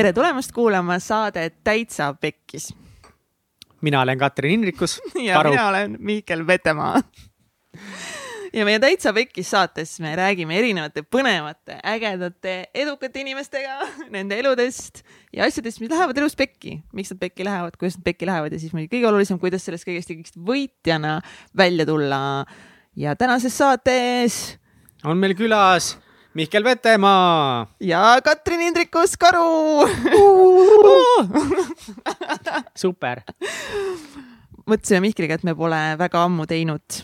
tere tulemast kuulama saadet Täitsa Pekkis. mina olen Katrin Hinrikus. ja Karu. mina olen Miikel Vetemaa ja meie Täitsa Pekkis saates me räägime erinevate põnevate, ägedate, edukate inimestega, nende eludest ja asjadest, mis lähevad elus pekki. miks nad pekki lähevad, kuidas nad pekki lähevad ja siis muidugi kõige olulisem, kuidas sellest kõigest kõigest võitjana välja tulla. ja tänases saates on meil külas Mihkel Vetemaa. ja Katrin Hindrikus Karu super. mõtlesime Mihkliga, et me pole väga ammu teinud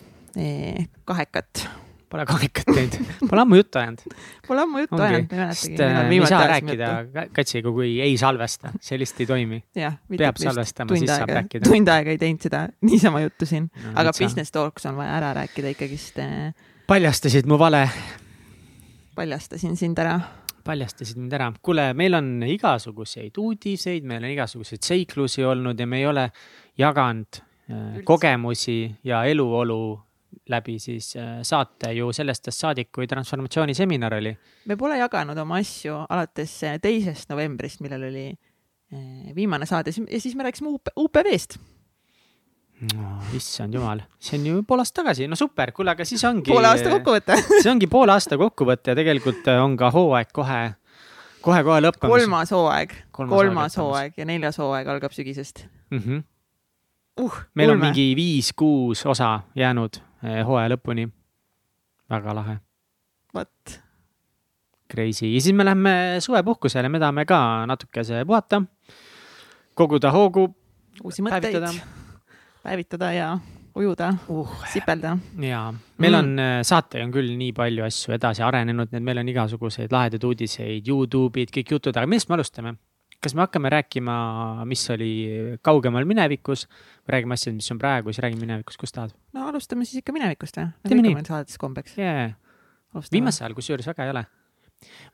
kahekat. Pole kahekat teinud, pole ammu juttu ajanud. Pole ammu juttu ajanud, ma ei mäletagi. äh, me ei saa rääkida katsiga, kui ei salvesta, sellist ei toimi. peab salvestama, siis saab rääkida. tund aega ei teinud seda niisama juttu siin no,, aga business talks on vaja ära rääkida ikkagist. Äh, paljastasid mu vale. Paljastasin sind ära paljastasid mind ära. kuule, meil on igasuguseid uudiseid, meil on igasuguseid seiklusi olnud ja me ei ole jaganud äh, kogemusi ja eluolu läbi siis äh, saate ju sellest ajast saadik, kui transformatsiooniseminar oli. me pole jaganud oma asju alates äh, teisest novembrist, millal oli viimane saade ja siis me rääkisime UPV-st no issand jumal, see on ju pool aastat tagasi, no super, kuule, aga siis ongi. poole aasta kokkuvõte see ongi poole aasta kokkuvõte ja tegelikult on ka hooaeg kohe, kohe-kohe lõppemas. kolmas hooaeg, kolmas, kolmas hooaeg ja neljas hooaeg algab sügisest mm. -hmm. Uh, meil ulme. on mingi viis-kuus osa jäänud Eh, hooaja lõpuni. väga lahe. vot. Crazy ja siis me lähme suvepuhkusele, me tahame ka natukese puhata, koguda hoogu. uusi mõtteid, päevitada ja ujuda uh., sipelda. ja, meil mm. on, eh, saatega on küll nii palju asju edasi arenenud, nii et meil on igasuguseid lahedaid uudiseid, Youtube'id, kõik jutud, aga millest me alustame? kas me hakkame rääkima, mis oli kaugemal minevikus või räägime asjadest, mis on praegu, siis räägime minevikust, kust tahad? no alustame siis ikka minevikust või? teeme nii. saadetes kombeks yeah.. viimasel ajal kusjuures väga ei ole.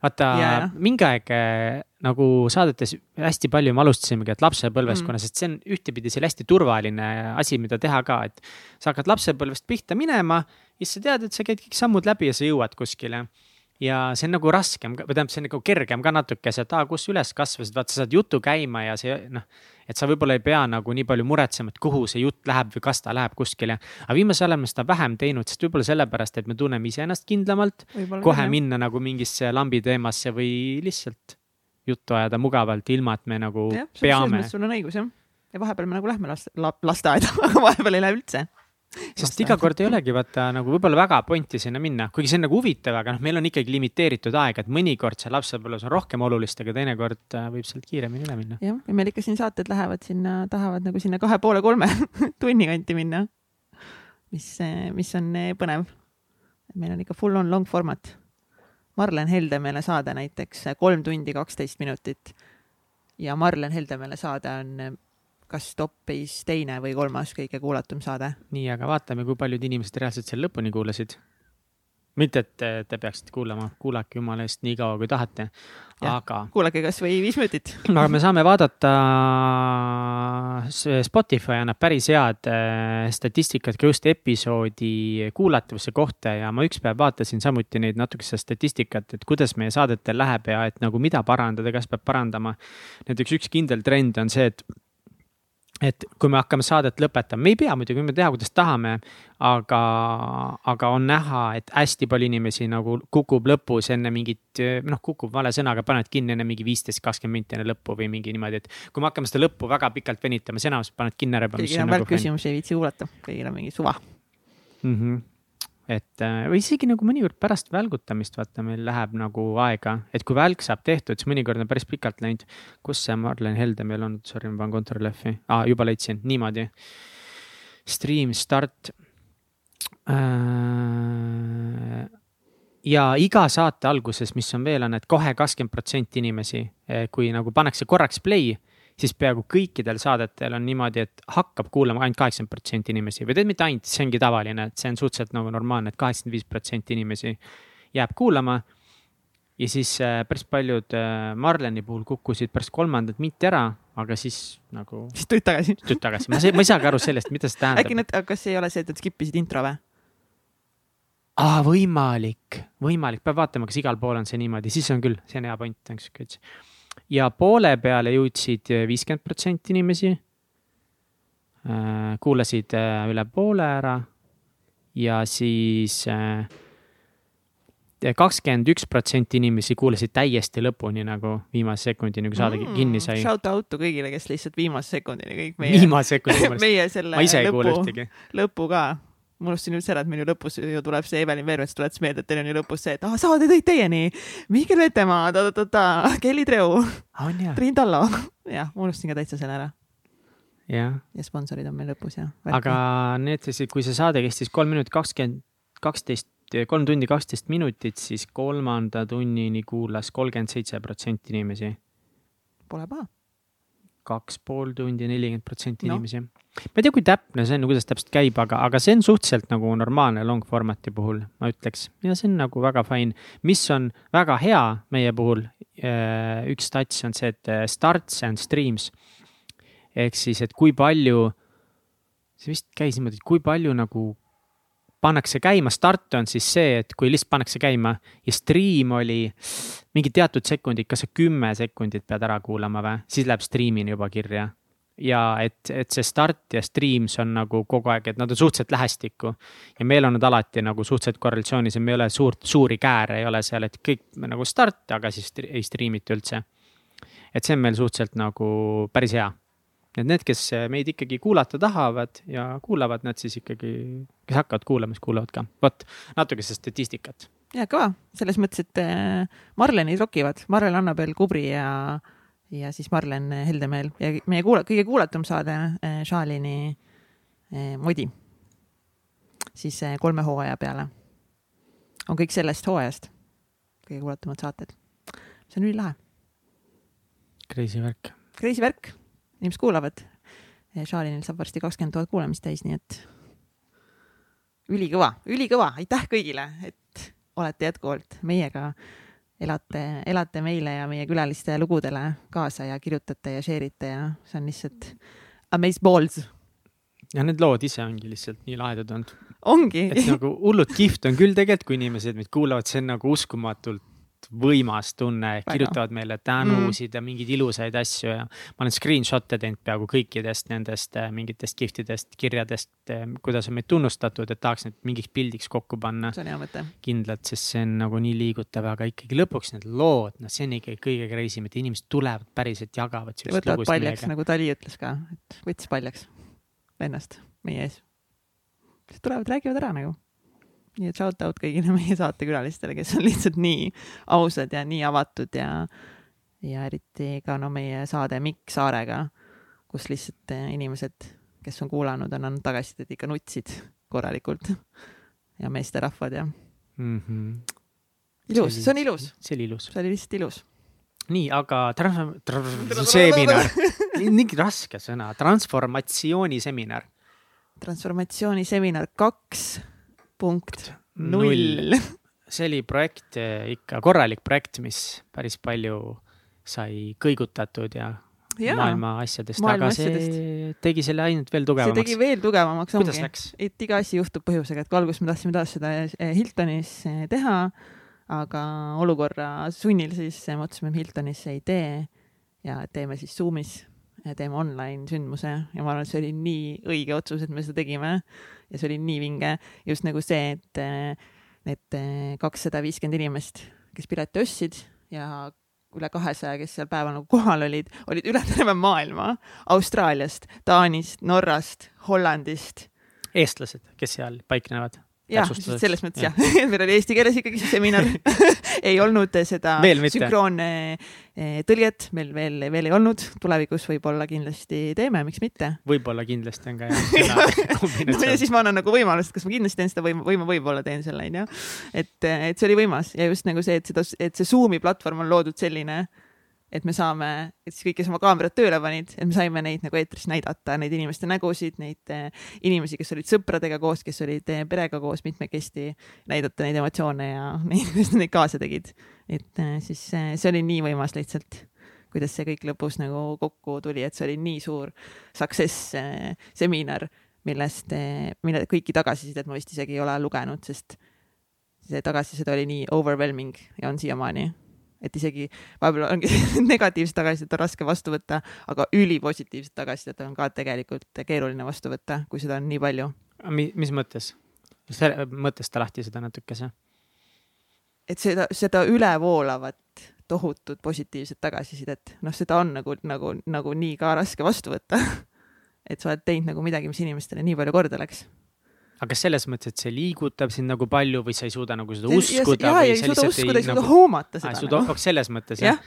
Vaata yeah. mingi aeg äh, nagu saadetes hästi palju me alustasimegi, et lapsepõlveskonna mm., sest see on ühtepidi selle hästi turvaline asi, mida teha ka, et sa hakkad lapsepõlvest pihta minema ja siis sa tead, et sa käid kõik sammud läbi ja sa jõuad kuskile ja see on nagu raskem või tähendab, see on nagu kergem ka natukese, et aa, kus üles kasvasid, vaata, sa saad jutu käima ja see noh. et sa võib-olla ei pea nagu nii palju muretsema, et kuhu see jutt läheb või kas ta läheb kuskile. aga viimasel ajal me seda vähem teinud, sest võib-olla sellepärast, et me tunneme iseennast kindlamalt. kohe minna nagu mingisse lambi teemasse või lihtsalt juttu ajada mugavalt, ilma et me nagu ja, peame. sul on õigus jah, ja vahepeal me nagu lähme last, lasteaeda, aga vahepeal ei lähe üldse sest iga kord ei olegi vaata nagu võib-olla väga pointi sinna minna, kuigi see on nagu huvitav, aga noh, meil on ikkagi limiteeritud aeg, et mõnikord seal lapsepõlves on rohkem olulist, aga teinekord äh, võib sealt kiiremini üle minna. jah, ja meil ikka siin saated lähevad sinna, tahavad nagu sinna kahe poole kolme tunni kanti minna. mis, mis on äh, põnev. meil on ikka full on long format. Marlen Heldemeele saade näiteks kolm tundi kaksteist minutit ja Marlen Heldemeele saade on kas top'is teine või kolmas kõige kuulatum saade. nii, aga vaatame, kui paljud inimesed reaalselt selle lõpuni kuulasid. mitte, et te peaksite kuulama, kuulake jumala eest nii kaua, kui tahate. aga. kuulake kasvõi viis minutit aga me saame vaadata, Spotify annab päris head äh, statistikat ka just episoodi kuulatavuse kohta ja ma üks päev vaatasin samuti neid natuke seda statistikat, et kuidas meie saadetel läheb ja et nagu mida parandada, kas peab parandama. näiteks üks kindel trend on see, et et kui me hakkame saadet lõpetama, me ei pea muidugi, võime teha, kuidas tahame, aga, aga on näha, et hästi palju inimesi nagu kukub lõpus enne mingit, noh, kukub vale sõnaga, panevad kinni enne mingi viisteist, kakskümmend minti enne lõppu või mingi niimoodi, et. kui me hakkame seda lõppu väga pikalt venitama, siis enamus paned kinni ära. kõigil on nagu välkküsimusi, ei viitsi kuulata, kõigil on mingi suva mm. -hmm et äh, või isegi nagu mõnikord pärast välgutamist, vaata, meil läheb nagu aega, et kui välk saab tehtud, siis mõnikord on päris pikalt läinud. kus see Marlen Helde meil on, sorry, ma panen Ctrl F-i ah,, juba leidsin, niimoodi. Stream start äh,. ja iga saate alguses, mis on veel, on, et kohe kakskümmend protsenti inimesi, eh, kui nagu pannakse korraks play siis peaaegu kõikidel saadetel on niimoodi, et hakkab kuulama ainult kaheksakümmend protsenti inimesi või tead, mitte ainult, see ongi tavaline, et see on suhteliselt nagu normaalne et, et kaheksakümmend viis protsenti inimesi jääb kuulama. ja siis äh, päris paljud äh, Marleni puhul kukkusid pärast kolmandat minti ära, aga siis nagu. siis tulid tagasi. tulid tagasi, ma ei, ma ei saagi aru sellest, mida see tähendab. äkki nad, kas ei ole see, et nad skip isid intro või? aa, võimalik, võimalik, peab vaatama, kas igal pool on see niimoodi, siis on küll, see on hea point, thanks, Küts ja poole peale jõudsid viiskümmend protsenti inimesi. kuulasid üle poole ära ja siis kakskümmend üks protsenti inimesi kuulasid täiesti lõpuni nagu viimase sekundini, kui saade mm, kinni sai. Shout out'u kõigile, kes lihtsalt viimase sekundini kõik meie. viimase sekundini meie selle lõpu, lõpu ka ma unustasin üldse ära, et meil ju lõpus ju tuleb see Evelin Veermets tuletas meelde, et teil on ju lõpus see, et ah, saade tõid teieni. Mihkel Vetemaa ta,, ta-ta-ta, Kelly Treu. Triin Tallo. jah, ma unustasin ka täitsa selle ära. jah. ja sponsorid on meil lõpus ja. aga need, kui see saade kestis kolm minutit kakskümmend, kaksteist, kolm tundi kaksteist minutit, siis kolmanda tunnini kuulas kolmkümmend seitse protsenti inimesi. Pole paha kaks pool tundi, nelikümmend protsenti no. Ma ei tea, kui täpne see on, kuidas täpselt käib, aga, aga see on suhteliselt nagu normaalne long format'i puhul, ma ütleks. ja see on nagu väga fine. mis on väga hea meie puhul, äh, üks stats on see, et äh, starts and streams. ehk siis, et kui palju, see vist käis niimoodi, et kui palju nagu pannakse käima, start on siis see, et kui lihtsalt pannakse käima ja stream oli mingi teatud sekundid, kas sa kümme sekundit pead ära kuulama või, siis läheb stream'ini juba kirja. Ja et, et see start ja streams on nagu kogu aeg, et nad on suhteliselt lähestikku. ja meil on nad alati nagu suhteliselt korrelatsioonis ja me ei ole suurt, suuri kääre ei ole seal, et kõik nagu start, aga siis ei stream ita üldse. et see on meil suhteliselt nagu päris hea et need, kes meid ikkagi kuulata tahavad ja kuulavad, nad siis ikkagi, kes hakkavad kuulama, siis kuulavad ka. vot, natuke seda statistikat. ja kõva, selles mõttes, et äh, Marlenid rokivad, Marlen Annabel Kubri ja, ja siis Marlen Heldemeel ja meie kuula-, kõige kuulatum saade, Šalini äh, äh, Modi. siis kolme hooaja peale. on kõik sellest hooajast, kõige kuulatumad saated. see on ülilahe. Crazy värk. Crazy värk inimesed kuulavad. Šalinil saab varsti kakskümmend tuhat kuulamist täis, nii et ülikõva, ülikõva, aitäh kõigile, et olete jätkuvalt meiega, elate, elate meile ja meie külaliste lugudele kaasa ja kirjutate ja share ite ja see on lihtsalt amaze balls. ja need lood ise ongi lihtsalt nii lahedad olnud. ongi. et nagu hullult kihvt on küll tegelikult, kui inimesed meid kuulavad, see on nagu uskumatult võimas tunne, kirjutavad meile tänusid mm. ja mingeid ilusaid asju ja ma olen screenshot'e teinud peaaegu kõikidest nendest äh, mingitest giftidest, kirjadest, äh, kuidas on meid tunnustatud, et tahaks need mingiks pildiks kokku panna. see on hea mõte. kindlalt, sest see on nagu nii liigutav, aga ikkagi lõpuks need lood, noh, see on ikkagi kõige crazy im, et inimesed tulevad päriselt, jagavad. võtavad paljaks, nagu Tali ütles ka, et võttis paljaks ennast meie ees. tulevad, räägivad ära nagu nii et shout out kõigile meie saatekülalistele, kes on lihtsalt nii ausad ja nii avatud ja, ja eriti ka no meie saade Mikk Saarega, kus lihtsalt eh, inimesed, kes on kuulanud, on andnud tagasisidet, ikka nutsid korralikult ja meesterahvad ja mm. -hmm. ilus, see on ilus. see oli ilus. see oli lihtsalt ilus. nii, aga trans-, seminar, nii raske sõna, transformatsiooniseminar. transformatsiooniseminar kaks punkt. Null. see oli projekt eh, ikka, korralik projekt, mis päris palju sai kõigutatud ja Jaa, maailma asjadest, aga see asjadest. tegi selle ainult veel tugevamaks. see tegi veel tugevamaks, ongi, et iga asi juhtub põhjusega, et kui alguses me tahtsime taas seda eh, Hiltonis eh, teha, aga olukorra sunnil siis mõtlesime, et Hiltonis ei tee ja teeme siis Zoomis teeme online sündmuse ja ma arvan, et see oli nii õige otsus, et me seda tegime. ja see oli nii vinge, just nagu see, et need kakssada viiskümmend inimest, kes pileti ostsid ja üle kahesaja, kes seal päeval nagu kohal olid, olid üle terve maailma, Austraaliast, Taanist, Norrast, Hollandist. eestlased, kes seal paiknevad jah, selles mõttes jah. ja. meil oli eesti keeles ikkagi seminar. Ei olnud seda sünkroonne eh, tõljet meil veel, veel ei olnud, tulevikus võib-olla kindlasti teeme, miks mitte. võib-olla kindlasti on ka jah no ja siis ma annan nagu võimalust, kas ma kindlasti teen seda või, või ma võib-olla teen selle onju. et, et see oli võimas. Ja just nagu see, et seda, et see Zoomi platvorm on loodud selline et me saame, et siis kõik, kes oma kaamerad tööle panid, et me saime neid nagu eetris näidata, neid inimeste nägusid, neid eh, inimesi, kes olid sõpradega koos, kes olid eh, perega koos mitmekesti, näidata neid emotsioone ja neid, kuidas nad neid kaasa tegid. et eh, siis see oli nii võimas lihtsalt, kuidas see kõik lõpus nagu kokku tuli, et see oli nii suur success seminar, millest, mille kõiki tagasisidet ma vist isegi ei ole lugenud, sest see tagasiside oli nii overwhelming ja on siiamaani et isegi vahepeal ongi negatiivset tagasisidet on raske vastu võtta, aga ülipositiivset tagasisidet on ka tegelikult keeruline vastu võtta, kui seda on nii palju. mis mõttes? mõtesta lahti seda natukese. et seda, seda ülevoolavat tohutut positiivset tagasisidet, noh, seda on nagu, nagu, nagu nii ka raske vastu võtta et sa oled teinud nagu midagi, mis inimestele nii palju korda läks aga kas selles mõttes, et see liigutab sind nagu palju või sa ei suuda nagu seda uskuda? jaa, ei suuda uskuda, ei suuda nagu... hoomata seda. Nagu. selles mõttes jah?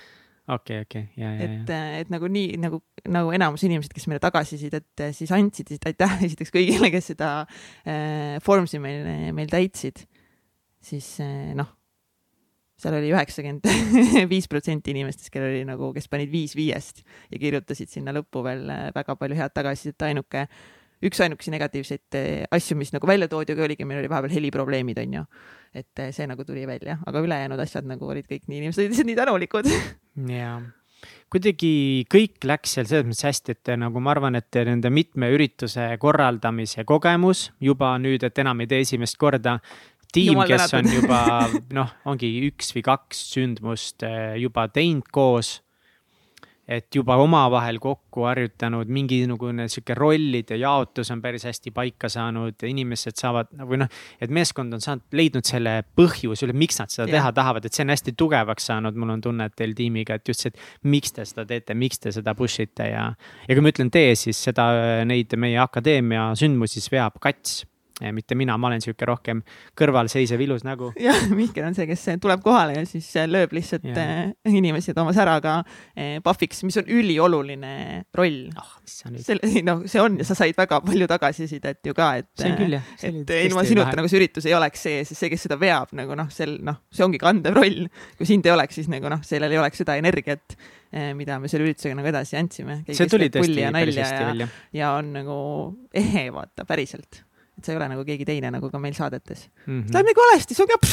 okei, okei, ja, ja, ja. et, et nagu nii nagu, nagu enamus inimesed, kes meile tagasisidet siis andsid, siis aitäh esiteks kõigile, kes seda äh, Formsi meil, meil täitsid. siis äh, noh, seal oli üheksakümmend viis protsenti inimestest, kellel oli nagu, kes panid viis viiest ja kirjutasid sinna lõppu veel äh, väga palju head tagasisidet, ainuke üksainukesi negatiivseid äh, asju, mis nagu välja toodi, aga oligi, meil oli vahepeal heliprobleemid, onju. et äh, see nagu tuli välja, aga ülejäänud asjad nagu olid kõik nii, inimesed olid lihtsalt nii tänulikud. jaa, kuidagi kõik läks seal selles mõttes hästi, et nagu ma arvan, et nende mitme ürituse korraldamise kogemus juba nüüd, et enam ei tee esimest korda, tiim, kes on juba noh, ongi üks või kaks sündmust eh, juba teinud koos. Et juba omavahel kokku harjutanud, mingisugune sihuke rollide jaotus on päris hästi paika saanud, inimesed saavad või noh, et meeskond on saanud, leidnud selle põhjuse üle, miks nad seda yeah. teha tahavad, et see on hästi tugevaks saanud, mul on tunne, et teil tiimiga, et just see, et miks te seda teete, miks te seda push ite ja. ja kui ma ütlen te, siis seda, neid meie akadeemia sündmusi siis veab Kats mitte mina, ma olen sihuke rohkem kõrvalseisev ilus nägu. jah, Mihkel on see, kes tuleb kohale ja siis äh, lööb lihtsalt ja. Äh, inimesi oma säraga puhviks, mis on ülioluline roll oh,. selle, noh, see on ja sa said väga palju tagasisidet ju ka, et. see on küll jah. et ilma sinuta nagu see üritus ei oleks see, sest see, kes seda veab nagu noh, sel noh, see ongi kandev roll. kui sind ei oleks, siis nagu noh, sellel ei oleks seda energiat mida me selle üritusega nagu edasi andsime. see tuli tõesti päris hästi välja. ja on nagu ehe, vaata, päriselt et sa ei ole nagu keegi teine nagu ka meil saadetes mm. -hmm. Läheb nii valesti, see on ka,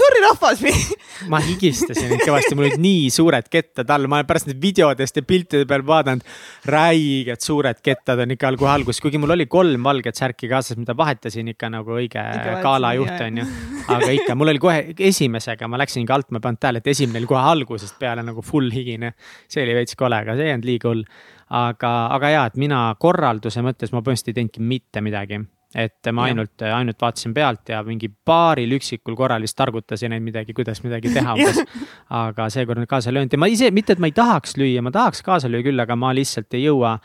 sorry rahvas ma higistasin kõvasti, mul olid nii suured kettad all, ma olen pärast neid videodest ja piltide peal vaadanud. räiged suured kettad on ikka kohe alguses, kuigi mul oli kolm valget särki kaasas, mida vahetasin ikka nagu õige galajuht on ju. aga ikka, mul oli kohe esimesega, ma läksin ikka alt, ma ei pannud tähele, et esimene oli kohe algusest peale nagu full higine. see oli veits kole, aga see ei olnud liiga hull. aga, aga ja, et mina korralduse mõttes ma põhimõtteliselt ei teinudki mitte midagi et ma ainult, ainult vaatasin pealt ja mingi paaril üksikul korral vist targutasin, et midagi, kuidas midagi teha umbes. aga seekord kaasa ei löönud. Ja ma ise, mitte et ma ei tahaks lüüa, ma tahaks kaasa lüüa küll, aga ma lihtsalt ei jõua.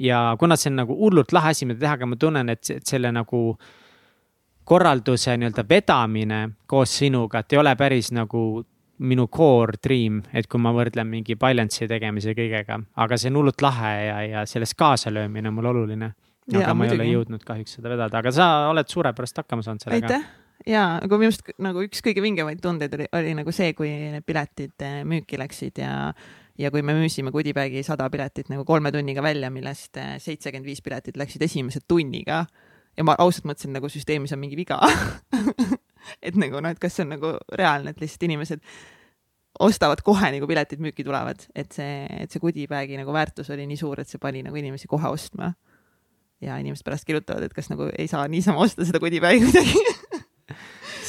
ja kuna see on nagu hullult lahe asi, mida teha, aga ma tunnen, et selle nagu korralduse nii-öelda vedamine koos sinuga, et ei ole päris nagu minu core dream, et kui ma võrdlen mingi balancei tegemise kõigega, aga see on hullult lahe ja, ja selles kaasalöömine on mul oluline aga ja, ma muidugi. ei ole jõudnud kahjuks seda vedada, aga sa oled suurepärast hakkama saanud sellega. aitäh! Ja, aga minu arust nagu üks kõige vingemaid tundeid oli, oli nagu see, kui need piletid eh, müüki läksid ja ja kui me müüsime Goodiebagi sada piletit nagu kolme tunniga välja, millest eh, seitsekümmend viis piletit läksid esimese tunniga. Ja ma ausalt mõtlesin, nagu süsteemis on mingi viga. Et nagu noh, et kas see on nagu reaalne, et lihtsalt inimesed ostavad kohe nagu piletid müüki tulevad, et see, et see Goodiebagi nagu väärtus oli nii suur, et see pani nagu inimesi kohe ostma ja inimesed pärast kirjutavad, et kas nagu ei saa niisama osta seda goodie-bag'i kuidagi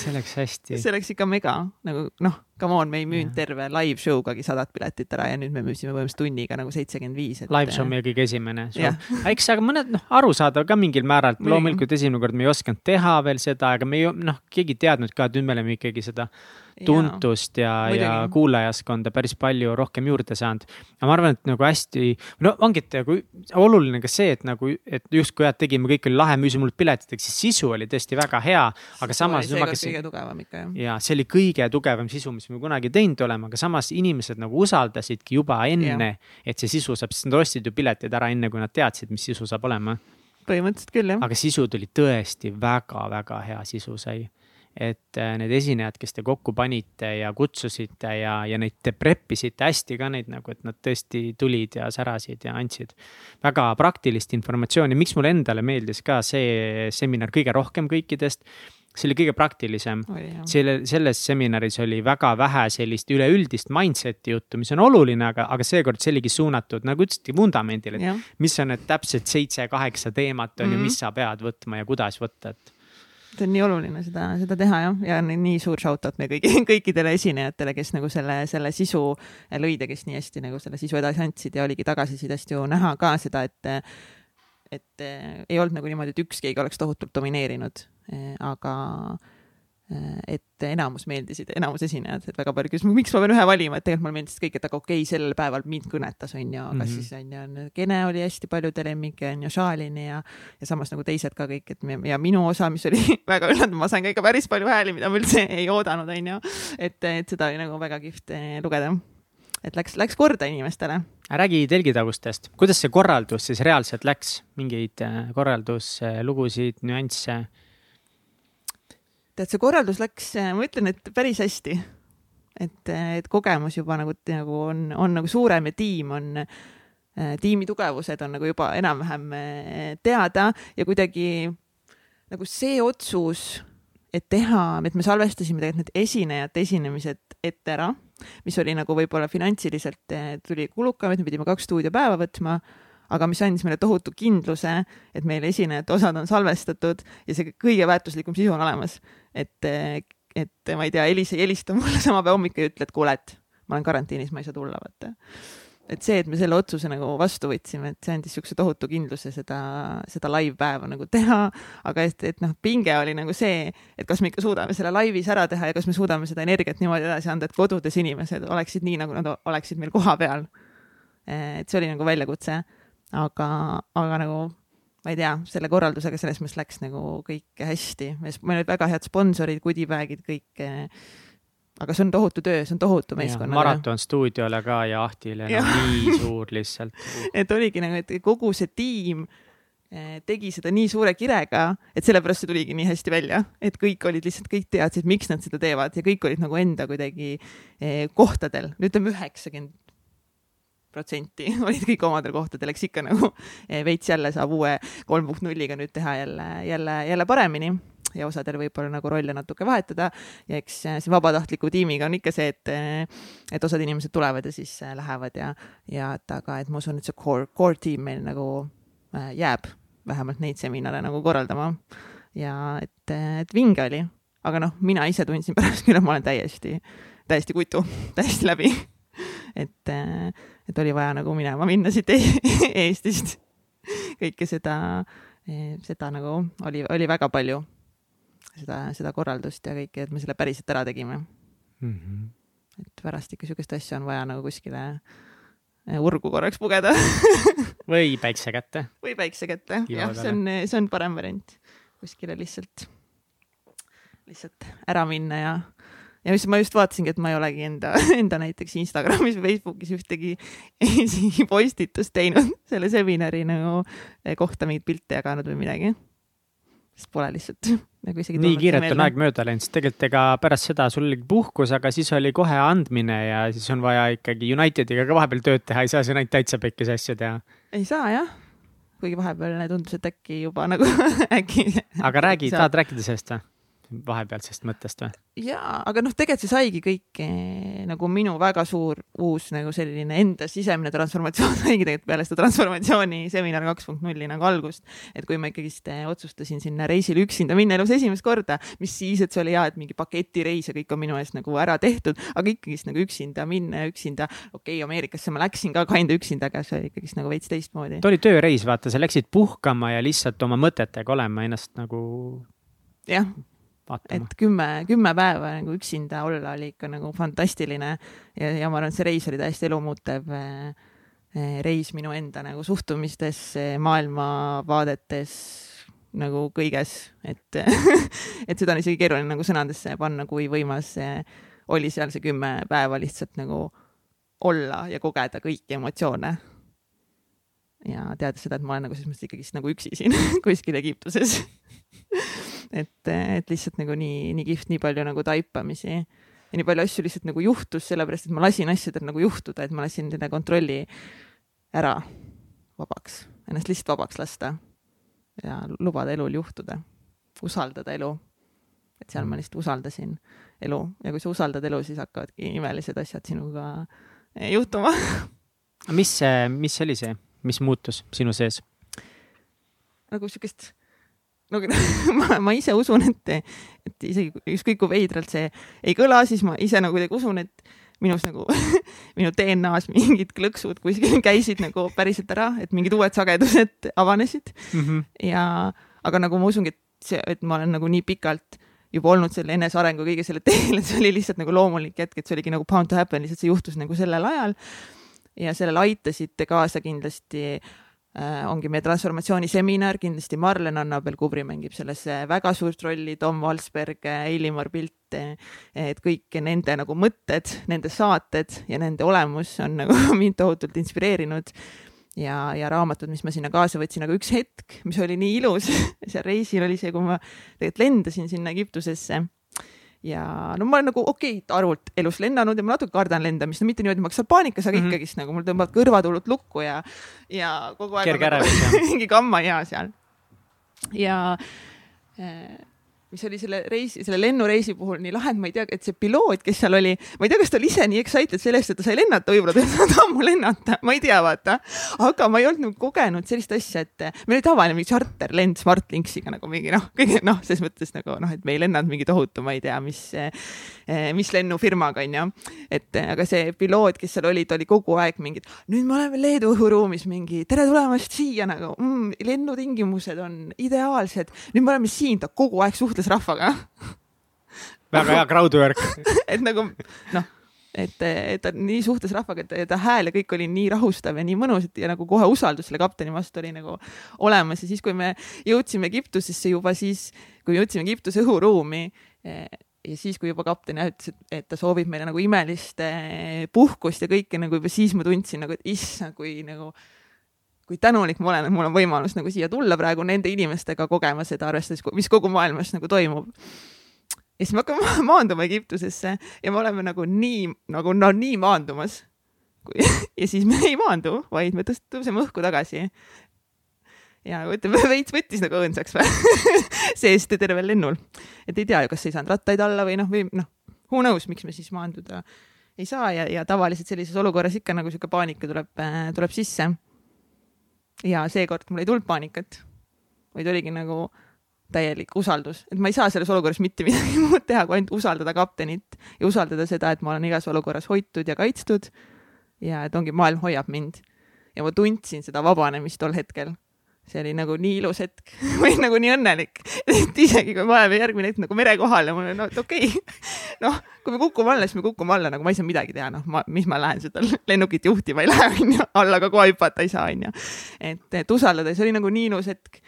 see läks hästi. see läks ikka mega, nagu noh, come on, me ei müünud terve live show'gagi sadat piletit ära ja nüüd me müüsime põhimõtteliselt tunniga nagu seitsekümmend viis. Live show on meie kõige esimene show. eks, aga mõned noh, arusaadav ka mingil määral, loomulikult esimene kord me ei osanud teha veel seda, aga me ei noh, keegi ei teadnud ka, et nüüd me oleme ikkagi seda tuntust ja, ja, ja kuulajaskonda päris palju rohkem juurde saanud. aga ma arvan, et nagu hästi, no ongi, et nagu oluline ka see, et nagu, et justkui jah, tegime, kõik oli lahe, müüsime hullult piletiteks, siis sisu oli tõesti väga hea, aga samas. see oli kõige tugevam ikka jah. ja see oli kõige tugevam sisu, mis me kunagi teinud oleme, aga samas inimesed nagu usaldasidki juba enne, et see sisu saab, sest nad ostsid ju piletid ära enne, kui nad teadsid, mis sisu saab olema põhimõtteliselt küll, jah. aga sisu tuli tõesti väga-väga hea sisu sai et äh, need esinejad, kes te kokku panite ja kutsusite ja, ja neid te prep isite hästi ka neid nagu, et nad tõesti tulid ja särasid ja andsid väga praktilist informatsiooni, miks mulle endale meeldis ka see seminar kõige rohkem kõikidest see oli kõige praktilisem. selle, selles seminaris oli väga vähe sellist üleüldist mindset'i juttu, mis on oluline, aga, aga seekord see oligi suunatud, nagu ütlesite, vundamendile, et ja. mis on need täpsed seitse-kaheksa teemat on mm -hmm. ju, mis sa pead võtma ja kuidas võtta, et see on nii oluline seda, seda teha jah, ja nii suur shout out meie kõigi, kõikidele esinejatele, kes nagu selle, selle sisu lõid ja kes nii hästi nagu selle sisu edasi andsid ja oligi tagasisidest ju näha ka seda, et et ei olnud nagu niimoodi, et üks keegi oleks tohutult domineerinud, aga et enamus meeldisid, enamus esinejad, et väga palju küsis, miks ma pean ühe valima, et tegelikult mulle meeldis kõik, et aga okei okay,, sellel päeval mind kõnetas, on ju, aga mm -hmm. siis on ju, Kene oli hästi paljude lemmik, on ju, Šalini ja, ja samas nagu teised ka kõik, et ja minu osa, mis oli väga üllatav, ma sain ka ikka päris palju hääli, mida ma üldse ei oodanud, on ju. et, et seda oli nagu väga kihvt eh, lugeda. et läks, läks korda inimestele. räägi telgitagustest, kuidas see korraldus siis reaalselt läks, mingeid eh, korralduslugusid, nüansse tead, see korraldus läks, ma ütlen, et päris hästi. et, et kogemus juba nagu, nagu on, on nagu suurem ja tiim on, tiimi tugevused on nagu juba enam-vähem eh, teada ja kuidagi nagu see otsus, et teha, et me salvestasime tegelikult need esinejate esinemised ette ära, mis oli nagu võib-olla finantsiliselt eh, tuli kulukam, et me pidime kaks stuudiopäeva võtma aga mis andis meile tohutu kindluse, et meil esinejate osad on salvestatud ja see kõige väärtuslikum sisu on olemas. et, et ma ei tea, Elis ei helista mulle sama päev hommikul ja ütle, et kuule, et ma olen karantiinis, ma ei saa tulla, vaata et see, et me selle otsuse nagu vastu võtsime, et see andis niisuguse tohutu kindluse seda, seda live-päeva nagu teha, aga et, et noh, pinge oli nagu see, et kas me ikka suudame selle laivis ära teha ja kas me suudame seda energiat niimoodi edasi anda, et kodudes inimesed oleksid nii, nagu nad oleksid meil kohapeal. et see oli nagu väljakutse aga, aga nagu ma ei tea, selle korraldusega selles mõttes läks nagu kõik hästi, meil olid väga head sponsorid, goodie-bag'id, kõik. aga see on tohutu töö, see on tohutu meeskonna. maraton stuudiole ka ja Ahtile no, nii suur lihtsalt. Et oligi nagu, et kogu see tiim eh, tegi seda nii suure kirega, et sellepärast see tuligi nii hästi välja, et kõik olid lihtsalt, kõik teadsid, miks nad seda teevad ja kõik olid nagu enda kuidagi eh, kohtadel, ütleme üheksakümmend protsenti olid kõik omadel kohtadel, eks ikka nagu eh, veits jälle saab uue kolm punkt nulliga nüüd teha jälle, jälle, jälle paremini ja osadel võib-olla nagu rolle natuke vahetada. Ja eks eh, see vabatahtliku tiimiga on ikka see, et, eh, et osad inimesed tulevad ja siis lähevad ja, ja et aga, et ma usun, et see core, core tiim meil nagu jääb vähemalt neid seminare nagu korraldama. ja et, et vinge oli, aga noh, mina ise tundsin pärast küll, et ma olen täiesti, täiesti kutu, täiesti läbi. Et et oli vaja nagu minema minna siit Eestist. kõike seda, seda nagu oli, oli väga palju, seda, seda korraldust ja kõike, et me selle päriselt ära tegime mm. -hmm. et pärast ikka sihukest asja on vaja nagu kuskile eh, urgu korraks pugeda või päikse kätte. või päikse kätte, jah, see on, see on parem variant. kuskile lihtsalt, lihtsalt ära minna ja ja mis ma just vaatasingi, et ma ei olegi enda, enda näiteks Instagramis või Facebookis ühtegi postitust teinud selle seminari nagu eh, kohta mingeid pilte jaganud või midagi. sest pole lihtsalt nagu isegi. nii kiirelt on aeg mööda läinud, sest tegelikult ega pärast seda sul oli puhkus, aga siis oli kohe andmine ja siis on vaja ikkagi Unitediga ka vahepeal tööd teha, ei saa siin ainult täitsa pekkis asju teha. ei saa jah kuigi vahepeal tundus, et äkki juba nagu äkki. aga räägi, tahad rääkida sellest või? Vahepealsest mõttest või? jaa, aga noh, tegelikult see saigi kõik eh, nagu minu väga suur uus nagu selline enda sisemine transformatsioon saigi tegelikult peale seda transformatsiooni seminar kaks punkt nulli nagu algust. et kui ma ikkagist eh, otsustasin sinna reisile üksinda minna elus esimest korda, mis siis, et see oli hea, et mingi paketireis ja kõik on minu eest nagu ära tehtud, aga ikkagist nagu üksinda minna ja üksinda, okei okay,, Ameerikasse ma läksin ka kinda üksinda, aga see oli ikkagist nagu veits teistmoodi. ta oli tööreis, vaata, sa läksid puhkama ja lihtsalt oma mõtetega olema ennast nagu jah, et kümme, kümme päeva nagu üksinda olla oli ikka nagu fantastiline ja, ja ma arvan, et see reis oli täiesti elumuutev eh, eh, reis minu enda nagu suhtumistesse, maailmavaadetes, nagu kõiges, et et seda on isegi keeruline nagu sõnadesse panna, kui võimas oli seal see kümme päeva lihtsalt nagu olla ja kogeda kõiki emotsioone. ja teades seda, et ma olen nagu selles mõttes ikkagist nagu üksi siin kuskil Egiptuses et, et lihtsalt nagu nii, nii kihvt, nii palju nagu taipamisi ja nii palju asju lihtsalt nagu juhtus, sellepärast et ma lasin asjadel nagu juhtuda, et ma lasin selle kontrolli ära vabaks, ennast lihtsalt vabaks lasta ja lubada elul juhtuda, usaldada elu. et seal ma lihtsalt usaldasin elu ja kui sa usaldad elu, siis hakkavadki imelised asjad sinuga juhtuma mis, mis oli see, mis muutus sinu sees? nagu siukest no ma, ma ise usun, et, et isegi ükskõik kui veidralt see ei kõla, siis ma ise nagu kuidagi usun, et minus nagu minu DNA-s mingid klõksud kuskil käisid nagu päriselt ära, et mingid uued sagedused avanesid mm. -hmm. ja, aga nagu ma usungi, et see, et ma olen nagu nii pikalt juba olnud selle enesearengu kõige selle teel, et see oli lihtsalt nagu loomulik hetk, et see oligi nagu bound to happen, lihtsalt see juhtus nagu sellel ajal. ja sellele aitasid kaasa kindlasti äh, ongi meie transformatsiooniseminar, kindlasti Marlen annab veel, Kubri mängib selles väga suurt rolli, Tom Valsberg, Eilimar Pilt, et kõik nende nagu mõtted, nende saated ja nende olemus on nagu mind tohutult inspireerinud. Ja, ja raamatud, mis ma sinna kaasa võtsin, aga üks hetk, mis oli nii ilus seal reisil oli see, kui ma tegelikult lendasin sinna Egiptusesse ja no ma olen nagu okei okay, arvult elus lennanud ja ma natuke kardan lendamist, no mitte niimoodi, ma oleks seal paanikas, aga mm -hmm. ikkagist nagu mul tõmbavad kõrvad hullult lukku ja, ja kogu aeg Kerge on nagu, mingi kamma hea seal. ja äh, mis oli selle reisi, selle lennureisi puhul nii lahe, et ma ei tea, et see piloot, kes seal oli, ma ei tea, kas ta oli ise nii excited sellest, et ta sai lennata, võib-olla ta ei taha ammu lennata, ma ei tea, vaata. aga ma ei olnud nagu kogenud sellist asja, et meil oli tavaline mingi charterlend Smartlinksiga nagu mingi noh, kõige noh, selles mõttes nagu noh, et me ei lennanud mingi tohutu, ma ei tea, mis, mis lennufirmaga onju. et aga see piloot, kes seal oli, ta oli kogu aeg mingid, nüüd me oleme Leedu õhuruumis mingi tere tulemast siia nagu mm, lennutingimused on ideaalsed, nüüd me oleme siin, ta kogu aeg suhtles suhtles rahvaga. Väga hea crowdwork. Et nagu noh, et, et ta nii suhtles rahvaga, et ta hääl ja kõik oli nii rahustav ja nii mõnus, et ja nagu kohe usaldus selle kapteni vastu oli nagu olemas. Ja siis, kui me jõudsime Egiptusesse juba siis, kui jõudsime Egiptuse õhuruumi ja siis, kui juba kapten ütles, et ta soovib meile nagu imelist puhkust ja kõike nagu juba siis ma tundsin nagu, et issand, kui nagu kui tänulik ma olen, et mul on võimalus nagu siia tulla praegu nende inimestega kogema seda, arvestades, mis kogu maailmas nagu toimub. ja siis me hakkame maanduma Egiptusesse ja me oleme nagu nii, nagu no nii maandumas. ja siis me ei maandu, vaid me tõuseme õhku tagasi. ja ütleme, veits võttis nagu õõnsaks seest tervel lennul. et ei tea ju, kas ei saanud rattaid alla või noh, või noh, who knows, miks me siis maanduda ei saa ja, ja tavaliselt sellises olukorras ikka nagu sihuke paanika tuleb, tuleb sisse ja seekord mul ei tulnud paanikat, vaid oligi nagu täielik usaldus, et ma ei saa selles olukorras mitte midagi muud teha, kui ainult usaldada kaptenit ja usaldada seda, et ma olen igas olukorras hoitud ja kaitstud. ja et ongi, maailm hoiab mind. ja ma tundsin seda vabanemist tol hetkel see oli nagu nii ilus hetk või nagu nii õnnelik, et isegi kui me oleme järgmine hetk nagu mere kohal ja mul on, no et okei okay. noh, kui me kukume alla, siis me kukume alla, nagu ma ei saa midagi teha, noh, ma, mis ma lähen seda lennukit juhtima ei lähe, onju, alla ka kohe hüpata ei saa, onju. et, et usaldada, see oli nagu nii ilus hetk.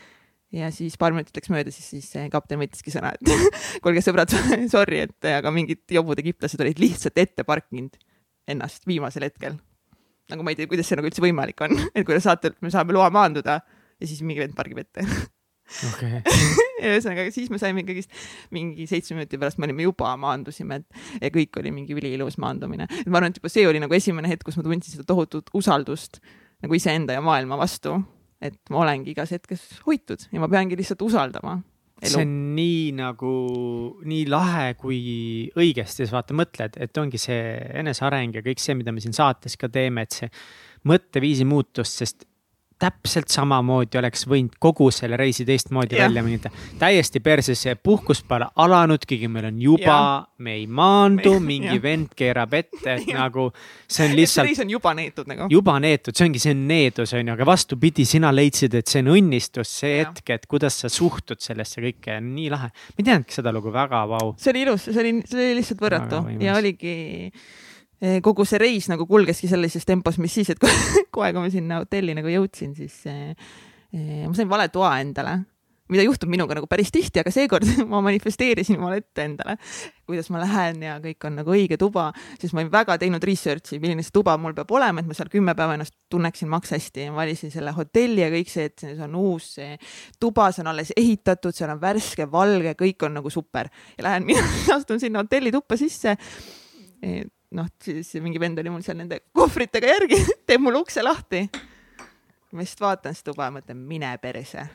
ja siis paar minutit läks mööda, siis, siis kapten võttiski sõna, et kuulge sõbrad, sorry, et aga mingid jobud egiptlased olid lihtsalt ette parkinud ennast viimasel hetkel nagu ma ei tea, kuidas see nagu üldse võimalik on, et kui te saate, me saame loa maanduda ja siis mingi vend pargib ette okay. ja ühesõnaga, siis me saime ikkagist mingi seitsme minuti pärast me olime juba maandusime, et ja kõik oli mingi üliilus maandumine. et ma arvan, et juba see oli nagu esimene hetk, kus ma tundsin seda tohutut usaldust nagu iseenda ja maailma vastu. et ma olengi igas hetkes hoitud ja ma peangi lihtsalt usaldama. Elu. see on nii nagu, nii lahe, kui õigesti sa vaata mõtled, et ongi see eneseareng ja kõik see, mida me siin saates ka teeme, et see mõtteviisi muutus, sest täpselt samamoodi oleks võinud kogu selle reisi teistmoodi ja. välja minna. täiesti perses, see puhkus pole alanudki, meil on juba, me ei maandu, mingi ja. vend keerab ette, et nagu see on lihtsalt. reis on juba neetud nagu. juba neetud, see ongi, see on needus, on ju, aga vastupidi, sina leidsid, et see on õnnistus, see ja. hetk, et kuidas sa suhtud sellesse kõike, nii lahe. ma ei teadnudki seda lugu, väga vau. see oli ilus, see oli, see oli lihtsalt võrratu ja oligi kogu see reis nagu kulgeski sellises tempos, mis siis, et kohe, kui ma sinna hotelli nagu jõudsin, siis eh, eh, ma sain vale toa endale, mida juhtub minuga nagu päris tihti, aga seekord ma manifesteerisin omale ette endale, kuidas ma lähen ja kõik on nagu õige tuba, sest ma olin väga teinud research'i, milline see tuba mul peab olema, et ma seal kümme päeva ennast tunneksin maks hästi ja valisin selle hotelli ja kõik see, et see on uus see tuba, see on alles ehitatud, seal on värske, valge, kõik on nagu super. Ja lähen mina astun sinna hotelli tuppa sisse noh, siis mingi vend oli mul seal nende kohvritega järgi teeb mulle ukse lahti. ma lihtsalt vaatan seda tuba ja mõtlen, mine perse.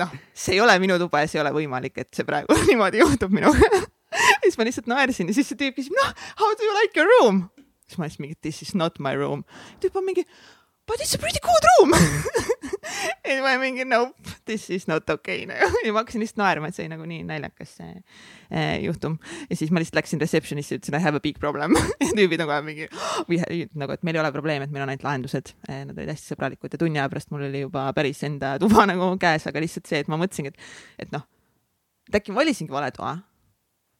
noh, see ei ole minu tuba ja see ei ole võimalik, et see praegu niimoodi juhtub minuga siis ma lihtsalt naersin ja siis see tüüp küsib, noh, how do you like your room? siis ma lihtsalt mingi, this is not my room. tüüp on mingi, but it's a pretty good room ja ma mingi nope, this is not okay nagu ja ma hakkasin lihtsalt naerma, et see oli nagu nii naljakas see eh, juhtum. ja siis ma lihtsalt läksin receptionist'i, ütlesin I have a big problem ja tüübid nagu mingi või nagu, et meil ei ole probleemi, et meil on ainult lahendused eh,. Nad olid hästi sõbralikud ja tunni aja pärast mul oli juba päris enda tuba nagu käes, aga lihtsalt see, et ma mõtlesingi, et, et noh, et äkki ma valisingi vale toa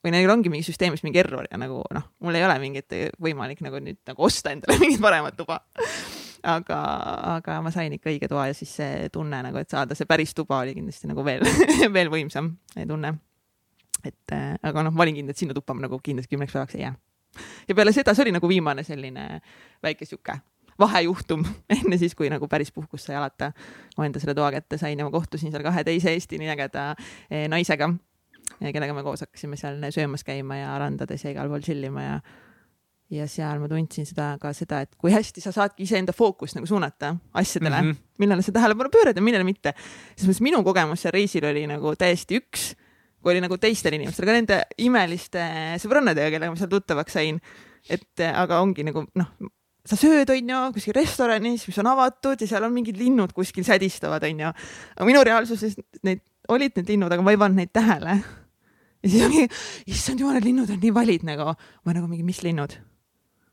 või neil ongi mingi süsteemis mingi error ja nagu noh, mul ei ole mingit võimalik nagu nüüd nagu osta endale mingit paremat tuba aga, aga ma sain ikka õige toa ja siis see tunne nagu, et saada see päris tuba oli kindlasti nagu veel veel võimsam tunne. et äh, aga noh, ma olin kindel, et sinna tuppa ma nagu kindlasti kümneks päevaks ei jää. ja peale seda, see oli nagu viimane selline väike sihuke vahejuhtum enne siis, kui nagu päris puhkus sai alata. ma enda selle toa kätte sain ja ma kohtusin seal kahe teise Eesti nii ägeda eh, naisega kellega me koos hakkasime seal söömas käima ja randades ja igal pool chill ima ja ja seal ma tundsin seda ka seda, et kui hästi sa saadki iseenda fookust nagu suunata asjadele mm, -hmm. millele sa tähelepanu pöörad ja millele mitte. selles mõttes minu kogemus seal reisil oli nagu täiesti üks, kui oli nagu teistel inimestel, ka nende imeliste sõbrannadega, kellega ma seal tuttavaks sain. et aga ongi nagu noh, sa sööd, onju, kuskil restoranis, mis on avatud ja seal on mingid linnud kuskil sädistavad, onju. aga minu reaalsuses need olid need linnud, aga ma ei pannud neid tähele ja siis ongi, issand jumal, need linnud on nii valid nagu, ma nagu mingi, mis linnud?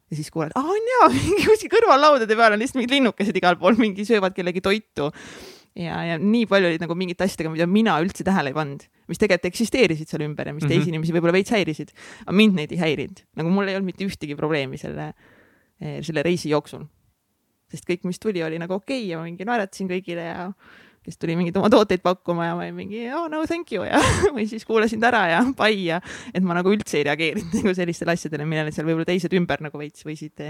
Ja siis kuuled, aa on jaa, mingi kuskil kõrvallaudade peal on lihtsalt mingid linnukesed igal pool, mingi söövad kellegi toitu. ja, ja nii palju olid nagu mingite asjadega, mida mina üldse tähele ei pannud, mis tegelikult eksisteerisid seal ümber ja mis mm -hmm. teisi inimesi võib-olla veits häirisid. aga mind neid ei häirinud, nagu mul ei olnud mitte ühtegi probleemi selle, eh, selle reisi jooksul. sest kõik, mis tuli, oli nagu okei okay ja ma mingi naeratasin kõigile ja kes tuli mingeid oma tooteid pakkuma ja ma olin mingi oh no thank you ja või siis kuulasin ta ära ja bye ja et ma nagu üldse ei reageerinud nagu sellistele asjadele, millele seal võib-olla teised ümber nagu veits võisid,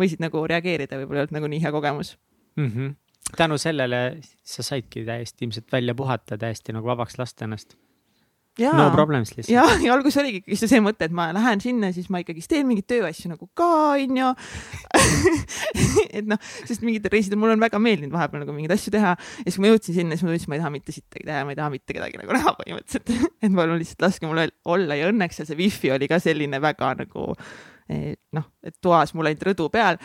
võisid nagu reageerida, võib-olla ei olnud nagu nii hea kogemus mm. -hmm. tänu sellele sa saidki täiesti ilmselt välja puhata, täiesti nagu vabaks lasta ennast Ja, no problems lihtsalt. ja, ja alguses oligi ikkagi see mõte, et ma lähen sinna, siis ma ikkagist teen mingeid tööasju nagu ka, onju. et noh, sest mingitel reisidel mulle on väga meeldinud vahepeal nagu mingeid asju teha ja siis, kui ma jõudsin sinna, siis ma tundsin, ma ei taha mitte sittagi teha, ma ei taha mitte kedagi nagu näha põhimõtteliselt et palun lihtsalt laske mul olla ja õnneks seal see wifi oli ka selline väga nagu eh, noh, et toas mul ainult rõdu peal,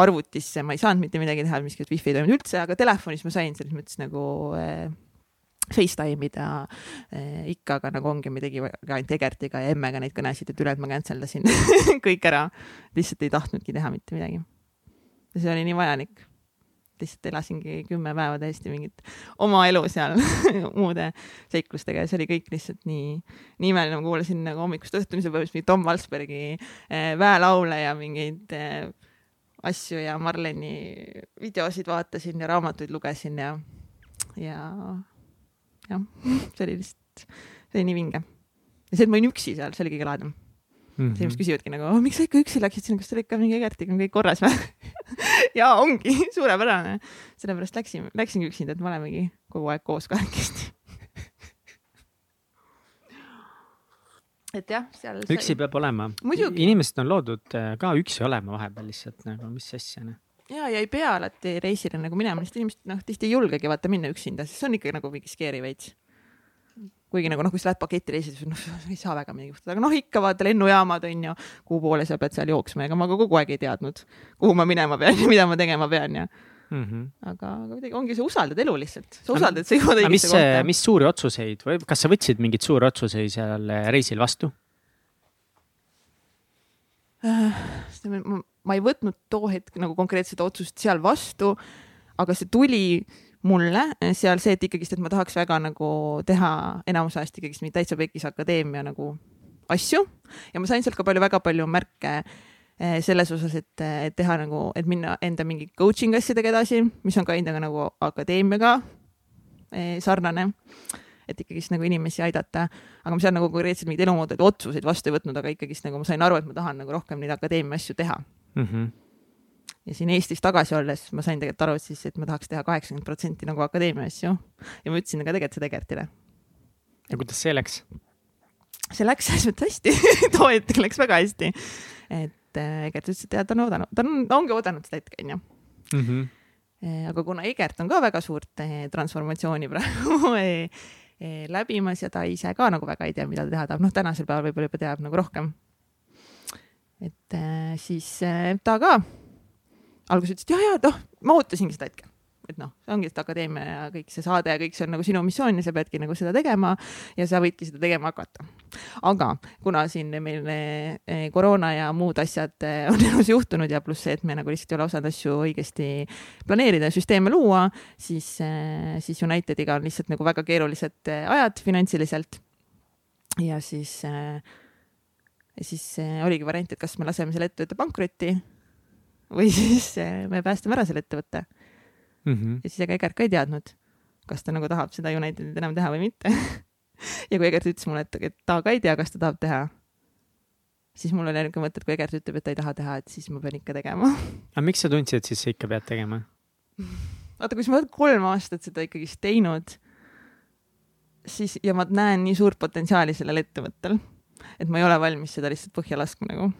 arvutisse ma ei saanud mitte midagi teha, miskit wifi ei toiminud üldse, aga telefonis ma sain selles mõttes nagu äh, Facetime ida eh, ikka, aga nagu ongi, me tegime ainult Egertiga ja emmega neid kõnesid, et ülejäänud ma cancel dasin kõik ära. lihtsalt ei tahtnudki teha mitte midagi. ja see oli nii vajalik. lihtsalt elasingi kümme päeva täiesti mingit oma elu seal muude seiklustega ja see oli kõik lihtsalt nii, nii imeline, ma kuulasin nagu hommikust õhtuni, see põhimõtteliselt mingi Tom Valsbergi eh, väelaule ja mingeid eh, asju ja Marleni videosid vaatasin ja raamatuid lugesin ja, ja jah, see oli lihtsalt, see oli nii vinge. ja see, et ma olin üksi seal, see oli kõige lahedam mm. -hmm. inimesed küsivadki nagu oh,, miks sa ikka üksi läksid sinna, kas teil ikka mingi Egertiga on kõik korras või ja ongi suurepärane, sellepärast läksin, läksingi üksinda, et me olemegi kogu aeg koos kahekesti et jah, seal. üksi sai... peab olema. inimesed on loodud äh, ka üksi olema vahepeal lihtsalt nagu, mis asja noh ja, ja ei pea alati reisile nagu minema, sest inimesed noh, tihti ei julgegi vaata minna üksinda, sest see on ikka nagu mingi scary veits. kuigi nagu noh, kui sa lähed paketireisile, siis noh, ei saa väga midagi juhtuda, aga noh, ikka vaata lennujaamad on ju, kuhu poole sa pead seal jooksma, ega ma ka kogu aeg ei teadnud, kuhu ma minema pean ja mida ma tegema pean ja mm. -hmm. aga, aga kuidagi ongi, sa usaldad elu lihtsalt, sa usaldad, sa jõuad õigesse kohta. mis suuri otsuseid või kas sa võtsid mingeid suuri otsuseid seal reisil vastu äh,? Ma ei võtnud too hetk nagu konkreetset otsust seal vastu, aga see tuli mulle seal see, et ikkagist, et ma tahaks väga nagu teha enamus ajast ikkagist mingi täitsa pekis akadeemia nagu asju. Ja ma sain sealt ka palju, väga palju märke eh, selles osas, et, et teha nagu, et minna enda mingi coaching asjadega edasi, mis on ka endaga nagu akadeemiaga eh, sarnane. Et ikkagist nagu inimesi aidata. aga ma seal nagu konkreetselt mingeid elumuudeid otsuseid vastu ei võtnud, aga ikkagist nagu ma sain aru, et ma tahan nagu rohkem neid akadeemia asju teha mm. -hmm. ja siin Eestis tagasi olles ma sain tegelikult aru, et siis, et ma tahaks teha kaheksakümmend protsenti nagu akadeemia asju ja ma ütlesin ka tegelikult seda Egertile. ja kuidas see läks? see läks selles mõttes hästi too hetk läks väga hästi. et äh, Egert ütles, et jah, ta on oodanud, ta on, ongi oodanud seda hetke, onju mhm. äh, aga kuna Egert on ka väga suurt äh, transformatsiooni praegu läbimas ja ta ise ka nagu väga ei tea, mida ta teha tahab, noh, tänasel päeval võib-olla juba teab nagu rohkem. Et eh, siis eh, ta ka alguses ütlesid ja, ja noh, ma ootasingi seda hetke et noh, see ongi see akadeemia ja kõik see saade ja kõik see on nagu sinu missioon ja sa peadki nagu seda tegema ja sa võidki seda tegema hakata. aga kuna siin meil eh, koroona ja muud asjad on elus juhtunud ja pluss see, et me nagu lihtsalt ei ole osanud asju õigesti planeerida ja süsteeme luua, siis, siis Unitediga on lihtsalt nagu väga keerulised ajad finantsiliselt. ja siis, siis oligi variant, et kas me laseme selle ettevõtte pankrotti või siis me päästame ära selle ettevõtte mm. -hmm. ja siis ega Egert ka ei teadnud, kas ta nagu tahab seda Unitedit enam teha või mitte ja kui Egert ütles mulle, et, et ta ka ei tea, kas ta tahab teha, siis mul oli niisugune mõte, et kui Egert ütleb, et ta ei taha teha, et siis ma pean ikka tegema aga miks sa tundsid, et siis sa ikka pead tegema? vaata, kui sa oled kolm aastat seda ikkagist teinud, siis ja ma näen nii suurt potentsiaali sellel ettevõttel, et ma ei ole valmis seda lihtsalt põhja laskma nagu.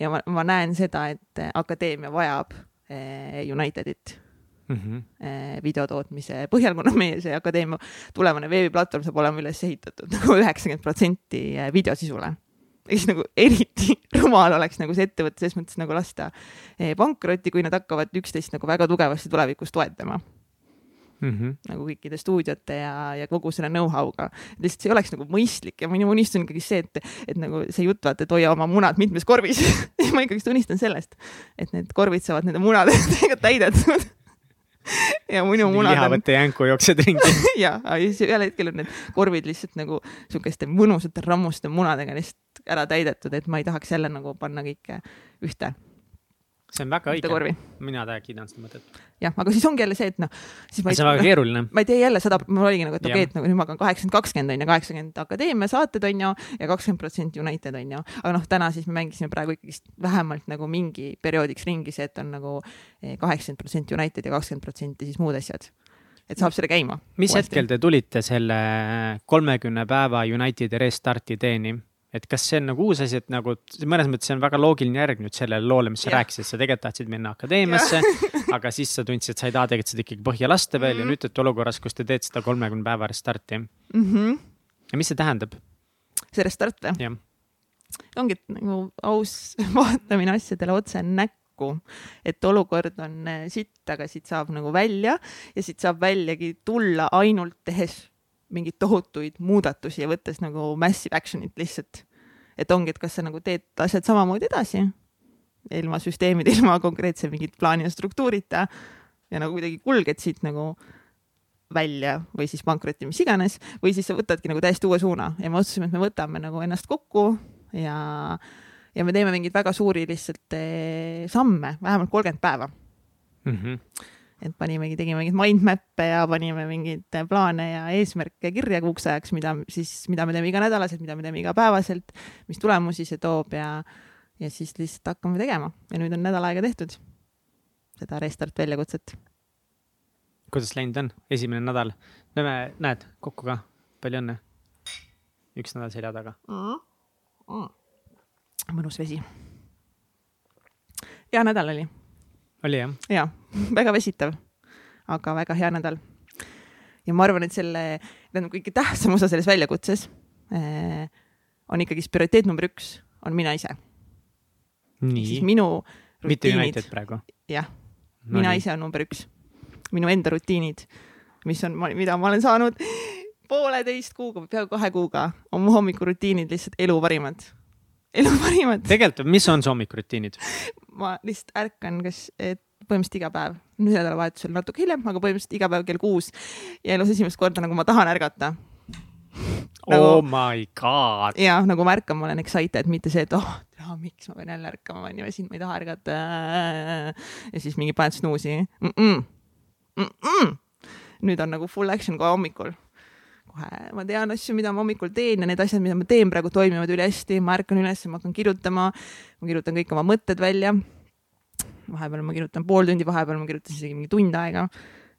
ja ma, ma näen seda, et akadeemia vajab eh, Unitedit mm -hmm. videotootmise põhjal, kuna meie see akadeemia tulevane veebiplatvorm saab olema üles ehitatud nagu üheksakümmend protsenti eh, videosisule ehk siis nagu eriti rumal oleks nagu see ettevõte selles mõttes nagu lasta eh, pankrotti, kui nad hakkavad üksteist nagu väga tugevasti tulevikus toetama mm. -hmm. nagu kõikide stuudiote ja, ja kogu selle know-how'ga. lihtsalt see ei oleks nagu mõistlik ja minu unistus on ikkagi see, et, et nagu see jutt vaata, et hoia oma munad mitmes korvis ma ikkagi unistan sellest, et need korvid saavad nende munadega täidetud ja minu munad on. lihavõtte jänku jooksed ringi ja, aga siis ühel hetkel on need korvid lihtsalt nagu sihukeste mõnusate rammuste munadega lihtsalt ära täidetud, et ma ei tahaks jälle nagu panna kõike ühte see on väga õige. mina täiega kiidan seda mõtet. jah, aga siis ongi jälle see, et noh. see on väga keeruline. ma ei tee jälle sada, mul oligi nagu, et okei okay,, et nagu nüüd ma hakkan kaheksakümmend, kakskümmend on ju, kaheksakümmend akadeemia saated on ju ja kakskümmend protsenti United on ju. aga noh, täna siis me mängisime praegu ikkagist vähemalt nagu mingi perioodiks ringi see, et on nagu eh, kaheksakümmend protsenti United ja kakskümmend protsenti siis muud asjad et saab selle käima. mis uuesti. hetkel te tulite selle kolmekümne päeva Unitedi restarti teeni? Et kas see on nagu uus asi, et nagu mõnes mõttes see on väga loogiline järg nüüd sellele loole, mis sa ja. rääkisid, sa tegelikult tahtsid minna akadeemiasse, aga siis sa tundsid, et sa ei taha tegelikult seda ikkagi põhja lasta veel mm -hmm. ja mhm. nüüd olete olukorras, kus te teete seda kolmekümne päeva restarti mm. -hmm. ja mis see tähendab? see restart või? ongi nagu aus vaatamine asjadele otse näkku, et olukord on äh, sitt, aga siit saab nagu välja ja siit saab väljagi tulla ainult tehes mingeid tohutuid muudatusi ja võttes nagu massive action'it lihtsalt. et ongi, et kas sa nagu teed asjad samamoodi edasi, ilma süsteemide, ilma konkreetse mingit plaani ja struktuurita ja nagu kuidagi kulged siit nagu välja või siis pankrotti, mis iganes, või siis sa võtadki nagu täiesti uue suuna ja me otsustasime, et me võtame nagu ennast kokku ja, ja me teeme mingeid väga suuri lihtsalt eh, samme, vähemalt kolmkümmend päeva mm. -hmm et panimegi, tegime mingeid mindmap'e ja panime mingeid plaane ja eesmärke kirja kuuks ajaks, mida siis, mida me teeme iganädalaselt, mida me teeme igapäevaselt, mis tulemusi see toob ja, ja siis lihtsalt hakkame tegema ja nüüd on nädal aega tehtud seda restart väljakutset. kuidas läinud on, esimene nädal? näeme, näed, kokku ka, palju õnne. üks nädal selja taga mm. -hmm. mõnus vesi. hea nädal oli oli jah? jaa, väga väsitav, aga väga hea nädal. ja ma arvan, et selle, tähendab kõige tähtsam osa selles väljakutses eh, on ikkagi prioriteet number üks, on mina ise. nii. minu mitte United praegu? jah no, mina nii. ise on number üks. minu enda rutiinid, mis on, mida ma olen saanud pooleteist kuuga, peaaegu kahe kuuga, on mu hommikurutiinid lihtsalt elu parimad elu parimad. tegelikult, mis on su hommikurutiinid? ma lihtsalt ärkan, kas, et põhimõtteliselt iga päev, nüüd nädalavahetusel natuke hiljem, aga põhimõtteliselt iga päev kell kuus ja elus esimest korda nagu ma tahan ärgata. Nagu, oh my god. ja nagu ma ärkan, ma olen excited, mitte see, et oh, oh, miks ma pean jälle ärkama, onju, ja siis ma ei taha ärgata. ja siis mingi paned snuusi mm. -mm. Mm -mm. nüüd on nagu full action kohe hommikul kohe. Ma tean asju, mida ma hommikul teen ja need asjad, mida ma teen praegu toimivad ülihästi, ma ärkan üles, ma hakkan kirjutama, ma kirjutan kõik oma mõtted välja. vahepeal ma kirjutan pool tundi, vahepeal ma kirjutan isegi mingi tund aega,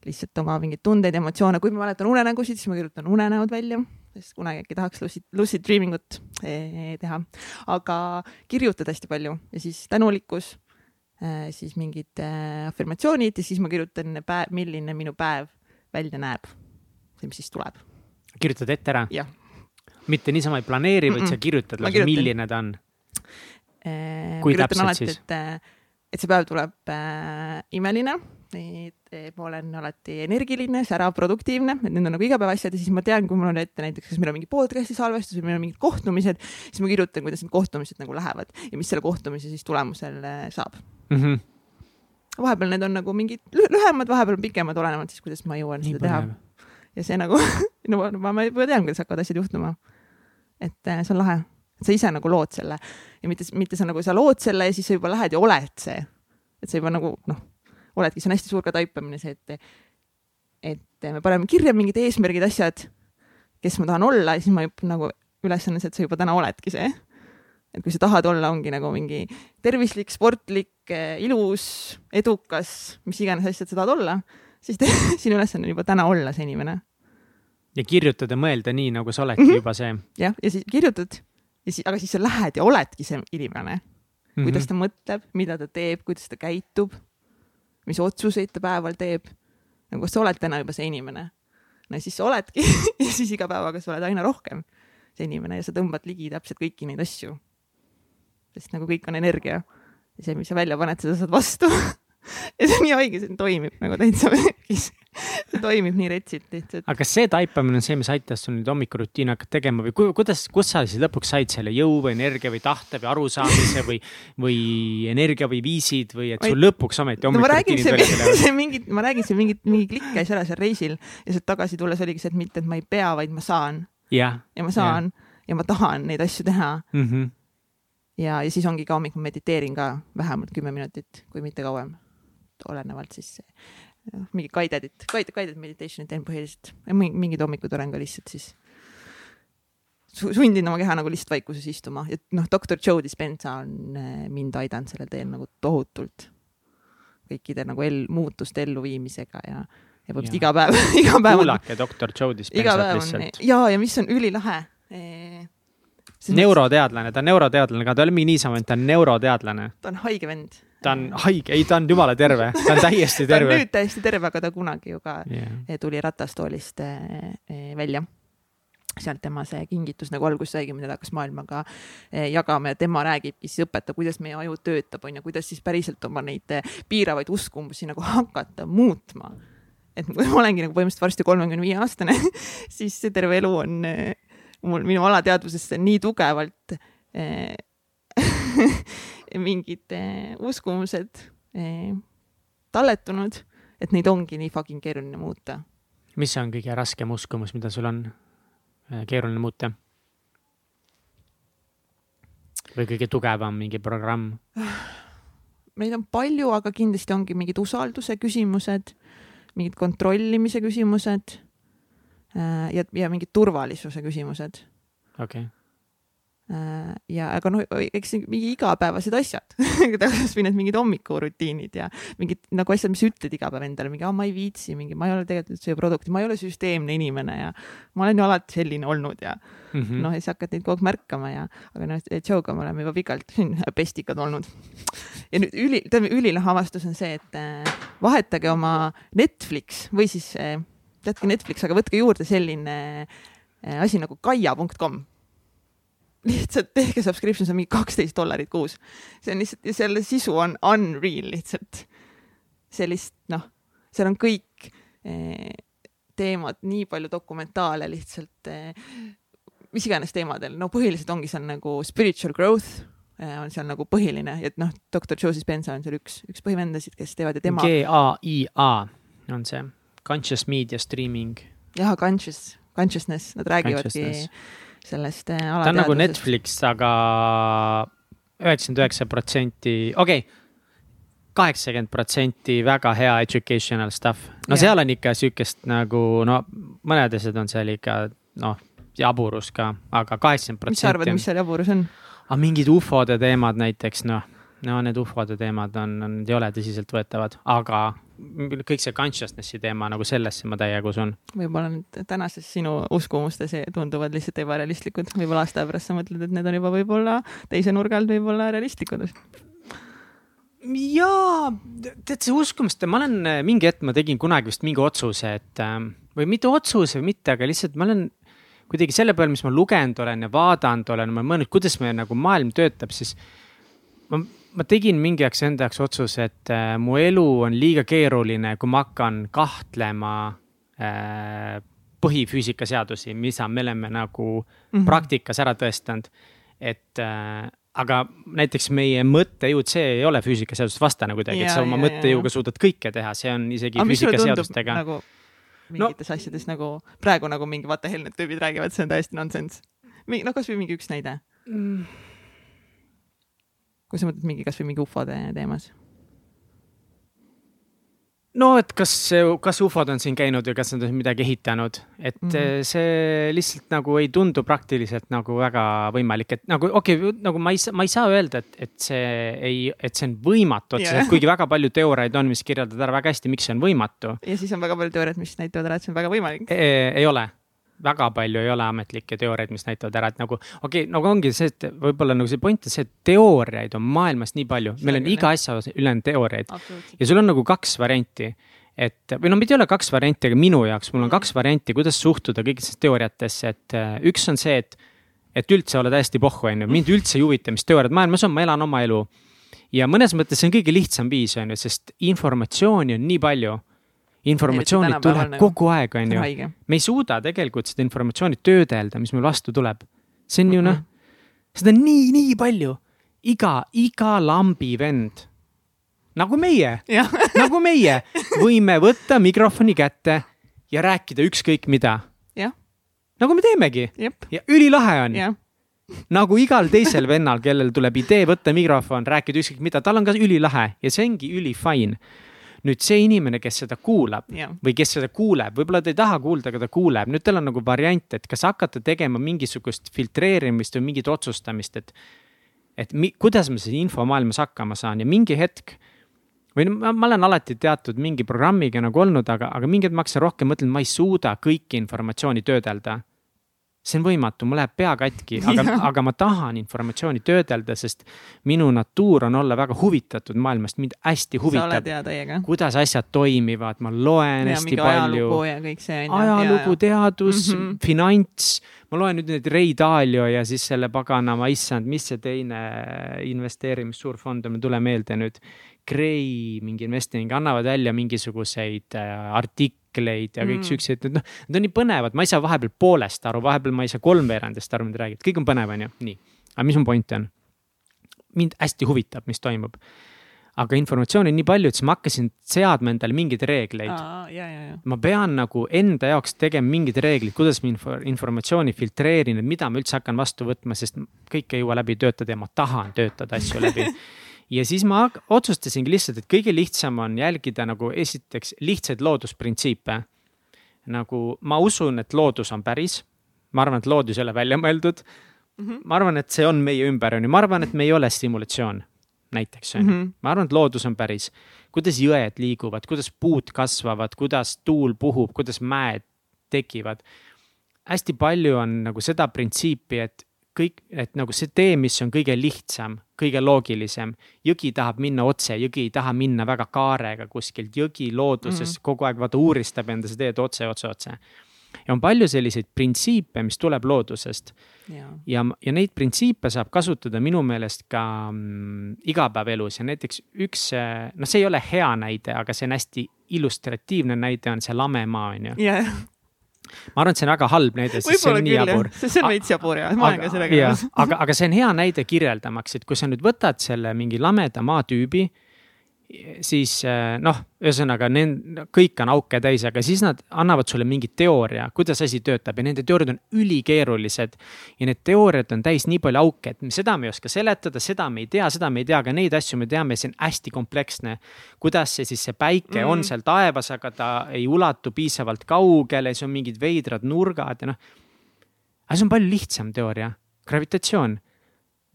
lihtsalt oma mingeid tundeid, emotsioone, kui ma mäletan unenägusid, siis ma kirjutan unenäod välja, sest kunagi äkki tahaks lucid, lucid dreaming ut eh, teha, aga kirjutad hästi palju ja siis tänulikkus eh,, siis mingid eh, afirmatsioonid ja siis ma kirjutan milline minu päev välja näeb, see, mis siis tuleb kirjutad ette ära? mitte niisama ei planeeri, vaid mm -mm. sa kirjutad lausa, milline ta on äh,? kui täpselt alati, siis? et äh, et see päev tuleb äh, imeline, et ma olen alati energiline, särav, produktiivne, et need on nagu igapäevaasjad ja siis ma tean, kui mul on ette näiteks, kas meil on mingi podcast'i salvestus või meil on mingid kohtumised, siis ma kirjutan, kuidas need kohtumised nagu lähevad ja mis selle kohtumise siis tulemusel äh, saab mm. -hmm. vahepeal need on nagu mingid lühemad, vahepeal pikemad, olenevalt siis, kuidas ma jõuan Nii seda teha. Ja see nagu no ma, ma juba tean, kuidas hakkavad asjad juhtuma. et äh, see on lahe, sa ise nagu lood selle ja mitte, mitte sa nagu, sa lood selle ja siis sa juba lähed ja oled see. et sa juba nagu noh oledki, see on hästi suur ka taipamine, see, et, et me paneme kirja mingid eesmärgid, asjad, kes ma tahan olla ja siis ma juba nagu ülesanne see, et sa juba täna oledki see. et kui sa tahad olla, ongi nagu mingi tervislik, sportlik, ilus, edukas, mis iganes asjad sa tahad olla, siis te, sinu ülesanne on juba täna olla see inimene. ja kirjutada, mõelda nii, nagu sa oledki mm -hmm. juba see. jah, ja siis kirjutad ja siis, aga siis sa lähed ja oledki see inimene. kuidas mm -hmm. ta mõtleb, mida ta teeb, kuidas ta käitub mis otsuseid ta päeval teeb. nagu kas sa oled täna juba see inimene? no siis sa oledki ja siis iga päevaga sa oled aina rohkem see inimene ja sa tõmbad ligi täpselt kõiki neid asju. sest nagu kõik on energia ja see, mis sa välja paned, seda saad vastu ja see on nii haige, see toimib nagu täitsa märgis see toimib nii retsilt lihtsalt. aga kas see taipamine on see, mis aitas sul nüüd hommikurutiini hakata tegema või kuidas, kust sa siis lõpuks said selle jõu või energia või tahte või arusaamise või, või energia või viisid või et sul Vaid... lõpuks ometi hommikuritiin no, tuli see mingid, ma räägin, see mingit, mingi klikk käis ära seal reisil ja sealt tagasi tulles oligi see, et mitte, et ma ei pea, vaid ma saan. ja ma saan ja. ja ma tahan neid asju teha mm. -hmm. ja, ja siis ongi ka hommik, ma mediteerin ka vähemalt kümme minutit, kui mitte kauem. Olenevalt siis mingi guided'it, guided, meditation'it teen põhiliselt. mingid hommikud olen ka lihtsalt siis sundin oma keha nagu lihtsalt vaikuses istuma ja noh, doktor Joe Dispenza on äh, mind aidanud sellel teel nagu tohutult. kõikide nagu el-, muutuste elluviimisega ja, ja põhimõtteliselt iga päev iga päev. kuulake doktor Joe Dispensat lihtsalt. ja, ja mis on ülilahe neuroteadlane, ta on neuroteadlane, aga ta ei ole mingi niisama, ta on neuroteadlane. ta on haige vend ta on haige, ei, ta on jumala terve, ta on täiesti terve ta on nüüd täiesti terve, aga ta kunagi ju ka yeah. tuli ratastoolist eh, eh, välja sealt tema see kingitus nagu alguses saigi, mida ta hakkas maailmaga eh, jagama ja tema räägibki, siis õpetab, kuidas meie aju töötab, on ju, kuidas siis päriselt oma neid piiravaid uskumusi nagu hakata muutma. et ma olengi nagu põhimõtteliselt varsti kolmekümne viie aastane siis see terve elu on mul minu alateadvusesse nii tugevalt mingid eh, uskumused eh, talletunud, et neid ongi nii fucking keeruline muuta. mis on kõige raskem uskumus, mida sul on eh, keeruline muuta? või kõige tugevam mingi programm? Neid on palju, aga kindlasti ongi mingid usalduse küsimused, mingid kontrollimise küsimused ja, ja mingid turvalisuse küsimused. okei okay Äh, ja aga noh, eks mingi igapäevased asjad kasvõi need mingid hommikurutiinid ja mingid nagu asjad, mis ütled iga päev endale, mingi, ma ei viitsi, mingi, ma ei ole tegelikult üldse produkti, ma ei ole süsteemne inimene ja ma olen ju alati selline olnud ja mm -hmm. noh, ja siis hakkad neid kogu aeg märkama ja, aga noh, Joe'ga me oleme juba pikalt pestikad olnud. ja nüüd üli, tähendab ülilahe avastus on see, et äh, vahetage oma Netflix või siis äh, jätke Netflix, aga võtke juurde selline asi nagu kaia.com lihtsalt tehke subscription, see on mingi kaksteist dollarit kuus. see on lihtsalt selle sisu on unreal lihtsalt. sellist noh, seal on kõik eh, teemad, nii palju dokumentaale lihtsalt eh,, mis iganes teemadel, no põhiliselt ongi seal nagu spiritual growth on seal nagu põhiline, et noh, doktor Joseph Spencer on seal üks, üks põhivendasid, kes teevad ja tema. G-A-I-A on see, conscious media streaming. jah, conscious, consciousness, nad räägivadki sellest alateadvusest. ta on nagu Netflix, aga üheksakümmend üheksa protsenti, okei okay kaheksakümmend protsenti väga hea educational stuff. no yeah. seal on ikka sihukest nagu no mõned asjad on seal ikka noh, jaburus ka, aga kaheksakümmend protsenti. mis sa arvad, mis seal jaburus on? aga ah, mingid ufode teemad näiteks noh, no need ufode teemad on, on, ei ole tõsiseltvõetavad, aga kõik see consciousness'i teema nagu sellesse ma täiega usun. võib-olla need tänases sinu uskumustes tunduvad lihtsalt ebarealistlikud, võib-olla aasta pärast sa mõtled, et need on juba võib-olla teise nurga alt võib-olla realistlikud. jaa, tead see uskumuste, ma olen mingi hetk, ma tegin kunagi vist mingi otsuse, et ähm, või mitte otsuse või mitte, aga lihtsalt ma olen kuidagi selle peale, mis ma lugenud olen ja vaadanud olen, ma olen mõelnud, kuidas meie nagu maailm töötab, siis ma, ma tegin mingi ajaks enda jaoks otsuse, et äh, mu elu on liiga keeruline, kui ma hakkan kahtlema äh, põhifüüsikaseadusi, mida me oleme nagu mm -hmm. praktikas ära tõestanud. et äh, aga näiteks meie mõttejõud, see ei ole füüsikaseadusest vastane kuidagi, et sa oma mõttejõuga suudad kõike teha, see on isegi füüsikaseadustega. Nagu mingites no. asjades nagu praegu nagu mingi vaata hell need tüübid räägivad, see on täiesti nonsense. noh, kasvõi mingi üks näide mm kui sa mõtled mingi, kasvõi mingi ufode teemas? no et kas, kas ufod on siin käinud või kas nad on midagi ehitanud, et mm -hmm. see lihtsalt nagu ei tundu praktiliselt nagu väga võimalik, et nagu okei okay,, nagu ma ei saa, ma ei saa öelda, et, et see ei, et see on võimatu otseselt yeah., kuigi väga palju teooriaid on, mis kirjeldavad ära väga hästi, miks see on võimatu. ja siis on väga palju teooriaid, mis näitavad ära, et see on väga võimalik e. ei ole väga palju ei ole ametlikke teooriaid, mis näitavad ära, et nagu okei okay,, nagu ongi see, et võib-olla nagu see point on see, et teooriaid on maailmas nii palju, meil on iga asja üle on teooriaid ja sul on nagu kaks varianti et või no mitte ei ole kaks varianti, aga minu jaoks mul on kaks varianti, kuidas suhtuda kõigisse teooriatesse, et äh, üks on see, et. et üldse olla täiesti pohhu, on ju, mind üldse ei huvita, mis teooriad maailmas on, ma elan oma elu. ja mõnes mõttes see on kõige lihtsam viis, on ju, sest informatsiooni on nii palju informatsiooni tuleb nagu. kogu aeg, on ju. me ei suuda tegelikult seda informatsiooni töödelda, mis meil vastu tuleb. see on ju noh, seda on nii, nii palju. iga, iga lambi vend, nagu meie. Nagu meie, võime võtta mikrofoni kätte ja rääkida ükskõik mida. nagu me teemegi. ja ülilahe on. Nagu igal teisel vennal, kellel tuleb idee võtta mikrofon, rääkida ükskõik mida, tal on ka ülilahe. Ja see ongi ülifine nüüd see inimene, kes seda kuulab yeah. või kes seda kuuleb, võib-olla ta ei taha kuulda, aga ta kuuleb, nüüd tal on nagu variant, et kas hakata tegema mingisugust filtreerimist või mingit otsustamist, et. et mi, kuidas ma siin infomaailmas hakkama saan ja mingi hetk või no ma, ma olen alati teatud mingi programmiga nagu olnud, aga, aga mingi hetk ma hakkasin rohkem mõtlema, ma ei suuda kõiki informatsiooni töödelda see on võimatu, mul läheb pea katki, aga, aga ma tahan informatsiooni töödelda, sest minu natuur on olla väga huvitatud maailmast, mind hästi huvitab. kuidas asjad toimivad, ma loen ja, hästi palju. ajalugu, teadus mm, -hmm. finants, ma loen nüüd neid Ray Dalio ja siis selle paganama, issand, mis see teine investeerimissuurfond on, ei tule meelde nüüd Gray mingi investing annavad välja mingisuguseid äh, artikleid ja kõik mm. siuksed, noh, need on nii põnevad, ma ei saa vahepeal poolest aru, vahepeal ma ei saa kolmveerandist aru, mida räägid, kõik on põnev, on ju, nii. aga mis mu point on? mind hästi huvitab, mis toimub. aga informatsiooni on nii palju, et siis ma hakkasin seadma endale mingeid reegleid. ma pean nagu enda jaoks tegema mingid reeglid, kuidas ma info, informatsiooni filtreerin, et mida ma üldse hakkan vastu võtma, sest kõik ei jõua läbi töötada ja ma tahan töötada asju läbi ja siis ma otsustasingi lihtsalt, et kõige lihtsam on jälgida nagu esiteks lihtsaid loodusprintsiipe. nagu ma usun, et loodus on päris. ma arvan, et loodus ei ole välja mõeldud mm. -hmm. ma arvan, et see on meie ümber, on ju, ma arvan, et me ei ole simulatsioon näiteks on ju -hmm., ma arvan, et loodus on päris. kuidas jõed liiguvad, kuidas puud kasvavad, kuidas tuul puhub, kuidas mäed tekivad. hästi palju on nagu seda printsiipi, et kõik, et nagu see tee, mis on kõige lihtsam, kõige loogilisem. jõgi tahab minna otse, jõgi ei taha minna väga kaarega kuskilt, jõgi looduses mm -hmm. kogu aeg vaata uuristab enda seda teed otse, otse, otse. ja on palju selliseid printsiipe, mis tuleb loodusest. ja, ja, ja neid printsiipe saab kasutada minu meelest ka mm, igapäevaelus ja näiteks üks, noh, see ei ole hea näide, aga see on hästi illustratiivne näide, on see lamemaa, on ju yeah ma arvan, et see on väga halb näide, sest see on nii jabur. see on veits jabur ja ma olen ka sellega nõus. aga, aga see on hea näide kirjeldamaks, et kui sa nüüd võtad selle mingi lameda maatüübi siis eh, noh, ühesõnaga need kõik on auke täis, aga siis nad annavad sulle mingi teooria, kuidas asi töötab ja nende teooriad on ülikeerulised. ja need teooriad on täis nii palju auke, et seda me ei oska seletada, seda me ei tea, seda me ei tea, aga neid asju me teame, see on hästi kompleksne. kuidas see siis, see päike mm. on seal taevas, aga ta ei ulatu piisavalt kaugele, siis on mingid veidrad nurgad ja noh. aga see on palju lihtsam teooria, gravitatsioon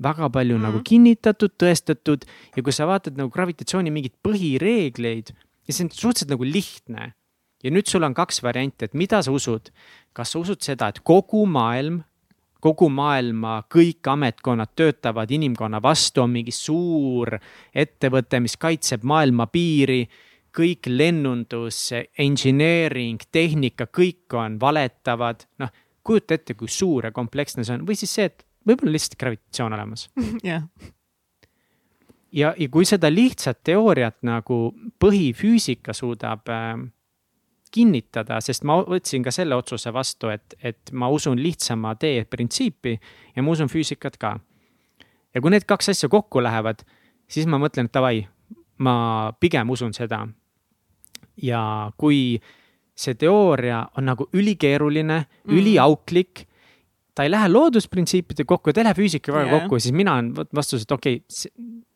väga palju mm -hmm. nagu kinnitatud, tõestatud ja kui sa vaatad nagu gravitatsiooni mingeid põhireegleid ja see on suhteliselt nagu lihtne. ja nüüd sul on kaks varianti, et mida sa usud. kas sa usud seda, et kogu maailm, kogu maailma kõik ametkonnad töötavad inimkonna vastu, on mingi suur ettevõte, mis kaitseb maailma piiri kõik lennundus, engineering, tehnika, kõik on valetavad, noh kujuta ette, kui suur ja kompleksne see on või siis see, et võib-olla lihtsalt gravitatsioon olemas jah. ja, ja kui seda lihtsat teooriat nagu põhifüüsika suudab äh, kinnitada, sest ma võtsin ka selle otsuse vastu, et, et ma usun lihtsama tee printsiipi ja ma usun füüsikat ka. ja kui need kaks asja kokku lähevad, siis ma mõtlen, et davai, ma pigem usun seda. ja kui see teooria on nagu ülikeeruline mm., üliauklik ta ei lähe loodusprintsiipide kokku, ta ei lähe füüsikaga yeah. kokku, siis mina olen vastus, et okei okay,,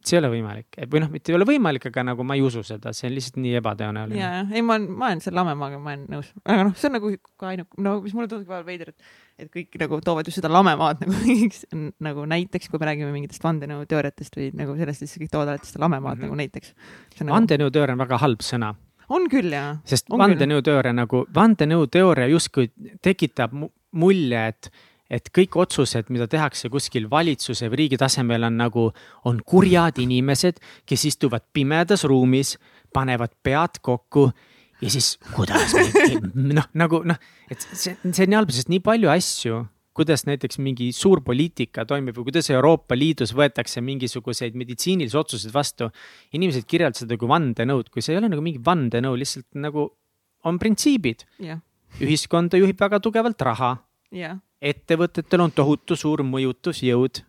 see ei ole võimalik või noh, mitte ei ole võimalik, aga nagu ma ei usu seda, see on lihtsalt nii ebatõenäoline. ja, ei, ma olen, ma olen selle lamemaaga, ma olen nõus, aga noh, see on nagu ka ainuke, no mis mulle tundub vahel veider, et, et kõik nagu toovad just seda lamemaad nagu mingiks nagu näiteks, kui me räägime mingitest vandenõuteooriatest või nagu sellest, siis kõik toovad alati seda lamemaad mm -hmm. nagu näiteks. Nagu... vandenõuteooria on väga halb sõna on küll jaa. sest vandenõuteooria nagu, vandenõuteooria justkui tekitab mulje, et et kõik otsused, mida tehakse kuskil valitsuse või riigi tasemel on nagu, on kurjad inimesed, kes istuvad pimedas ruumis, panevad pead kokku ja siis kuidas noh, nagu noh, et see, see on nii halb, sest nii palju asju, kuidas näiteks mingi suur poliitika toimib või kuidas Euroopa Liidus võetakse mingisuguseid meditsiinilisi otsuseid vastu. inimesed kirjeldavad seda kui vandenõud, kui see ei ole nagu mingi vandenõu, lihtsalt nagu on printsiibid yeah.. ühiskonda juhib väga tugevalt raha ettevõtetel on tohutu suur mõjutusjõud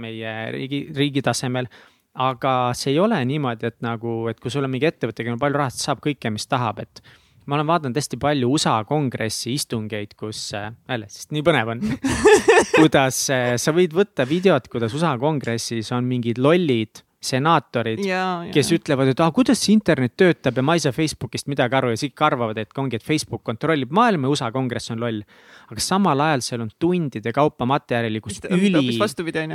meie riigi, riigi tasemel. aga see ei ole niimoodi, et nagu, et kui sul on mingi ettevõte, kellel on palju raha, siis saab kõike, mis tahab, et ma olen vaadanud hästi palju USA kongressi istungeid, kus, äh, jälle, sest nii põnev on kuidas äh, sa võid võtta videot, kuidas USA kongressis on mingid lollid senaatorid, kes ütlevad, et ah, kuidas see internet töötab ja ma ei saa Facebookist midagi aru. Ja siis ikka arvavad, et ongi, et Facebook kontrollib. Maailma ja USA kongress on loll. aga samal ajal seal on tundide kaupa materjali, kus üli,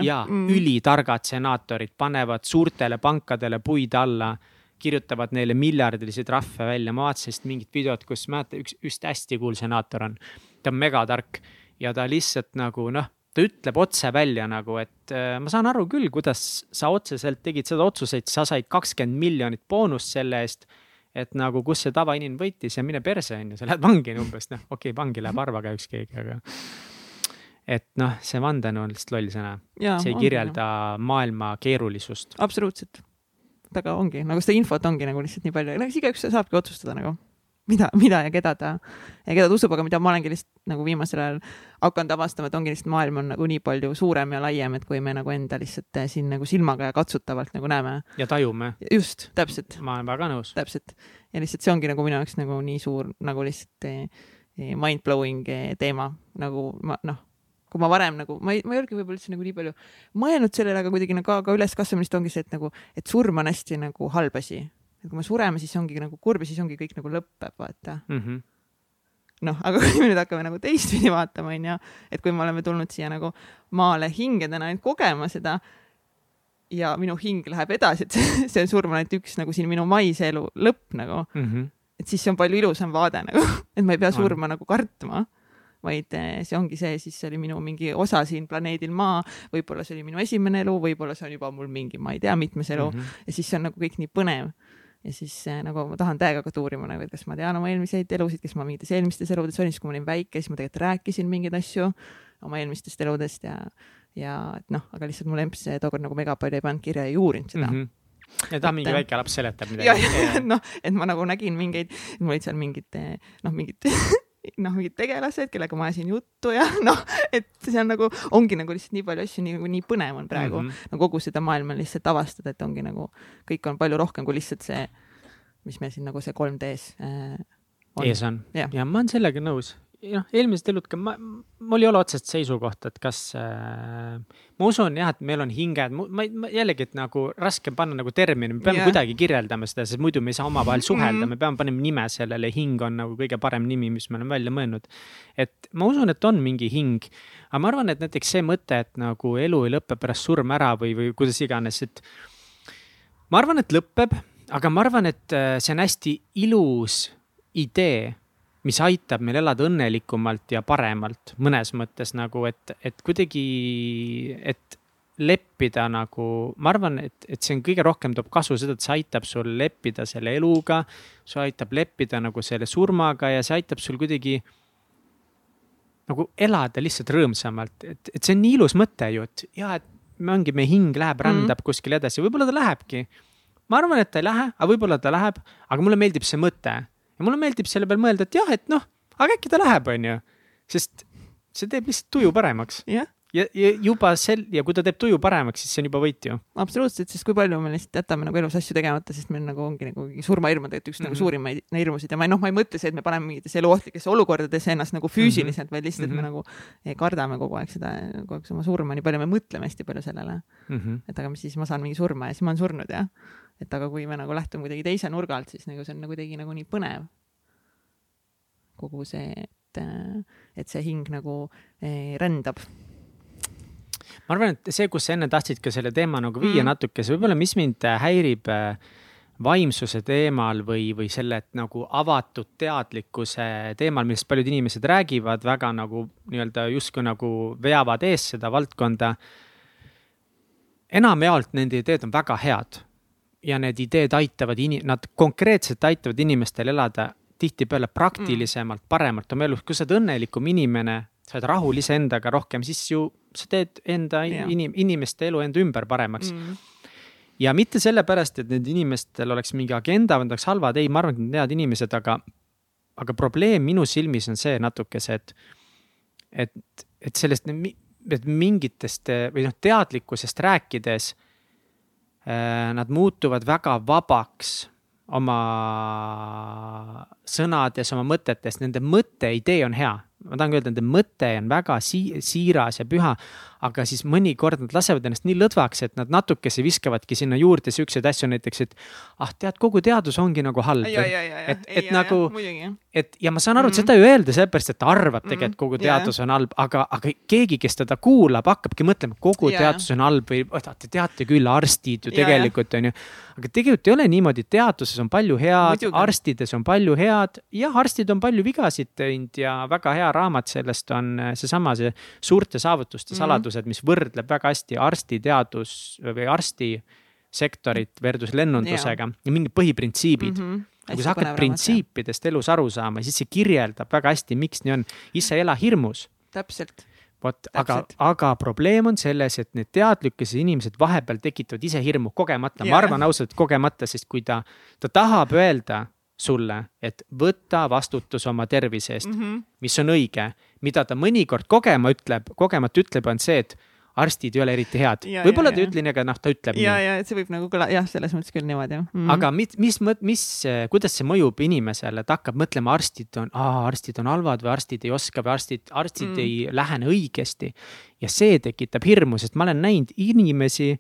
ja mm. ülitargad senaatorid panevad suurtele pankadele puid alla kirjutavad neile miljardilisi trahve välja, ma vaatasin just mingit videot, kus mäletan, üks, üks hästi cool senaator on, ta on megatark. Ja ta lihtsalt nagu noh ta ütleb otse välja nagu, et äh, ma saan aru küll, kuidas sa otseselt tegid seda otsuseid, sa said kakskümmend miljonit boonust selle eest. et nagu, kus see tavainimene võitis ja mine perse, on ju, sa lähed vangi umbes, noh, okei okay,, vangi läheb harva kahjuks keegi, aga. et noh, see vandenõu on lihtsalt loll sõna. see ei kirjelda on, maailma keerulisust. absoluutselt. väga ongi, nagu seda infot ongi nagu lihtsalt nii palju, no eks igaüks saabki otsustada nagu mida, mida ja keda ta ja keda ta usub, aga mida ma olengi lihtsalt nagu viimasel ajal hakanud avastama, et ongi lihtsalt maailm on nagu nii palju suurem ja laiem, et kui me nagu enda lihtsalt siin nagu silmaga ja katsutavalt nagu näeme. ja tajume. just, täpselt. ma olen väga nõus. täpselt ja lihtsalt see ongi nagu minu jaoks nagu nii suur nagu lihtsalt eh, mind-blowing eh, teema nagu ma noh kui ma varem nagu, ma ei, ma ei olegi võib-olla üldse nagu nii palju mõelnud sellele, aga kuidagi nagu ka, ka üleskasvamist ongi see, et nagu, et surm on hästi nagu halb asi ja kui me sureme, siis ongi nagu kurb ja siis ongi kõik nagu lõpeb, vaata mm. -hmm noh, aga kui me nüüd hakkame nagu teistpidi vaatama, onju, et kui me oleme tulnud siia nagu maale hingedena ainult kogema seda ja minu hing läheb edasi, et see surm on ainult üks nagu siin minu maise elu lõpp nagu mm. -hmm. et siis see on palju ilusam vaade nagu, et ma ei pea surma on. nagu kartma, vaid eh, see ongi see, siis see oli minu mingi osa siin planeedil Maa, võib-olla see oli minu esimene elu, võib-olla see on juba mul mingi, ma ei tea, mitmes elu mm -hmm. ja siis see on nagu kõik nii põnev ja siis äh, nagu ma tahan täiega hakata uurima nagu, et kas ma tean oma eelmiseid elusid, kes ma mingites eelmistes eludes olin, siis kui ma olin väike, siis ma tegelikult rääkisin mingeid asju oma eelmistest eludest ja, ja et noh, aga lihtsalt mul emps tookord nagu mega palju ei pannud kirja ja ei uurinud seda mm. -hmm ja ta mingi väike laps seletab midagi. noh, et ma nagu nägin mingeid, mul olid seal mingid noh, mingid noh, mingid tegelased, kellega ma ajasin juttu ja noh, et see on nagu, ongi nagu lihtsalt nii palju asju, nii, nii põnev on praegu mm -hmm. nagu kogu seda maailma lihtsalt avastada, et ongi nagu, kõik on palju rohkem kui lihtsalt see, mis meil siin nagu see 3D-s äh, on. ees on ja. ja ma olen sellega nõus noh, eelmised elud ka, ma, mul ei ole otsest seisukohta, et kas äh,. ma usun jah, et meil on hinged, ma, ma jällegi, et nagu raske panna nagu termini, me peame yeah. kuidagi kirjeldama seda, sest muidu me ei saa omavahel suhelda mm, -hmm. me peame panema nime sellele, hing on nagu kõige parem nimi, mis me oleme välja mõelnud. et ma usun, et on mingi hing, aga ma arvan, et näiteks see mõte, et nagu elu ei lõpe pärast surma ära või, või kuidas iganes, et. ma arvan, et lõpeb, aga ma arvan, et äh, see on hästi ilus idee mis aitab meil elada õnnelikumalt ja paremalt mõnes mõttes nagu, et, et kuidagi, et leppida nagu, ma arvan, et, et see on kõige rohkem toob kasu seda, et see aitab sul leppida selle eluga. see aitab leppida nagu selle surmaga ja see aitab sul kuidagi nagu elada lihtsalt rõõmsamalt, et, et see on nii ilus mõte ju, et ja, et ongi meie hing läheb, rändab mm -hmm. kuskile edasi, võib-olla ta lähebki. ma arvan, et ta ei lähe, aga võib-olla ta läheb, aga mulle meeldib see mõte ja mulle meeldib selle peale mõelda, et jah, et noh, aga äkki ta läheb, on ju. sest see teeb lihtsalt tuju paremaks. jah ja, ja juba sel ja kui ta teeb tuju paremaks, siis see on juba võit ju. absoluutselt, sest kui palju me lihtsalt jätame nagu elus asju tegemata, sest meil nagu ongi nagu surmahirm on tegelikult üks mm -hmm. nagu mhm. suurimaid hirmusid ja ma noh, ma ei mõtle see, et me paneme mingitesse eluohtlikesse olukordadesse ennast nagu füüsiliselt mm, -hmm. vaid lihtsalt, et me mhm. nagu kardame kogu aeg seda, kogu aeg oma surma, nii palju me mõtleme hästi palju sellele mm. -hmm. et aga mis siis, ma saan mingi surma ja siis ma olen surnud jah. Et aga kui me nagu lähtume kuidagi teise nurga alt, siis nagu see on nagu kuidagi nagu nii põnev. kogu see, et, et see hing nagu eh, rändab ma arvan, et see, kus sa enne tahtsid ka selle teema nagu viia mm. natukese, võib-olla, mis mind äh, häirib äh, vaimsuse teemal või, või selle nagu avatud teadlikkuse teemal, millest paljud inimesed räägivad, väga nagu nii-öelda justkui nagu veavad ees seda valdkonda. enamjaolt nende ideed on väga head ja need ideed aitavad ini-, nad konkreetselt aitavad inimestel elada tihtipeale praktilisemalt mm., paremalt oma elus, kui sa oled õnnelikum inimene, sa oled rahul iseendaga rohkem, siis ju sa teed enda yeah. inim-, inimeste elu enda ümber paremaks mm. ja mitte sellepärast, et nendel inimestel oleks mingi agenda või nad oleks halvad, ei, ma arvan, et nad on head inimesed, aga, aga probleem minu silmis on see natukese, et, et, et sellest, et mingitest või noh, teadlikkusest rääkides nad muutuvad väga vabaks oma sõnades, oma mõtetes, nende mõte, idee on hea. Ma tahan öelda, nende mõte on väga sii-, siiras ja püha, aga siis mõnikord nad lasevad ennast nii lõdvaks, et nad natukese viskavadki sinna juurde siukseid asju, näiteks, et ah, tead, kogu teadus ongi nagu halb. et, et ja, nagu, et ja ma saan aru, et -hmm. seda ei öelda sellepärast, et ta arvab tegelikult mm -hmm. kogu teadus on halb, aga, aga keegi, kes teda kuulab, hakkabki mõtlema, kogu ja, teadus on halb või te teate küll, arstid ju tegelikult on ju. aga tegelikult ei ole niimoodi, teaduses on palju head, arstides on palju head, jah, arstid on palju vigasid teinud ja väga hea raamat sellest on seesama, see suurte saavutuste mm -hmm. Teadused, mis võrdleb väga hästi arstiteadus või arstisektorit versus lennundusega ja mingid põhiprintsiibid mm. -hmm ja kui sa hakkad printsiipidest elus aru saama, siis see kirjeldab väga hästi, miks nii on. ise ela hirmus. täpselt. vot, aga, aga probleem on selles, et need teadlikkuse inimesed vahepeal tekitavad ise hirmu kogemata, ma arvan ausalt kogemata, sest kui ta, ta tahab öelda sulle, et võta vastutus oma tervise eest mm, -hmm. mis on õige. mida ta mõnikord kogema ütleb, kogemata ütleb, on see, et arstid ei ole eriti head. võib-olla ta ei ütle nii, aga noh, ta ütleb ja, nii. ja, et see võib nagu kõla-, jah, selles mõttes küll niimoodi mm. -hmm. aga mis, mis, mis, kuidas see mõjub inimesele, ta hakkab mõtlema, arstid on, arstid on halvad või arstid ei oska või arstid, arstid mm. ei lähene õigesti. ja see tekitab hirmu, sest ma olen näinud inimesi,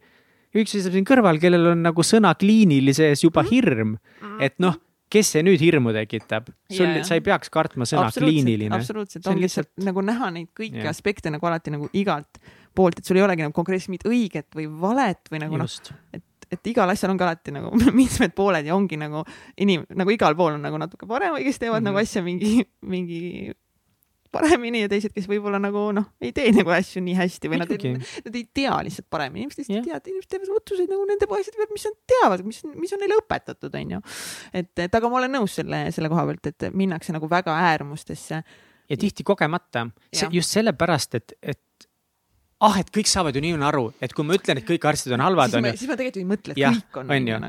üks seisab siin kõrval, kellel on nagu sõna kliinilise ees juba mm. hirm -hmm. et noh kes see nüüd hirmu tekitab? sul yeah., sa ei peaks kartma sõna kliiniline. absoluutselt, on lihtsalt nagu näha neid kõiki yeah. aspekte nagu alati nagu igalt poolt, et sul ei olegi nagu konkreetselt mingit õiget või valet või nagu noh, et, et igal asjal on ka alati nagu mitmed pooled ja ongi nagu inim-, nagu igal pool on nagu natuke parem, kes teevad mm -hmm. nagu asja mingi, mingi paremini ja teised, kes võib-olla nagu noh, ei tee nagu asju nii hästi või nad, nad ei tea lihtsalt paremini, inimesed lihtsalt yeah. teavad, inimesed teevad otsuseid nagu nende asjade pealt, mis nad teavad, mis, mis on neile õpetatud, onju. et, et aga ma olen nõus selle, selle koha pealt, et minnakse nagu väga äärmustesse. ja tihti kogemata, just sellepärast, et, et ah, et kõik saavad ju niimoodi aru, et kui ma ütlen, et kõik arstid on halvad, on ju. siis ma tegelikult ei mõtle, et ja, kõik on. on ju,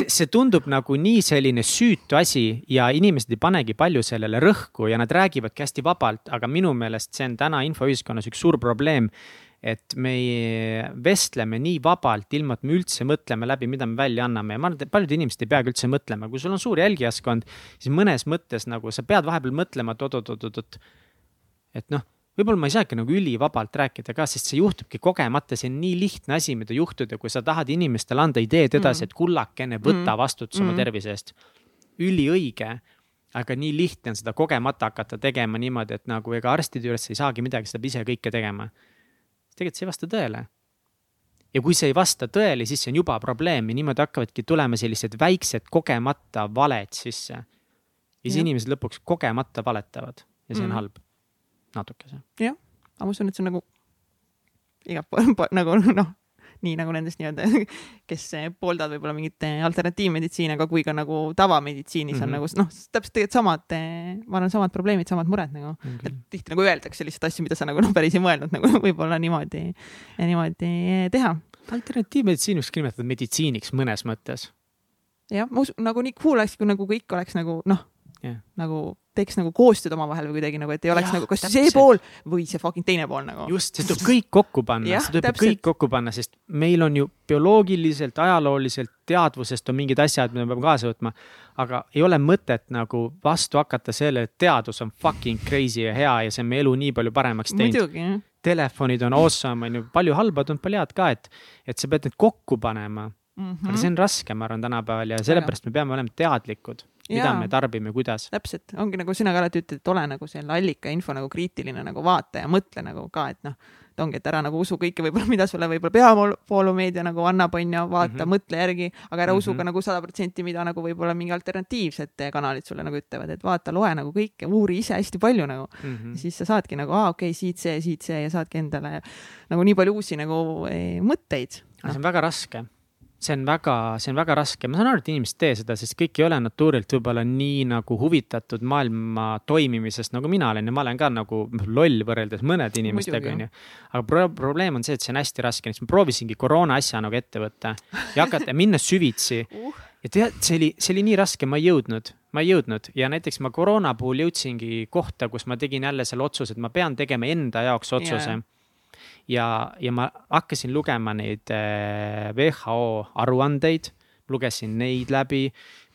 see, see tundub nagu nii selline süütu asi ja inimesed ei panegi palju sellele rõhku ja nad räägivadki hästi vabalt, aga minu meelest see on täna infoühiskonnas üks suur probleem. et me vestleme nii vabalt, ilma et me üldse mõtleme läbi, mida me välja anname ja ma arvan, et paljud inimesed ei peagi üldse mõtlema, kui sul on suur jälgijaskond, siis mõnes mõttes nagu sa pead vahepeal mõtlema, et oot-oot-oot-oot, et noh võib-olla ma ei saagi nagu ülivabalt rääkida ka, sest see juhtubki kogemata, see on nii lihtne asi, mida juhtuda, kui sa tahad inimestele anda ideed edasi mm., et kullakene, võta mm. vastutus mm. oma tervise eest. üliõige, aga nii lihtne on seda kogemata hakata tegema niimoodi, et nagu ega arstide juures ei saagi midagi, sa pead ise kõike tegema. tegelikult see ei vasta tõele. ja kui see ei vasta tõele, siis see on juba probleem ja niimoodi hakkavadki tulema sellised väiksed kogemata valed sisse. ja siis inimesed lõpuks kogemata valetavad ja see on mm. halb natukese. jah, aga ma usun, et see on nagu igat pool nagu noh, nii nagu nendest nii-öelda, kes pooldavad võib-olla mingit alternatiivmeditsiini, aga kui ka nagu tavameditsiinis mm -hmm. on mhm. nagu noh, täpselt tegelikult samad, ma arvan, samad probleemid, samad mured nagu okay., et tihti nagu öeldakse lihtsalt asju, mida sa nagu noh, päris ei mõelnud nagu võib-olla niimoodi, niimoodi teha. alternatiivmeditsiini võiks nimetada meditsiiniks mõnes mõttes. jah, ma usun, nagu nii cool oleks, kui nagu kõik oleks nagu noh yeah., nagu teeks nagu koostööd omavahel või kuidagi nagu, et ei oleks ja, nagu kas täpselt. see pool või see fucking teine pool nagu. just, see tuleb kõik kokku panna, see tuleb kõik kokku panna, sest meil on ju bioloogiliselt, ajalooliselt, teadvusest on mingid asjad, mida me peame kaasa võtma. aga ei ole mõtet nagu vastu hakata sellele, et teadus on fucking crazy ja hea ja see on meie elu nii palju paremaks teinud. Telefonid on awesome, on ju, palju halba tulnud, palju head ka, et, et sa pead need kokku panema mm. -hmm. aga see on raske, ma arvan, tänapäeval ja sellepärast me peame olema teadlikud mida me tarbime, kuidas. täpselt, ongi nagu sina ka alati ütled, et ole nagu selle allika info nagu kriitiline nagu vaata ja mõtle nagu ka, et noh, et ongi, et ära nagu usu kõike võib-olla, mida sulle võib-olla peavoolumeedia nagu annab, on ju, vaata mm, -hmm. mõtle järgi, aga ära mm -hmm. usu ka nagu sada protsenti, mida nagu võib-olla mingi alternatiivsed kanalid sulle nagu ütlevad, et vaata, loe nagu kõike, uuri ise hästi palju nagu mm. -hmm. siis sa saadki nagu, aa, okei okay,, siit see, siit see ja saadki endale nagu nii palju uusi nagu eh, mõtteid no.. see on väga raske see on väga, see on väga raske, ma saan aru, et inimesed tee seda, sest kõik ei ole natuurilt võib-olla nii nagu huvitatud maailma toimimisest, nagu mina olen. Ja ma olen ka nagu loll võrreldes mõnede inimestega, onju. aga pro probleem on see, et see on hästi raske, näiteks ma proovisingi koroona asja nagu ette võtta ja hakata, minna süvitsi. Uh. ja tead, see oli, see oli nii raske, ma ei jõudnud, ma ei jõudnud. Ja näiteks ma koroona puhul jõudsingi kohta, kus ma tegin jälle selle otsuse, et ma pean tegema enda jaoks otsuse. Yeah ja, ja ma hakkasin lugema neid WHO aruandeid, lugesin neid läbi,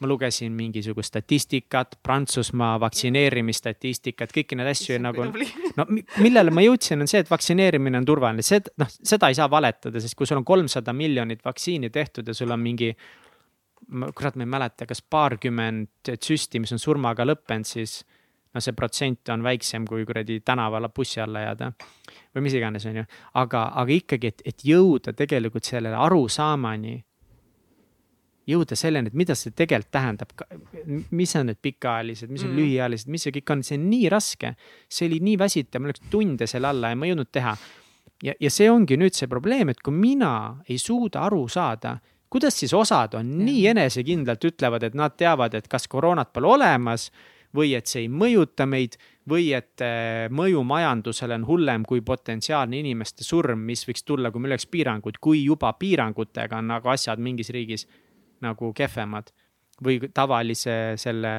ma lugesin mingisugust statistikat, Prantsusmaa vaktsineerimisstatistikat, kõiki neid asju nagu. no millele ma jõudsin, on see, et vaktsineerimine on turvaline, see, noh, seda ei saa valetada, sest kui sul on kolmsada miljonit vaktsiini tehtud ja sul on mingi kurat, ma ei mäleta, kas paarkümmend süsti, mis on surmaga lõppenud, siis no see protsent on väiksem kui kuradi tänaval bussi alla jääda või mis iganes, on ju. aga, aga ikkagi, et, et jõuda tegelikult sellele arusaamani, jõuda selleni, et mida see tegelikult tähendab, mis on need pikaajalised, mis on mm. lühiajalised, mis see kõik on, see on nii raske. see oli nii väsitav, mul läks tunde selle alla ja ma ei jõudnud teha. ja, ja see ongi nüüd see probleem, et kui mina ei suuda aru saada kuidas siis osad on mm. nii enesekindlalt ütlevad, et nad teavad, et kas koroonat pole olemas või et see ei mõjuta meid või et äh, mõju majandusele on hullem kui potentsiaalne inimeste surm, mis võiks tulla, kui meil oleks piirangud, kui juba piirangutega on nagu asjad mingis riigis nagu kehvemad või tavalise selle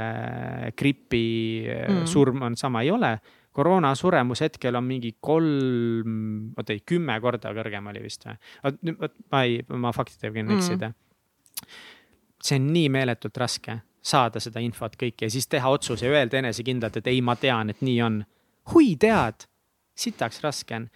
gripi äh, mm. surm on sama, ei ole. koroona suremus hetkel on mingi kolm, oota ei, kümme korda kõrgem oli vist või? vot ma ei, ma faktidega võin eksida mm.. see on nii meeletult raske saada seda infot kõike ja siis teha otsus ja öelda enesekindlalt, et ei, ma tean, et nii on. hui tead, sitaks raske on.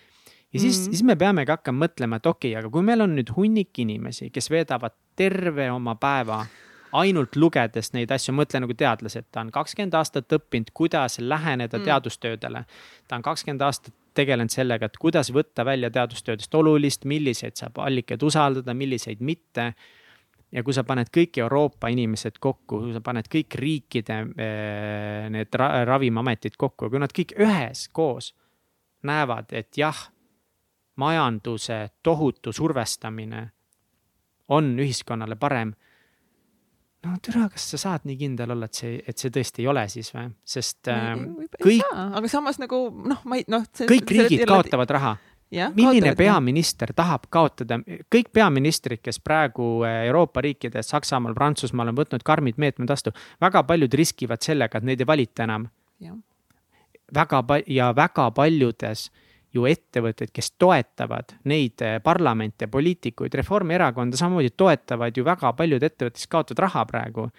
ja siis mm, -hmm. siis me peamegi hakkama mõtlema, et okei okay,, aga kui meil on nüüd hunnik inimesi, kes veedavad terve oma päeva ainult lugedes neid asju, mõtle nagu teadlased, ta on kakskümmend aastat õppinud, kuidas läheneda mm. teadustöödele. ta on kakskümmend aastat tegelenud sellega, et kuidas võtta välja teadustöödest olulist, milliseid saab allikaid usaldada, milliseid mitte ja kui sa paned kõik Euroopa inimesed kokku, kui sa paned kõik riikide eh, need ra ravimiametid kokku, kui nad kõik üheskoos näevad, et jah, majanduse tohutu survestamine on ühiskonnale parem. no türa, kas sa saad nii kindel olla, et see, et see tõesti ei ole siis või, sest äh, kõik. aga samas nagu noh, ma ei noh. kõik riigid kaotavad raha milline peaminister tahab kaotada, kõik peaministrid, kes praegu eh, Euroopa riikides, Saksamaal, Prantsusmaal on võtnud karmid meetmed vastu, väga paljud riskivad sellega, et neid ei valita enam. väga pa- ja väga paljudes ju ettevõtted, kes toetavad neid eh, parlamente, poliitikuid, Reformierakonda samamoodi toetavad ju väga paljud ettevõtted, kes kaotavad raha praegu.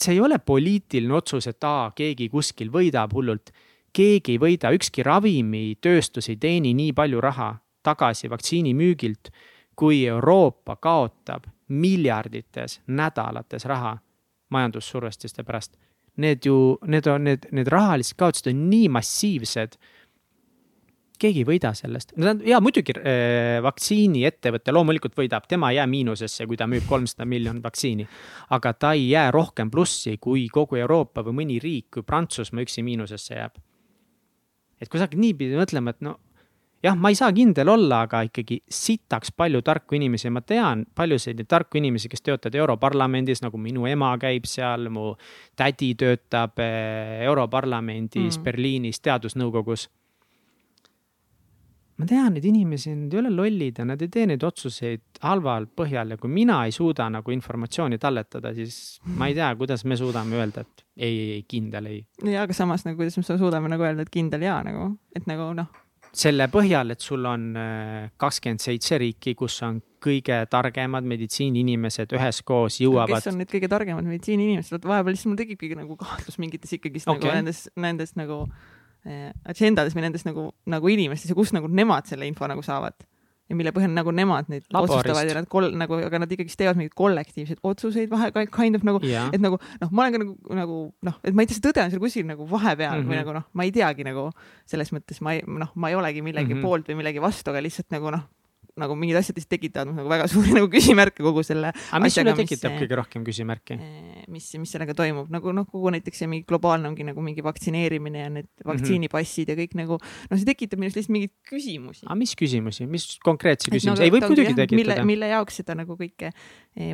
see ei ole poliitiline otsus, et aa, keegi kuskil võidab hullult keegi ei võida, ükski ravimitööstus ei teeni nii palju raha tagasi vaktsiini müügilt, kui Euroopa kaotab miljardites nädalates raha majandussurvestuste pärast. Need ju, need on, need, need rahalised kaotused on nii massiivsed. keegi ei võida sellest, ja muidugi äh, vaktsiiniettevõte loomulikult võidab, tema ei jää miinusesse, kui ta müüb kolmsada miljonit vaktsiini. aga ta ei jää rohkem plussi kui kogu Euroopa või mõni riik, kui Prantsusmaa üksi miinusesse jääb et kui sa hakkad niipidi mõtlema, et no jah, ma ei saa kindel olla, aga ikkagi sitaks palju tarku inimesi ja ma tean paljusid neid tarku inimesi, kes töötavad Europarlamendis, nagu minu ema käib seal, mu tädi töötab eh, Europarlamendis mm. Berliinis teadusnõukogus ma tean neid inimesi, nad ei ole lollid ja nad ei tee neid otsuseid halval põhjal ja kui mina ei suuda nagu informatsiooni talletada, siis ma ei tea, kuidas me suudame öelda, et ei, ei, kindel ei. ja, aga samas nagu, kuidas me suudame nagu öelda, et kindel jaa nagu, et nagu noh. selle põhjal, et sul on äh, kakskümmend seitse riiki, kus on kõige targemad meditsiiniinimesed üheskoos jõuavad. kes on need kõige targemad meditsiiniinimesed, vot vahepeal lihtsalt mul tekibki nagu kahtlus mingites ikkagist okay. nagu nendes, nendes nagu agendades või nendes nagu, nagu inimestes ja kust nagu nemad selle info nagu saavad. ja mille põhjal nagu nemad neid Laborist. otsustavad ja nad kol-, nagu, aga nad ikkagist teevad mingeid kollektiivseid otsuseid vahe, kind of nagu, et nagu noh, ma olen ka nagu, nagu noh, et ma ei tea, see tõde on seal kuskil nagu vahepeal mm -hmm. või mhm. nagu noh, ma ei teagi nagu selles mõttes ma ei, noh, ma ei olegi millegi mm -hmm. poolt või millegi vastu, aga lihtsalt nagu noh, nagu mingid asjad lihtsalt tekitavad nagu väga suuri nagu küsimärke kogu selle. aga mis sulle tekitab mis, kõige rohkem küsimärke? Mis, mis sellega toimub, nagu noh, kogu näiteks see mingi globaalne ongi nagu mingi vaktsineerimine ja need mhm. vaktsiinipassid mm -hmm. ja kõik nagu, noh, see tekitab minust lihtsalt mingeid küsimusi. aga mis küsimusi, mis konkreetse küsimusi no,, ei võib muidugi tekitada. mille, mille jaoks seda nagu kõike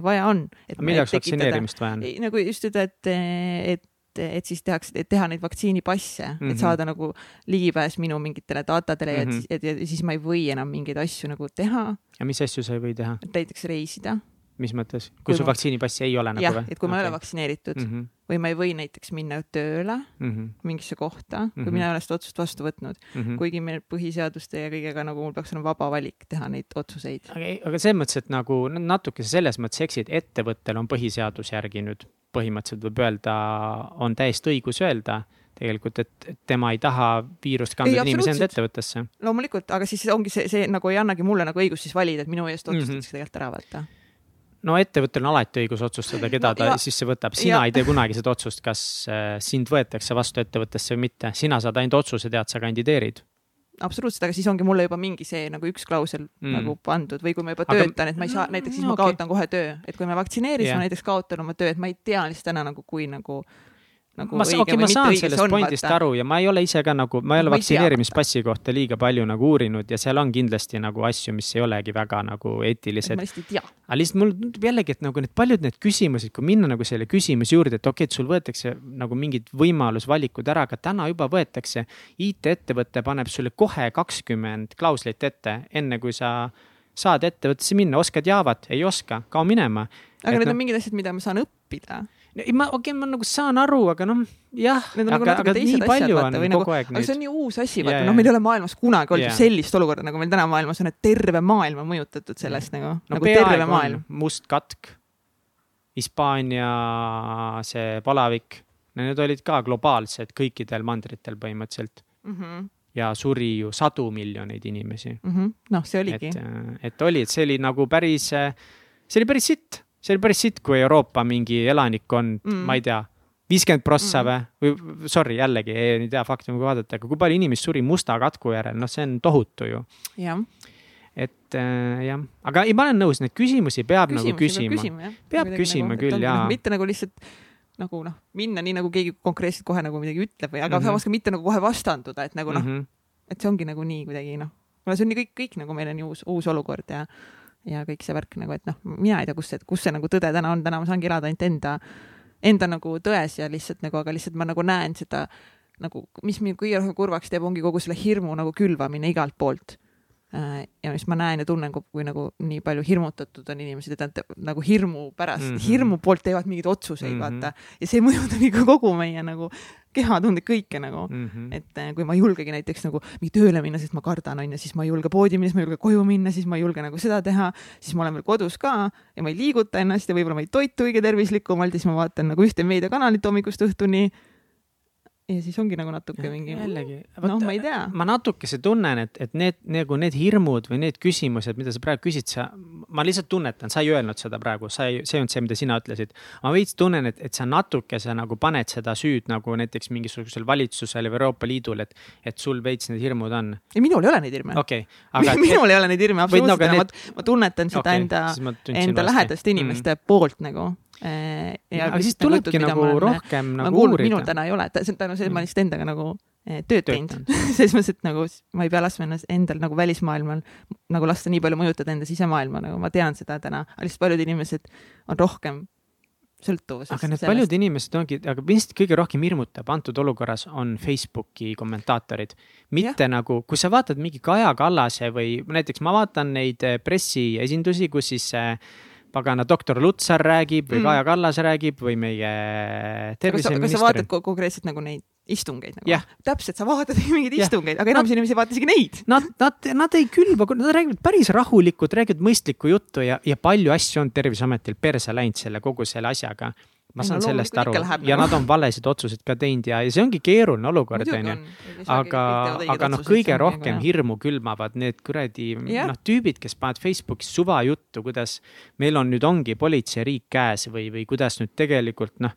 vaja on. mille jaoks vaktsineerimist vaja on? nagu just seda, et, et et siis tehakse, et teha neid vaktsiinipasse mm, -hmm. et mhm. saada nagu ligipääs minu mingitele datadele mm -hmm. ja, mhm. et, ja siis ma ei või enam mingeid asju nagu teha. ja mis asju sa ei või teha? näiteks reisida. Mis mõttes, kui, kui sul ma... vaktsiinipassi ei ole nagu jah, et kui okay. ma ei ole vaktsineeritud mm -hmm. või ma ei või näiteks minna tööle mm -hmm. mingisse kohta, kui mm -hmm. mina ei ole seda otsust vastu võtnud mm, -hmm. kuigi meil põhiseaduste ja kõigega nagu mul peaks olema vaba valik teha neid otsuseid. aga, aga selles mõttes, et nagu natuke selles mõttes eksid, ettevõttel on põhiseaduse järgi nüüd põhimõtteliselt võib öelda, on täiesti õigus öelda tegelikult, et tema ei taha viirust kanda inimesi enda ettevõttesse. loomulikult, aga siis ongi see, see nagu ei annagi mulle nagu õigust siis valida, et minu eest otsustatakse mm -hmm. tegelikult ära, vaata no ettevõttel on alati õigus otsustada, keda no, ta ja, sisse võtab, sina ja. ei tee kunagi seda otsust, kas äh, sind võetakse vastu ettevõttesse või mitte, sina saad ainult otsuse teha, et sa kandideerid absoluutselt, aga siis ongi mulle juba mingi see nagu üks klausel mm. nagu pandud või kui ma juba aga... töötan, et ma ei saa, näiteks siis okay. ma kaotan kohe töö, et kui ma vaktsineerin yeah., ma näiteks kaotan oma töö, et ma ei tea lihtsalt täna nagu, kui nagu nagu ma, okay, ma saan sellest pointist vaata. aru ja ma ei ole ise ka nagu, ma ei ole vaktsineerimispassi kohta liiga palju nagu uurinud ja seal on kindlasti nagu asju, mis ei olegi väga nagu eetilised. ma lihtsalt ei tea. aga lihtsalt mul tundub jällegi, et nagu need paljud need küsimused, kui minna nagu selle küsimuse juurde, et okei okay,, et sul võetakse nagu mingid võimalusvalikud ära, aga täna juba võetakse. IT-ettevõte paneb sulle kohe kakskümmend klauslit ette, enne kui sa saad ettevõttesse minna, oskad Javat, ei oska, kao minema. aga et need no, on mingid asjad, mida ma saan õppida ei, ma, okei okay,, ma nagu saan aru, aga noh, jah. Need on nagu natuke teised asjad, vaata, või nagu, aga see on nii uus asi, vaata yeah,, noh, meil ei ole maailmas kunagi olnud yeah. sellist olukorda, nagu meil täna maailmas on, et terve maailm on mõjutatud sellest nagu no,, nagu terve maailm. must katk, Hispaania see palavik, need olid ka globaalsed kõikidel mandritel põhimõtteliselt mm. -hmm ja suri ju sadu miljoneid inimesi mm -hmm.. noh, see oligi. et, et oli, et see oli nagu päris, see oli päris sitt see oli päris sitt, kui Euroopa mingi elanikkond mm., ma ei tea, viiskümmend prossa mm. või, või sorry, jällegi ei tea fakti nagu vaadata, aga kui palju inimesi suri musta katku järel, noh, see on tohutu ju. jah et äh, jah, aga ei, ma olen nõus, neid küsimusi peab nagu küsimusi nagu küsima. peab küsima, küsima nagu, küll, jaa. mitte nagu lihtsalt nagu noh, minna nii nagu keegi konkreetselt kohe nagu midagi ütleb või, aga mm -hmm. samas ka mitte nagu kohe vastanduda, et nagu noh mm -hmm., et see ongi nagu nii kuidagi noh, kuna see on nii kõik, kõik nagu meil on ju uus, uus olukord ja ja kõik see värk nagu, et noh, mina ei tea, kus see, kus see nagu tõde täna on, täna ma saangi elada ainult enda, enda nagu tões ja lihtsalt nagu, aga lihtsalt ma nagu näen seda nagu, mis mind kõige rohkem kurvaks teeb, ongi kogu selle hirmu nagu külvamine igalt poolt ja mis ma näen ja tunnen, kui nagu nii palju hirmutatud on inimesed, et nad nagu hirmu pärast mm, -hmm. hirmu poolt teevad mingeid otsuseid mm, -hmm. vaata. ja see mõjutab ikka kogu meie nagu kehatundeid, kõike nagu mm. -hmm. et äh, kui ma ei julgegi näiteks nagu mingi tööle minna, sest ma kardan, onju, siis ma ei julge poodi minna, siis ma ei julge koju minna, siis ma ei julge nagu seda teha, siis ma olen veel kodus ka ja ma ei liiguta ennast ja võib-olla ma ei toitu kõige tervislikumalt ja siis ma vaatan nagu ühte meediakanalit hommikust õhtuni ja siis ongi nagu natuke mingi. jällegi. noh, ma ei tea. ma natukese tunnen, et, et need nagu need hirmud või need küsimused, mida sa praegu küsid, sa, ma lihtsalt tunnetan, sa ei öelnud seda praegu, sa ei, see ei olnud see, mida sina ütlesid. ma veits tunnen, et, et sa natukese nagu paned seda süüd nagu näiteks mingisugusel valitsusel või Euroopa Liidul, et, et sul veits need hirmud on. ei, minul ei ole neid hirme. okei okay,. aga minul et, ei ole neid hirme absoluutselt no,, need... ma, ma tunnetan seda okay, enda, enda lähedaste inimeste mm. poolt nagu ja aga siis tulebki nagu, nagu rohkem nagu uurida. minul täna ei ole, tänu sellele, ma lihtsalt endaga nagu eh, tööd teinud selles mõttes, et nagu ma ei pea laskma ennast endal nagu välismaailmal nagu lasta nii palju mõjutada enda sisemaailma, nagu ma tean seda täna, lihtsalt paljud inimesed on rohkem sõltuvuses. aga need sellest. paljud inimesed ongi, aga vist kõige rohkem hirmutab antud olukorras on Facebooki kommentaatorid. mitte ja. nagu, kui sa vaatad mingi Kaja Kallase või näiteks ma vaatan neid eh, pressiesindusi, kus siis äh, pagana doktor Lutsar räägib või mm. Kaja Kallas räägib või meie terviseminister. kas sa vaatad konkreetselt nagu neid istungeid nagu yeah.? täpselt, sa vaatad mingeid yeah. istungeid, aga enamus inimesi ei vaata isegi neid. Nad, nad, nad ei külva, nad räägivad päris rahulikult, räägivad mõistlikku juttu ja, ja palju asju on Terviseametil perse läinud selle kogu selle asjaga ma saan no, sellest aru ja nagu. nad on valesid otsuseid ka teinud ja, ja see ongi keeruline olukord, onju. aga, aga noh, kõige rohkem nagu, hirmu külmavad need kuradi yeah. noh, tüübid, kes panevad Facebookis suvajuttu, kuidas meil on nüüd ongi politseiriik käes või, või kuidas nüüd tegelikult noh,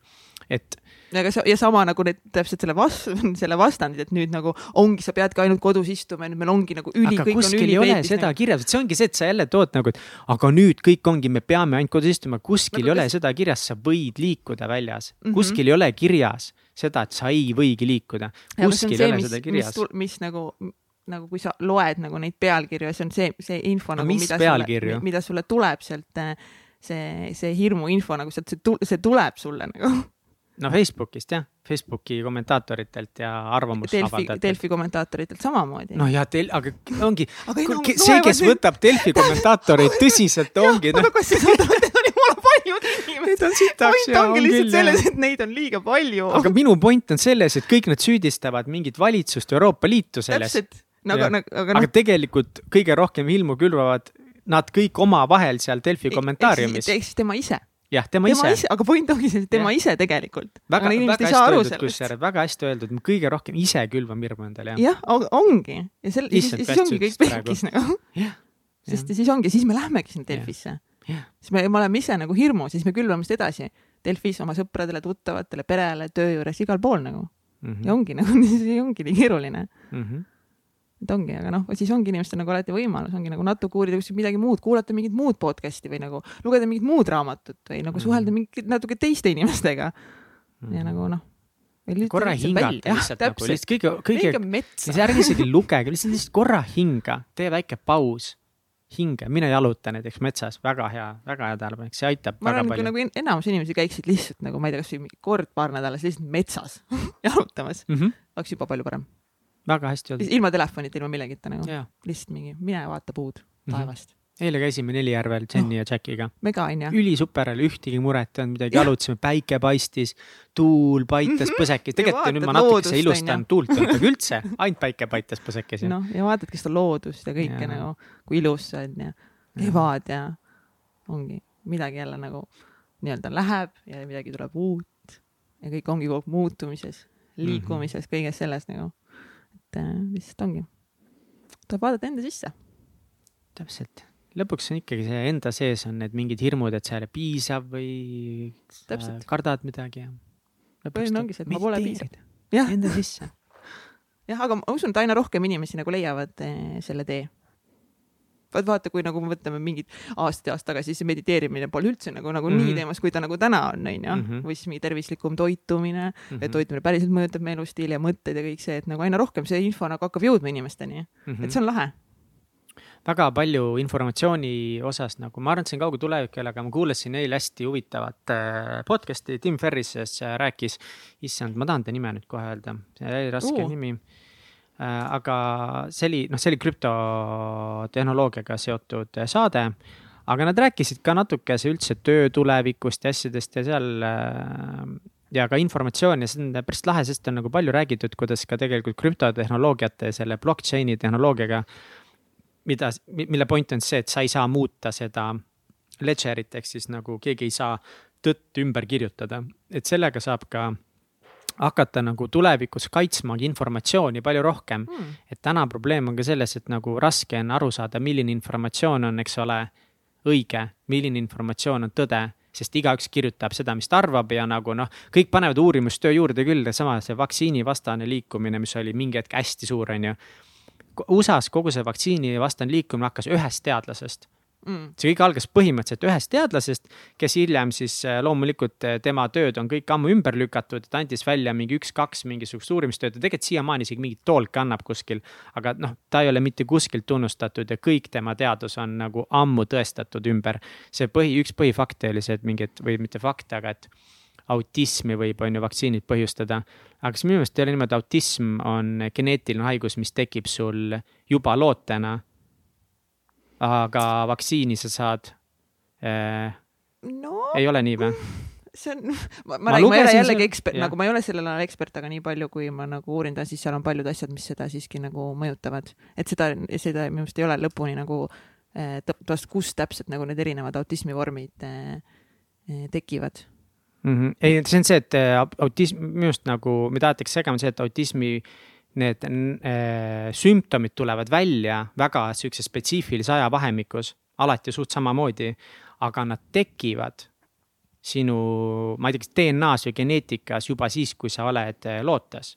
et aga sa, ja sama nagu need täpselt selle vastu, selle vastandid, et nüüd nagu ongi, sa peadki ainult kodus istuma ja nüüd meil ongi nagu üli. aga kuskil ei ole seda nagu... kirjas, et see ongi see, et sa jälle tood nagu, et aga nüüd kõik ongi, me peame ainult kodus istuma, kuskil nagu ei ole kes... seda kirjas, sa võid liikuda väljas mm, -hmm. kuskil ei ole kirjas seda, et sa ei võigi liikuda, kuskil ei ole mis, seda kirjas. mis, nagu nagu kui sa loed nagu neid pealkirju, see on see, see info no, nagu, mida sulle, mida sulle tuleb sealt, see, see hirmuinfo nagu sealt, see tuleb sulle nagu no Facebookist jah, Facebooki kommentaatoritelt ja arvamusavaldajatelt. Delfi kommentaatoritelt samamoodi. noh ja tel-, aga ongi no, see, kes need... võtab Delfi kommentaatoreid tõsiselt, ongi. aga kas aru, et need on jumala paljud inimesed. Neid on sitaks ja on lihtsalt selles, et neid on liiga palju. aga minu point on selles, et kõik nad süüdistavad mingit valitsust Euroopa Liitu selles. no aga, aga, aga, aga tegelikult kõige rohkem ilmu külvavad nad kõik omavahel seal Delfi kommentaariumis. ehk siis tema ise jah, tema, ise, ise.. aga point ongi see, et tema ja. ise tegelikult. väga, väga hästi öeldud, kusjuures, väga hästi öeldud, kõige rohkem ise külvam hirmu endale, jah. jah, ongi ja sel-, siis, siis ongi kõik pekkis nagu. sest ja siis ongi, siis me lähmegi sinna Delfisse. siis me, me oleme ise nagu hirmus, siis me külvame seda edasi. Delfis oma sõpradele, tuttavatele, perele, töö juures, igal pool nagu mm. -hmm. ja ongi nagu, see ongi nii keeruline mm. -hmm et ongi, aga noh, siis ongi inimestel nagu alati võimalus, ongi nagu natuke uurida midagi muud, kuulata mingit muud podcast'i või nagu lugeda mingit muud raamatut või nagu suhelda mhm. mingi natuke teiste inimestega. Ja nagu noh. korra hingata lihtsalt nagu lihtsalt kõige, kõige, ärge isegi lugege, lihtsalt, lihtsalt korra hinga, tee väike paus. Hinge, mine jaluta näiteks metsas, väga hea, väga hea tähelepanek, see aitab ma väga palju. nagu enamus inimesi käiksid lihtsalt nagu ma ei tea, kasvõi kord paar nädalas lihtsalt metsas jalutamas mm, -hmm. oleks juba palju parem väga hästi öeldud. ilma telefonita, ilma millegita nagu. lihtsalt mingi, mine vaata puud mhm. taevast mm. -hmm eile käisime Nelijärvel Jenny oh, ja Jackiga. mega onju. ülisuper oli, ühtegi muret ei olnud, midagi, jalutasime, päike paistis, tuul paitas mhm. põsekesi, tegelikult nüüd ma natukese ilustan, tuult ei olnud aga üldse, ainult päike paitas põsekesi. noh, ja vaatadki seda loodust ja kõike ja. nagu, kui ilus see on ja kevad ja ongi midagi jälle nagu nii-öelda läheb ja midagi tuleb uut ja kõik ongi kogu aeg muutumises, liikumises mm, -hmm. kõiges selles nagu et äh, lihtsalt ongi, tuleb vaadata enda sisse. täpselt, lõpuks on ikkagi see enda sees on need mingid hirmud, et see ei ole piisav või Täpselt. kardad midagi ja. põhiline ongi see, et ma pole piisav. Enda sisse. jah, aga ma usun, et aina rohkem inimesi nagu leiavad eh, selle tee vaat vaata, kui nagu me võtame mingid aastaid ja aasta tagasi, siis mediteerimine pole üldse nagu, nagu mm -hmm. nii mhm. teemas, kui ta nagu täna on, onju. Mhm. või siis mingi tervislikum toitumine mm, -hmm. et toitumine päriselt mõjutab meie elustiili ja mõtteid ja kõik see, et nagu aina rohkem see info nagu hakkab jõudma inimesteni mm. -hmm. et see on lahe väga palju informatsiooni osas nagu, ma arvan, et see on kauge tulevik jälle, aga ma kuulasin eile hästi huvitavat äh, podcast'i, Tim Ferris rääkis, issand, ma tahan ta nime nüüd kohe öelda, see oli raske uh. nimi aga see oli, noh, see oli krüptotehnoloogiaga seotud saade. aga nad rääkisid ka natukese üldse töö tulevikust ja asjadest ja seal äh, ja ka informatsiooni see on päris lahe, sest on nagu palju räägitud, kuidas ka tegelikult krüptotehnoloogiate, selle blockchain'i tehnoloogiaga. mida, mille point on see, et sa ei saa muuta seda ledger'it ehk siis nagu keegi ei saa tõtt ümber kirjutada, et sellega saab ka hakata nagu tulevikus kaitsmagi informatsiooni palju rohkem. Mm.. et täna probleem on ka selles, et nagu raske on aru saada, milline informatsioon on, eks ole, õige, milline informatsioon on tõde sest igaüks kirjutab seda, mis ta arvab ja nagu noh, kõik panevad uurimustöö juurde küll, sama see vaktsiinivastane liikumine, mis oli mingi hetk hästi suur, on ju. USA-s kogu see vaktsiinivastane liikumine hakkas ühest teadlasest mm.. see kõik algas põhimõtteliselt ühest teadlasest, kes hiljem siis äh, loomulikult äh, tema tööd on kõik ammu ümber lükatud, ta andis välja mingi üks-kaks mingisugust uurimistööd ja tegelikult siiamaani isegi mingit toolki annab kuskil. aga noh, ta ei ole mitte kuskilt tunnustatud ja kõik tema teadus on nagu ammu tõestatud ümber. see põhi, üks põhifakte oli see, et mingid või mitte fakte, aga et autismi võib, on ju, vaktsiinid põhjustada. aga siis minu meelest ei ole niimoodi, autism on geneetiline haigus, mis tekib sul juba lootena. Aga vaktsiini sa saad äh,. no ei ole nii või? see on, ma, ma, ma, ma ei ole jällegi ekspert, nagu ma ei ole sellel alal ekspert, aga nii palju, kui ma nagu uurinud olen, siis seal on paljud asjad, mis seda siiski nagu mõjutavad. et seda, seda minu meelest ei ole lõpuni nagu äh, tõepoolest, kus täpselt nagu need erinevad autismivormid äh, tekivad mm. -hmm. ei, see on see, et äh, autism, minu arust nagu, mida aetakse segama, see, et autismi need äh, sümptomid tulevad välja väga sihukese spetsiifilise ajavahemikus, alati suht samamoodi, aga nad tekivad sinu, ma ei tea, kas DNA-s või geneetikas juba siis, kui sa oled äh, lootes.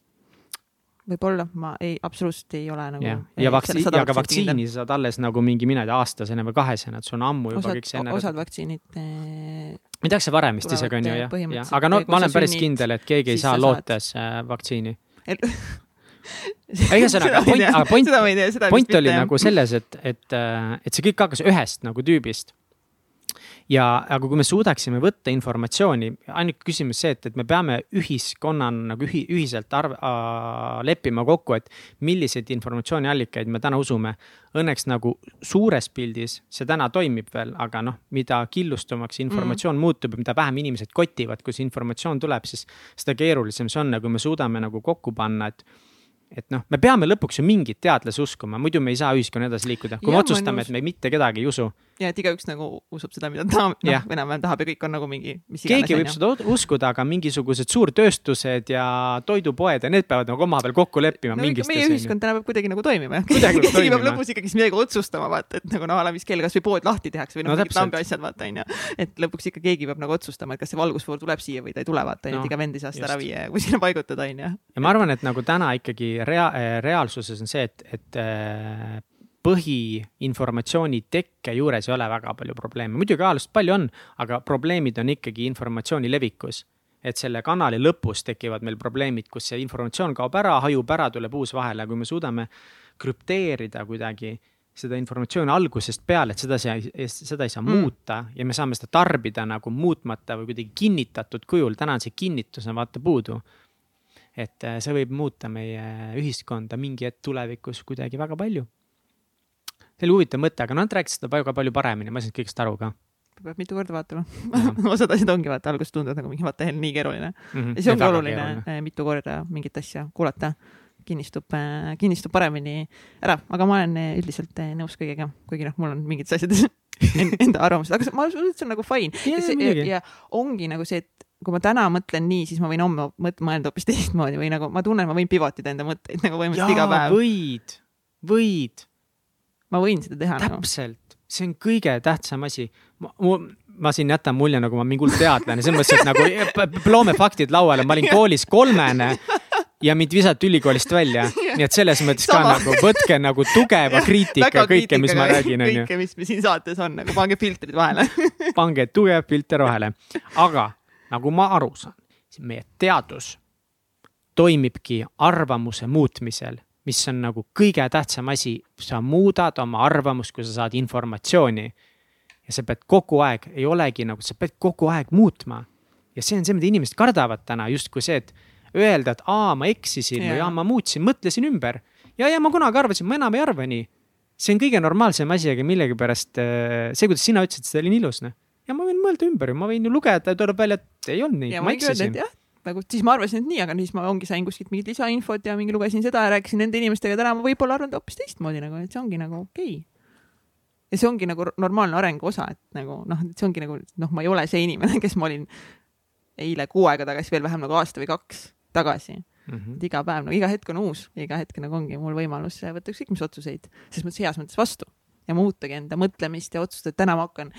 Võib-olla, ma ei, absoluutselt ei ole nagu. ja, ja vaktsiin, ja ka vaktsiini sa saad alles nagu mingi, mina ei tea, aastasena või kahesena, et sul on ammu juba osad, kõik see osad vaktsiinid eh, ma ei tea, kas see varem vist isegi on ju, jah, jah, aga no ma olen päris sünnid, kindel, et keegi ei saa lootes saad... vaktsiini ühesõnaga, point, aga point, point oli nagu selles, et, et, et see kõik hakkas ühest nagu tüübist ja, aga kui me suudaksime võtta informatsiooni, ainuke küsimus see, et, et me peame ühiskonnana nagu ühi, ühiselt arv, äh, leppima kokku, et milliseid informatsiooniallikaid me täna usume. Õnneks nagu suures pildis see täna toimib veel, aga noh, mida killustumaks informatsioon mm. muutub ja mida vähem inimesed kotivad, kui see informatsioon tuleb, siis seda keerulisem see on ja kui me suudame nagu kokku panna, et et noh, me peame lõpuks ju mingit teadlasi uskuma, muidu me ei saa ühiskonna edasi liikuda, kui ja, me otsustame, et me mitte kedagi ei usu. Ja et igaüks nagu usub seda, mida ta noh, enam-vähem tahab ja kõik on nagu mingi, keegi võib seda uskuda, aga mingisugused suurtööstused ja toidupoed ja need peavad nagu omavahel kokku leppima no, meie ühiskond täna peab kuidagi nagu toimima. keegi peab lõpus ikkagi midagi otsustama, vaata, et nagu noh, ala mis kell kasvõi pood lahti tehakse või noh no, mingid lambiasjad, vaata onju. et lõpuks ikka keegi peab nagu otsustama, et kas see valgusfoor tuleb siia või ta ei tule, vaata onju, et iga vend ei saa seda ära viia ja kuskile paigutada onju. ja ma arvan, et nagu täna ikkagi rea-, rea reaalsuses on see, et, et äh, põhiinformatsiooni tekke juures ei ole väga palju probleeme, muidugi ajaloos palju on, aga probleemid on ikkagi informatsiooni levikus. et selle kanali lõpus tekivad meil probleemid, kus see informatsioon kaob ära, hajub ära, tuleb uus vahele, kui me suudame krüpteerida kuidagi seda informatsiooni algusest peale, et seda, seda ei saa mm. muuta ja me saame seda tarbida nagu muutmata või kuidagi kinnitatud kujul, täna on see kinnitus on vaata puudu et äh, see võib muuta meie ühiskonda mingi hetk tulevikus kuidagi väga palju. See oli huvitav mõte, aga nad rääkisid seda väga palju paremini, ma ei saanud kõigest aru ka peab mitu korda vaatama osad asjad ongi vaata, alguses tunduvad nagu mingi vaata nii keeruline mm. -hmm. ja see ongi oluline keeruline. Eh, mitu korda mingit asja kuulata. kinnistub, eh, kinnistub paremini ära, aga ma olen eh, üldiselt nõus kõigega, kuigi noh, mul on mingites asjades enda arvamused, aga ma usun, et see on nagu fine. Ja, ja, ja ongi nagu see, et kui ma täna mõtlen nii, siis ma võin homme mõt-, mõelda hoopis teistmoodi või nagu ma tunnen, ma võin pivotida enda mõtteid nagu põhimõtteliselt iga päev. võid, võid. Ma võin seda teha. Nagu. täpselt nagu., see on kõige tähtsam asi. ma, ma siin jätan mulje, nagu ma mingi hull teadlane, selles mõttes, et nagu loome faktid lauale, ma olin koolis kolmene ja mind visati ülikoolist välja, nii et selles mõttes Sama. ka nagu võtke nagu tugeva kriitika kõike, mis ma räägin, onju. kõike, mis siin saates on, nagu pange filtrid vahele pange tugev filter vahele, aga nagu ma aru saan, meie teadus toimibki arvamuse muutmisel, mis on nagu kõige tähtsam asi. sa muudad oma arvamust, kui sa saad informatsiooni. ja sa pead kogu aeg, ei olegi nagu, sa pead kogu aeg muutma. ja see on see, mida inimesed kardavad täna, justkui see, et öelda, et aa, ma eksisin yeah. või aa, ma muutsin, mõtlesin ümber. ja, ja ma kunagi arvasin, ma enam ei arva nii. see on kõige normaalsem asi, aga millegipärast äh, see, kuidas sina ütlesid, see oli nii ilus, noh ja ma võin mõelda ümber ju, ma võin ju lugeda ja tuleb välja, et ei olnud nii, ma eksisin. Nagu siis ma arvasin, et nii, aga siis ma ongi, sain kuskilt mingit lisainfot ja mingi lugesin seda ja rääkisin nende inimestega, täna ma võib-olla arvan hoopis teistmoodi nagu, et see ongi nagu okei okay. ja see ongi nagu normaalne arengu osa, et nagu noh, see ongi nagu noh, ma ei ole see inimene, kes ma olin eile kuu aega tagasi, veel vähem nagu aasta või kaks tagasi mm. -hmm. et iga päev, no iga hetk on uus, iga hetk nagu ongi mul võimalus võtta ükskõik mis otsuseid, selles mõttes heas mõttes vastu ja muutagi enda mõtlemist ja otsustada, et täna ma hakkan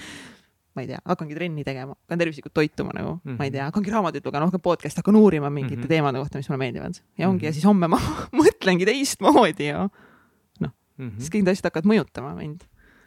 ma ei tea, hakkangi trenni tegema, hakkan tervislikult toituma nagu mm, -hmm. ma ei tea, hakkangi raamatuid lugema, hakkan podcast'i, hakkan uurima mingite mm -hmm. teemade kohta, mis mulle meeldivad. ja ongi mm, -hmm. ja siis homme ma mõtlengi teistmoodi ja noh mm -hmm., siis kõik need asjad hakkavad mõjutama mind.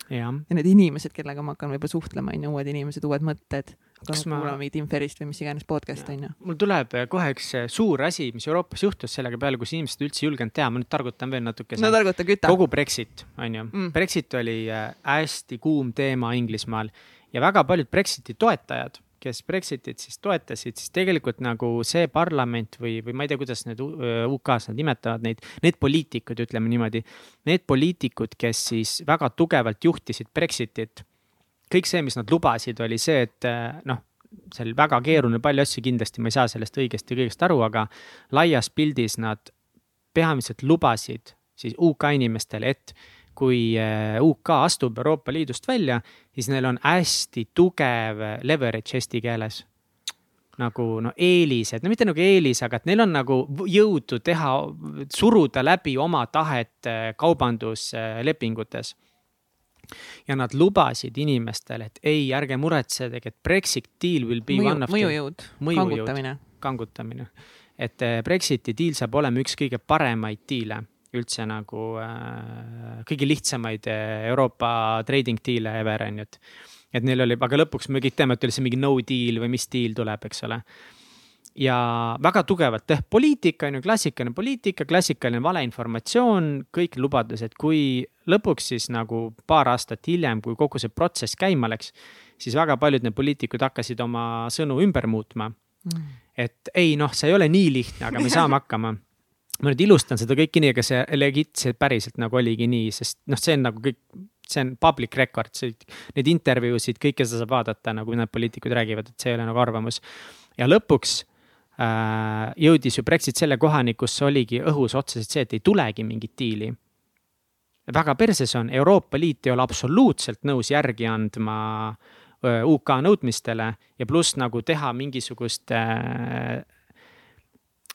ja need inimesed, kellega ma hakkan võib-olla suhtlema, on ju, uued inimesed, uued mõtted. hakkan ma... kuulama mingit Tim Ferrist või mis iganes podcast'i on ju. mul tuleb kohe üks suur asi, mis Euroopas juhtus sellega peale, kus inimesed üldse ei julgenud teha, ma nüüd targutan veel natuke. no targuta, küta. kogu Brexit, on ju mm.. Brexit oli äh, hästi kuum teema Inglismaal ja väga paljud Brexiti toetajad kes Brexitit siis toetasid, siis tegelikult nagu see parlament või, või ma ei tea, kuidas need UK-s nad nimetavad neid, need poliitikud, ütleme niimoodi. Need poliitikud, kes siis väga tugevalt juhtisid Brexitit. kõik see, mis nad lubasid, oli see, et noh, seal väga keeruline, palju asju kindlasti, ma ei saa sellest õigesti kõigest aru, aga laias pildis nad peamiselt lubasid siis UK inimestele, et kui äh, UK astub Euroopa Liidust välja, siis neil on hästi tugev leverage eesti keeles. nagu no eelised, no mitte nagu eelis, aga et neil on nagu jõudu teha, suruda läbi oma tahet äh, kaubanduslepingutes ja nad lubasid inimestele, et ei, ärge muretsege, et Brexit deal will be Mõju, one of mõjujõud, kangutamine. kangutamine, et Brexiti deal saab olema üks kõige paremaid diile üldse nagu äh, kõige lihtsamaid äh, Euroopa trading deal'e ever on ju, et. et neil oli, aga lõpuks me kõik teame, et oli see mingi no deal või mis deal tuleb, eks ole. ja väga tugevalt jah, poliitika on ju klassikaline poliitika, klassikaline valeinformatsioon, kõik lubadused, kui lõpuks siis nagu paar aastat hiljem, kui kogu see protsess käima läks, siis väga paljud need poliitikud hakkasid oma sõnu ümber muutma mm. et ei noh, see ei ole nii lihtne, aga me saame hakkama ma nüüd ilustan seda kõike nii, aga see legit, see päriselt nagu oligi nii, sest noh, see on nagu kõik, see on public record, see, neid intervjuusid, kõike seda saab vaadata nagu need poliitikud räägivad, et see ei ole nagu arvamus. ja lõpuks äh, jõudis ju Brexit selle kohani, kus oligi õhus otseselt see, et ei tulegi mingit diili. väga perses on, Euroopa Liit ei ole absoluutselt nõus järgi andma äh, UK nõudmistele ja pluss nagu teha mingisugust äh,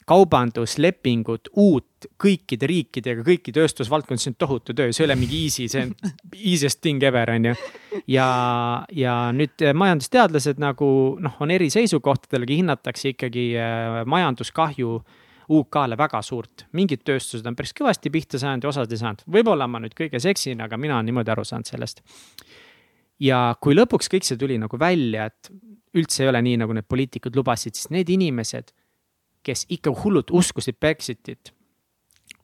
kaubanduslepingut uut kõikide riikidega, kõiki tööstusvaldkondi, see on tohutu töö, see ei ole mingi easy, see on easiest thing ever, on ju. ja, ja nüüd majandusteadlased nagu noh, on eri seisukohtadel, hinnatakse ikkagi äh, majanduskahju UK-le väga suurt, mingid tööstused on päris kõvasti pihta saanud ja osad ei saanud, võib-olla ma nüüd kõiges eksin, aga mina olen niimoodi aru saanud sellest. ja kui lõpuks kõik see tuli nagu välja, et üldse ei ole nii, nagu need poliitikud lubasid, siis need inimesed kes ikka hullult uskusid Brexitit.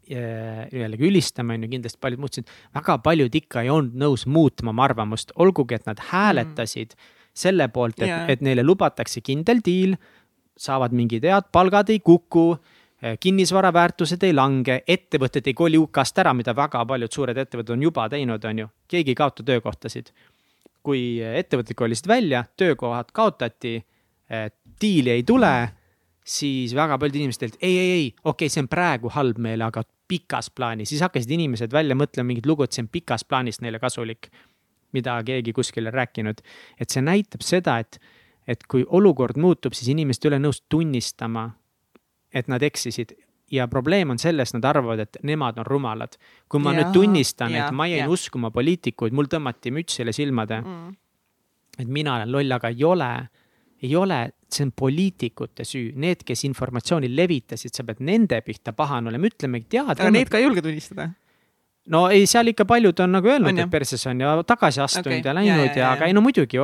jällegi ülistame, on ju, kindlasti paljud muutsid, väga paljud ikka ei olnud nõus muutma oma arvamust, olgugi et nad hääletasid mm. selle poolt, et yeah., et neile lubatakse kindel diil, saavad mingid head palgad ei kuku kinnisvara väärtused ei lange, ettevõtted ei koli UK-st ära, mida väga paljud suured ettevõtted on juba teinud, on ju, keegi ei kaota töökohtasid. kui ettevõtted kolisid välja, töökohad kaotati, diili ei tule siis väga paljud inimesed ütlesid ei, ei, ei, okei okay,, see on praegu halb meile, aga pikas plaanis, siis hakkasid inimesed välja mõtlema mingit lugu, et see on pikas plaanis neile kasulik. mida keegi kuskil on rääkinud, et see näitab seda, et, et kui olukord muutub, siis inimesed ei ole nõus tunnistama, et nad eksisid ja probleem on selles, nad arvavad, et nemad on rumalad. kui ma ja, nüüd tunnistan, et ma jäin ja. uskuma poliitikuid, mul tõmmati mütsile silmade mm.. et mina olen loll, aga ei ole ei ole, see on poliitikute süü, need, kes informatsiooni levitasid, sa pead nende pihta pahane olema, ütlemegi teada. aga neid ka ei julge tunnistada? no ei, seal ikka paljud on nagu öelnud, et perses on ja tagasi astunud okay. ja läinud ja, ja, ja, aga ei no muidugi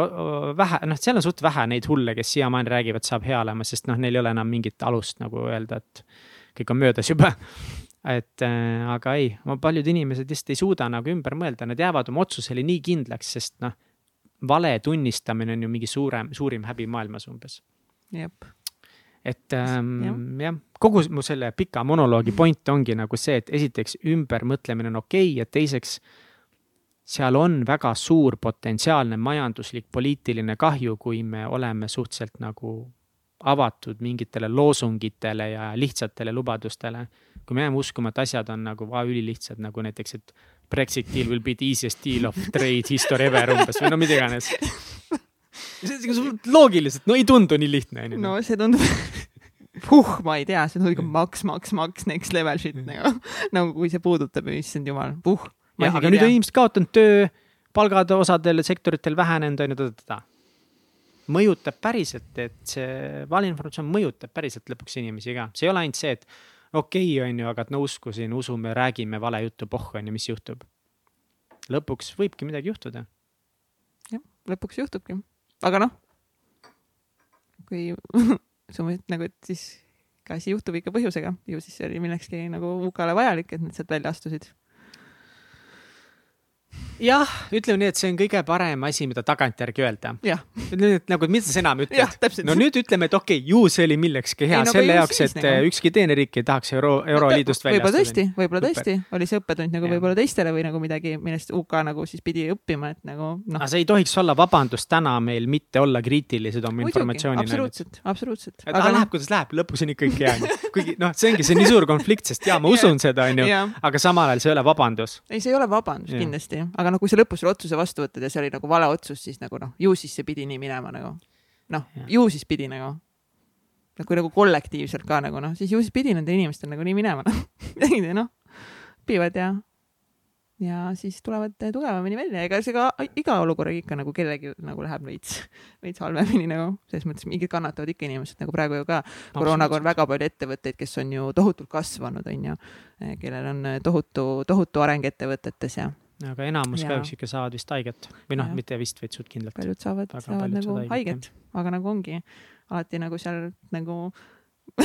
vähe, noh, seal on suht vähe neid hulle, kes siiamaani räägivad, saab hea olema, sest noh, neil ei ole enam mingit alust nagu öelda, et kõik on möödas juba et äh, aga ei, paljud inimesed lihtsalt ei suuda nagu ümber mõelda, nad jäävad oma otsusele nii kindlaks, sest noh vale tunnistamine on ju mingi suurem, suurim häbi maailmas umbes. et ähm, jah ja., kogu mu selle pika monoloogi point ongi nagu see, et esiteks ümbermõtlemine on okei okay, ja teiseks seal on väga suur potentsiaalne majanduslik, poliitiline kahju, kui me oleme suhteliselt nagu avatud mingitele loosungitele ja lihtsatele lubadustele. kui me jääme uskuma, et asjad on nagu ülilihtsad, nagu näiteks, et Brexit deal will be the easiest deal of trade history ever umbes või no mida iganes. loogiliselt, no ei tundu nii lihtne, onju. no see tundub puh, ma ei tea, see tundub ikka maks, maks, maks, next level shit nagu, nagu kui see puudutab ju, issand jumal, puh. jah, aga nüüd on inimesed kaotanud töö, palgad osadel sektoritel vähenenud, onju, ta-ta-ta. mõjutab päriselt, et see valeinformatsioon mõjutab päriselt lõpuks inimesi ka, see ei ole ainult see, et okei okay,, on ju, aga et no uskusin, usume, räägime vale juttu, pohh on ju, mis juhtub. lõpuks võibki midagi juhtuda. jah, lõpuks juhtubki, aga noh, kui sa mõtled nagu, et siis asi juhtub ikka põhjusega, ju siis see oli millekski nagu UK-le vajalik, et nad sealt välja astusid jah, ütleme nii, et see on kõige parem asi, mida tagantjärgi öelda. nüüd nagu, mida sa enam ütled? no nüüd ütleme, et okei okay,, ju see oli millekski hea ei, no, selle jaoks, et nagu. ükski teine riik ei tahaks euro, euroliidust välja astuda. võib-olla tõesti, võib-olla tõesti oli see õppetund nagu võib-olla teistele või nagu midagi, millest UK nagu siis pidi õppima, et nagu noh. see ei tohiks olla vabandus täna meil mitte olla kriitilised oma informatsiooni. absoluutselt, absoluutselt. aga, aga läheb, kuidas läheb, lõpus on ikka kõik hea. kuigi noh, see ongi see nii suur konflikt, sest jaa, ma usun seda, onju, aga samal ajal see ei ole vabandus. ei, see ei ole vabandus kindlasti, aga noh, kui sa lõpus selle otsuse vastu võtad ja see oli nagu vale otsus, siis nagu noh, ju siis see pidi nii minema nagu. noh, ju siis pidi nagu. noh, kui nagu kollektiivselt ka nagu noh, siis ju siis pidi nendel inimestel nagu nii minema noh. Noh, õpivad ja, ja siis tulevad tugevamini välja, ega see ka iga olukorraga ikka nagu kellelgi nagu läheb veits, veits halvemini nagu. Selles mõttes mingid kannatavad ikka inimesed nagu praegu ju ka. Koroonaga on väga palju ettevõtteid, kes on ju tohutult kasvanud, on ju, kellel on tohutu, tohutu areng ettevõtetes ja aga enamus kahjuks ikka saavad vist haiget või noh, mitte vist, vaid suht kindlalt. paljud saavad, saavad nagu haiget, haiget., aga nagu ongi alati nagu seal nagu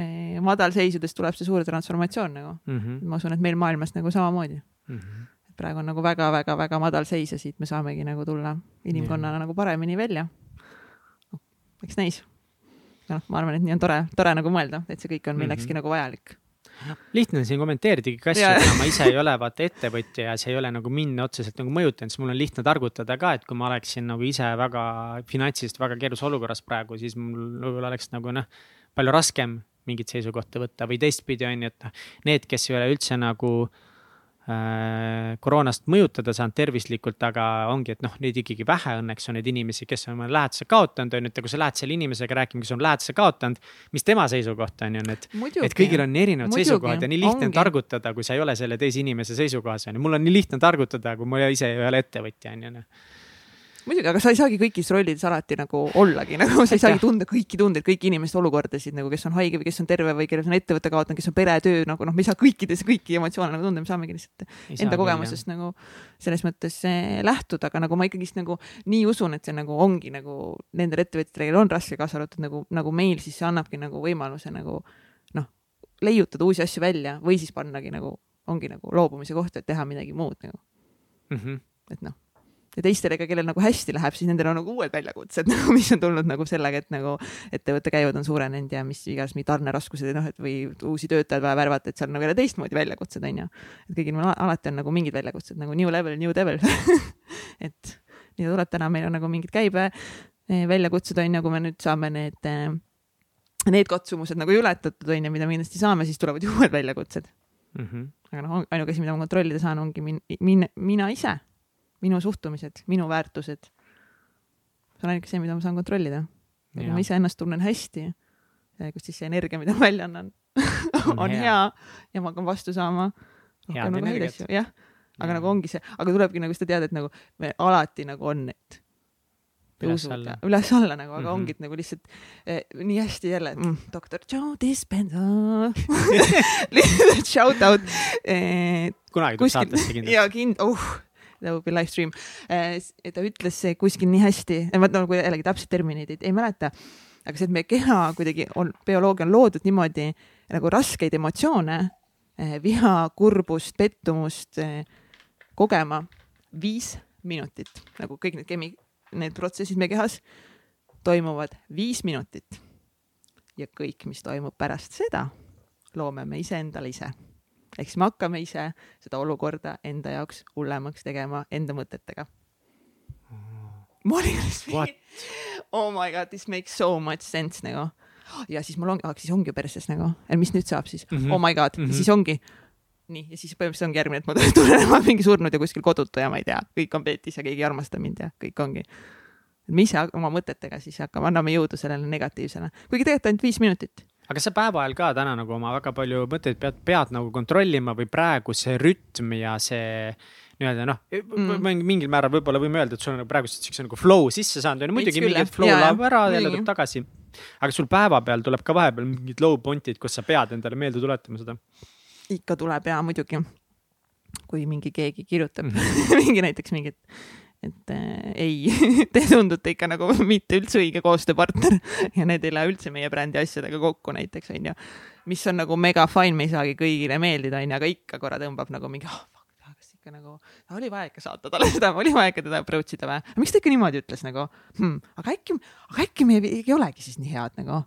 eh, madalseisudest tuleb see suur transformatsioon nagu mm. -hmm. ma usun, et meil maailmas nagu samamoodi mm. -hmm. praegu on nagu väga-väga-väga madal seis ja siit me saamegi nagu tulla inimkonnana nagu paremini välja no,. eks näis. noh, ma arvan, et nii on tore, tore nagu mõelda, et see kõik on millekski mm -hmm. nagu vajalik lihtne on siin kommenteeridagi ka asju, kuna ma ise ei ole vaata ettevõtja ja see ei ole nagu mind otseselt nagu mõjutanud, siis mul on lihtne targutada ka, et kui ma oleksin nagu ise väga finantsiliselt väga keerulises olukorras praegu, siis mul võib-olla oleks nagu noh, palju raskem mingit seisukohta võtta või teistpidi on ju, et noh, need, kes ei ole üldse nagu Äh, koroonast mõjutada saanud tervislikult, aga ongi, et noh, neid ikkagi vähe õnneks on neid inimesi, kes on oma lähedase kaotanud, on ju, et kui sa lähed selle inimesega rääkima, kes on lähedase kaotanud, mis tema seisukoht on ju, et, et kõigil on erinevad Muidugi. seisukohad ja nii lihtne on targutada, kui sa ei ole selle teise inimese seisukohas, on ju, mul on nii lihtne targutada, kui ma ise ei ole ettevõtja, on ju noh muidugi, aga sa ei saagi kõigis rollides alati nagu ollagi, nagu sa ei saagi tunda kõiki tundeid, kõiki inimeste olukordasid nagu, kes on haige või kes on terve või kellel on ettevõte kaotanud, kes on peretöö nagu noh, me ei saa kõikides kõiki emotsioone nagu tunda, me saamegi lihtsalt ei enda kogemusest nagu selles mõttes eh, lähtuda, aga nagu ma ikkagist nagu nii usun, et see nagu ongi nagu nendel ettevõtjatel, kellel on raske, kaasa arvatud nagu, nagu meil, siis see annabki nagu võimaluse nagu noh, leiutada uusi asju välja või siis pannagi nagu, ongi nagu loobumise koht, et teha midagi muud nagu mm. -hmm. et noh ja teistele, kellel nagu hästi läheb, siis nendel on nagu uued väljakutsed nagu, mis on tulnud nagu sellega, et nagu ettevõtte käibed on suurenenud ja mis iganes mingi tarneraskused ja noh, et või uusi töötajaid vaja värvata, et seal nagu jälle teistmoodi väljakutsed on ju. et kõigil on alati on nagu mingid väljakutsed nagu new level, new devil et nii tuleb täna, meil on nagu mingid käibe eh, väljakutsed on ju, kui me nüüd saame need, eh, need katsumused nagu ületatud on ju, mida me kindlasti saame, siis tulevad ju uued väljakutsed mm. -hmm. aga noh, ainuke asi, mida ma kontrollida saan, ongi min, min, mina ise minu suhtumised, minu väärtused. see on ainuke see, mida ma saan kontrollida. kui ma iseennast tunnen hästi, kus siis see energia, mida ma välja annan on hea. hea ja ma hakkan vastu saama rohkem nagu häid asju, jah. aga ja. nagu ongi see, aga tulebki nagu seda teada, et nagu me alati nagu on tõusud ja üles-alla nagu, aga mm -hmm. ongi nagu lihtsalt eh, nii hästi jälle mm,, doktor Joe Dispenza lihtsalt shout out eh,. kunagi tuleb saatesse kindlasti. ja kind-, oh that would be live stream. Äh, ta ütles kuskil nii hästi, ma nagu jällegi täpselt termineid ei, ei mäleta, aga see, et meie keha kuidagi on, bioloogia on loodud niimoodi nagu raskeid emotsioone, äh, viha, kurbust, pettumust kogema viis minutit, nagu kõik need kemi-, need protsessid meie kehas toimuvad viis minutit. ja kõik, mis toimub pärast seda, loome me iseendale ise ehk siis me hakkame ise seda olukorda enda jaoks hullemaks tegema enda mõtetega. ma olin lihtsalt, oh my god, this makes so much sense nagu. ja siis mul on, siis ongi perses nagu, mis nüüd saab siis mm, -hmm. oh my god mm, -hmm. siis ongi nii, ja siis põhimõtteliselt ongi järgmine, et ma tunnen, ma olen mingi surnud ja kuskil kodutu ja ma ei tea, kõik on peetis ja keegi ei armasta mind ja kõik ongi. me ise oma mõtetega siis hakkame, anname jõudu sellele negatiivsele, kuigi tegelikult ainult viis minutit aga sa päeva ajal ka täna nagu oma väga palju mõtteid pead, pead nagu kontrollima või praegu see rütm ja see nii-öelda noh mm., mingil määral võib-olla võime öelda, et sul on nagu praegu siukse nagu flow sisse saanud, on ju, muidugi mingi flow laob ära, jälle tuleb tagasi. aga sul päevapeal tuleb ka vahepeal mingid low point'id, kus sa pead endale meelde tuletama seda? ikka tuleb ja muidugi. kui mingi keegi kirjutab mingi näiteks mingit et äh, ei te tundute ikka nagu mitte üldse õige koostööpartner ja need ei lähe üldse meie brändi asjadega kokku näiteks onju. mis on nagu mega fine, me ei saagi kõigile meeldida onju, aga ikka korra tõmbab nagu mingi oh, fuck, kas ikka nagu, oli vaja ikka saata talle seda, oli vaja ikka teda approach ida või? miks ta ikka niimoodi ütles nagu hmm,, aga äkki, aga äkki me ei olegi siis nii head nagu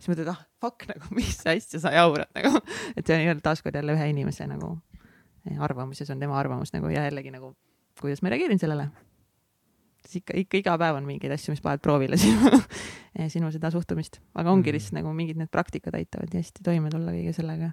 siis mõtled, ah fuck nagu, mis asja sa jaurad nagu, et see on taaskord jälle ühe inimese nagu arvamus ja see on tema arvamus nagu ja jällegi nagu kuidas ma reageerin sellele. siis ikka, ikka iga päev on mingeid asju, mis paned proovile sinu sinu seda suhtumist, aga ongi mm. lihtsalt nagu mingid need praktikad aitavad hästi toime tulla kõige sellega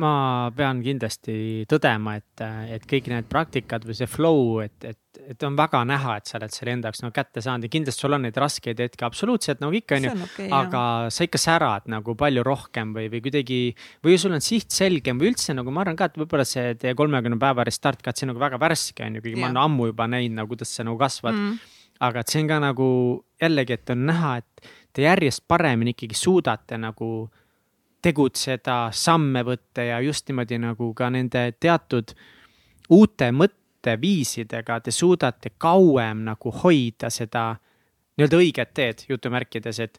ma pean kindlasti tõdema, et, et kõik need praktikad või see flow, et, et, et on väga näha, et sa oled selle enda jaoks nagu kätte saanud ja kindlasti sul on neid raskeid hetki absoluutselt nagu ikka, onju. Okay, aga jah. sa ikka särad nagu palju rohkem või, või kuidagi või sul on siht selgem või üldse nagu ma arvan ka, et võib-olla see teie kolmekümne päeva restart ka, et see on nagu väga värske on ju, kuigi ma olen ammu juba näinud nagu, kuidas sa nagu kasvad mm.. aga et see on ka nagu jällegi, et on näha, et te järjest paremini ikkagi suudate nagu tegutseda, samme võtta ja just niimoodi nagu ka nende teatud uute mõtteviisidega te suudate kauem nagu hoida seda nii-öelda õiget teed jutumärkides, et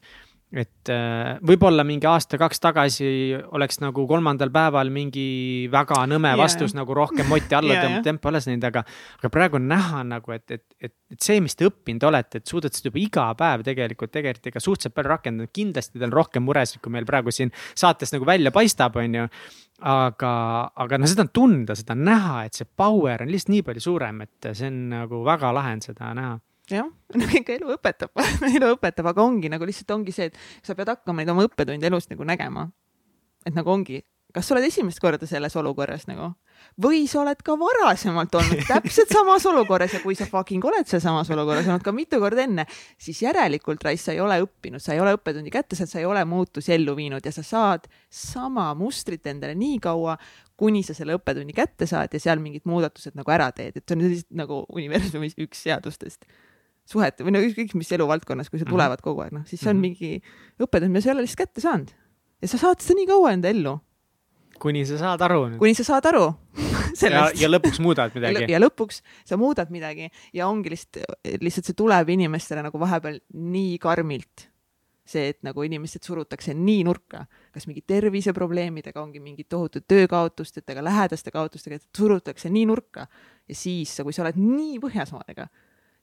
et äh, võib-olla mingi aasta-kaks tagasi oleks nagu kolmandal päeval mingi väga nõme vastus yeah. nagu rohkem moti alla yeah, tõmmata, tempo alles neid, aga, aga praegu on näha nagu, et, et, et, et see, mis te õppinud olete, et suudate seda juba iga päev tegelikult, tegelikult ikka suhteliselt palju rakendada. kindlasti teil on rohkem muresid, kui meil praegu siin saates nagu välja paistab, on ju. aga, aga no seda on tunda, seda on näha, et see power on lihtsalt nii palju suurem, et see on nagu väga lahe on seda näha jah, no ikka elu õpetab elu õpetab, aga ongi nagu lihtsalt ongi see, et sa pead hakkama neid oma õppetunde elus nagu nägema. et nagu ongi, kas sa oled esimest korda selles olukorras nagu? Või sa oled ka varasemalt olnud täpselt samas olukorras ja kui sa fucking oled seal samas olukorras olnud ka mitu korda enne, siis järelikult, Rais, sa ei ole õppinud, sa ei ole õppetundi kätte saanud, sa ei ole muutusi ellu viinud ja sa saad sama mustrit endale nii kaua, kuni sa selle õppetunni kätte saad ja seal mingid muudatused nagu ära teed, et see on lihtsalt nagu universumis üks seadustest suhete või no ükskõik mis eluvaldkonnas, kui see mhm. tulevad mm -hmm. kogu aeg, noh, siis see on mm -hmm. mingi õppetund, mida sa ei ole lihtsalt kätte saanud. ja sa saad seda nii kaua enda ellu. kuni sa saad aru. kuni sa saad aru ja, ja lõpuks muudad midagi. ja lõpuks sa muudad midagi ja ongi lihtsalt, lihtsalt see tuleb inimestele nagu vahepeal nii karmilt. see, et nagu inimesed surutakse nii nurka, kas mingi terviseprobleemidega, ongi mingid tohutud töökaotustega, lähedaste kaotustega, et surutakse nii nurka ja siis, kui sa oled nii põhjas omadega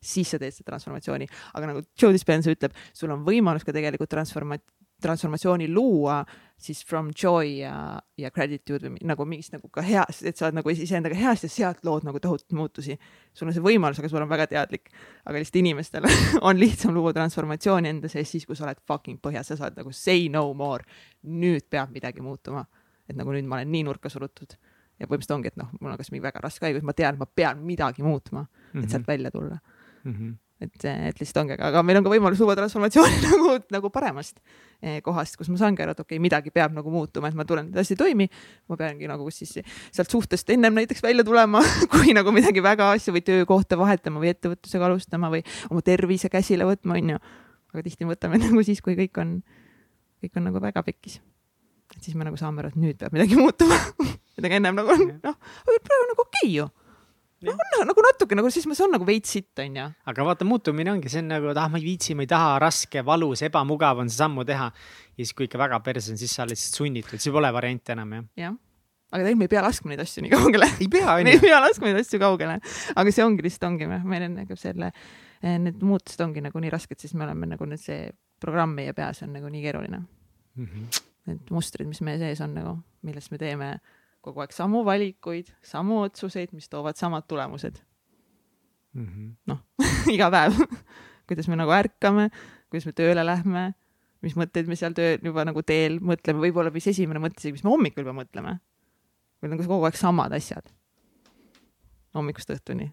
siis sa teed seda transformatsiooni. aga nagu Joe Dispenza ütleb, sul on võimalus ka tegelikult transforma-, transformatsiooni luua siis from joy ja, ja gratitude või nagu mingist nagu ka hea, et sa oled nagu iseendaga heast ja sealt lood nagu tohutuid muutusi. sul on see võimalus, aga sul on väga teadlik. aga lihtsalt inimestel on lihtsam luua transformatsiooni enda sees siis, kui sa oled fucking põhjas, sa saad nagu say no more. nüüd peab midagi muutuma. et nagu nüüd ma olen nii nurka surutud ja põhimõtteliselt ongi, et noh, mul on kas mingi väga raske haigus, ma tean, et ma pean midagi muutma, et sealt välja tulla mm. -hmm et, et lihtsalt ongi, aga meil on ka võimalus luua transformatsiooni nagu, nagu paremast eh, kohast, kus ma saangi aru, et okei okay,, midagi peab nagu muutuma, et ma tulen, asi ei toimi. ma peangi nagu siis sealt suhtest ennem näiteks välja tulema, kui nagu midagi väga asja või töökohta vahetama või ettevõtlusega alustama või oma tervise käsile võtma, onju. aga tihti me võtame nagu siis, kui kõik on, kõik on nagu väga pekkis. et siis me nagu saame aru, et nüüd peab midagi muutuma et aga ennem nagu on, noh, praegu on nagu okei okay ju no on nagu natuke nagu siis see on nagu veits sitt onju. aga vaata, muutumine ongi, see on nagu, et ah, ma ei viitsi, ma ei taha, raske, valus, ebamugav on see sammu teha. ja siis, kui ikka väga perse on, siis sa oled lihtsalt sunnitud, siis pole varianti enam jah. jah, aga tegelikult me ei pea laskma neid asju nii kaugele. ei pea onju. me ei pea laskma neid asju kaugele, aga see ongi lihtsalt ongi, meil on nagu selle, eh, need muutused ongi nagu nii rasked, siis me oleme nagu nüüd see programm meie peas on nagu nii keeruline mm. -hmm. Need mustrid, mis meie sees on nagu, millest me teeme kogu aeg samu valikuid, samu otsuseid, mis toovad samad tulemused mm -hmm.. noh iga päev kuidas me nagu ärkame, kuidas me tööle lähme, mis mõtteid me seal töö juba nagu teel mõtleme, võib-olla mis esimene mõte isegi, mis me hommikul juba mõtleme. meil on kogu aeg samad asjad. hommikust õhtuni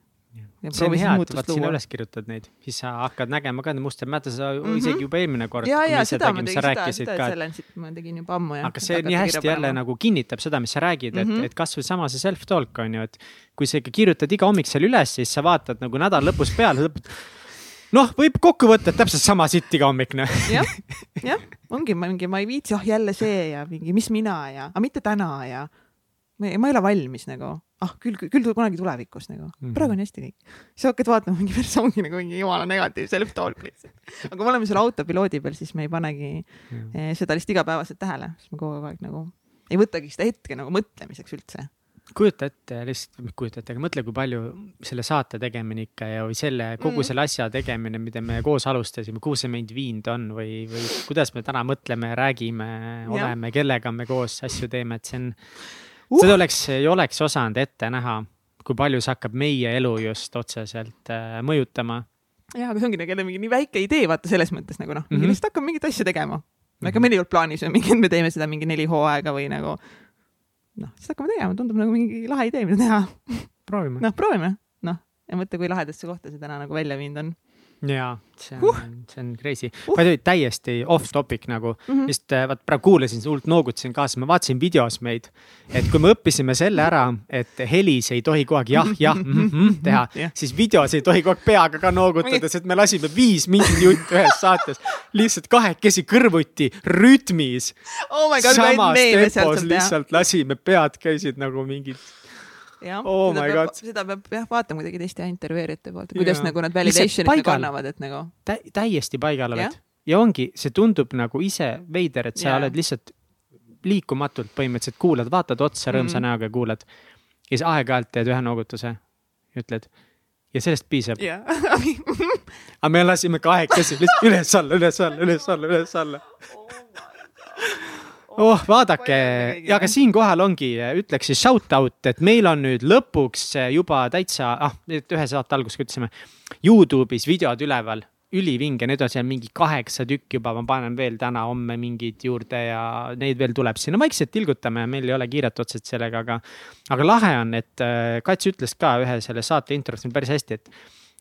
see on hea, et vaat sinna üles kirjutad neid, siis sa hakkad nägema ka neid muster, mäletad sa mm -hmm. isegi juba eelmine kord. ja, ja seda ma tegin, seda, seda, selle ma tegin juba ammu jah. aga see nii hästi jälle nagu kinnitab seda, mis sa räägid, et mm, -hmm. et kasvõi sama see self-talk on ju, et kui sa ikka kirjutad iga hommik seal üles, siis sa vaatad nagu nädala lõpus peale, noh, võib kokku võtta, et täpselt sama sitt iga hommik, noh. jah, jah, ongi mingi, ma ei viitsi, oh jälle see ja mingi, mis mina ja, aga mitte täna ja ma ei ole valmis nagu, ah küll, küll, küll kunagi tulevikus nagu mm, -hmm. praegu on hästi kõik. siis hakkad vaatama mingi versiooni nagu mingi jumala negatiivse self-talk lihtsalt. aga kui me oleme seal autopiloodi peal, siis me ei panegi mm -hmm. seda lihtsalt igapäevaselt tähele, siis me kogu aeg nagu ei võtagi seda hetke nagu mõtlemiseks üldse kujuta ette lihtsalt, kujuta ette, aga mõtle, kui palju selle saate tegemine ikka ja, või selle, kogu mm. selle asja tegemine, mida me koos alustasime, kuhu see meid viinud on või, või kuidas me täna mõtleme, räägime, oleme, kellega me koos asju teeme, et see on uh., seda oleks, ei oleks osanud ette näha, kui palju see hakkab meie elu just otseselt äh, mõjutama. ja, aga see ongi nagu jälle mingi nii väike idee, vaata selles mõttes nagu noh mm -hmm., lihtsalt hakkame mingit asja tegema. ega -hmm. meil ei olnud plaanis ju mingi, et me teeme seda mingi neli hooaega või nagu noh, siis hakkame tegema, tundub nagu mingi lahe idee, mida teha. proovime. noh, proovime, noh, ja mõtle, kui lahedasse kohta see täna nagu välja viinud on jaa, see on uh., see on crazy uh.. way, täiesti off topic nagu mm, -hmm. just äh, vaat praegu kuulasin, hullult noogutasin kaasa, ma vaatasin videos meid. et kui me õppisime selle ära, et helis ei tohi kogu aeg jah, jah mm, -hmm, teha yeah., siis videos ei tohi kogu aeg peaga ka noogutada, sest me lasime viis mingit juttu ühes saates. lihtsalt kahekesi kõrvuti, rütmis oh. samas tempos lihtsalt lasime, pead käisid nagu mingid oh, seda, peab, seda peab jah vaatama kuidagi teiste intervjueerijate poolt, kuidas ja. nagu nad validation'it nagu annavad, et nagu tä. täiesti paigal oled ja? ja ongi, see tundub nagu ise veider, et sa ja. oled lihtsalt liikumatult põhimõtteliselt kuulad, vaatad otsa rõõmsa mm -hmm. näoga, kuulad. ja siis aeg-ajalt teed ühe noogutuse, ütled ja sellest piisab yeah. aga me lasime kahekesi lihtsalt üles-alla, üles-alla, üles-alla, üles-alla oh, vaadake ja ka siinkohal ongi, ütleks siis shout out, et meil on nüüd lõpuks juba täitsa, ah, ühe saate alguses ka ütlesime. Youtube'is videod üleval, ülivinge, need on seal mingi kaheksa tükki juba, ma panen veel täna-homme mingid juurde ja neid veel tuleb sinna, vaikselt tilgutame, meil ei ole kiiret otseselt sellega, aga. aga lahe on, et äh, Kats ütles ka ühe selle saate intros päris hästi, et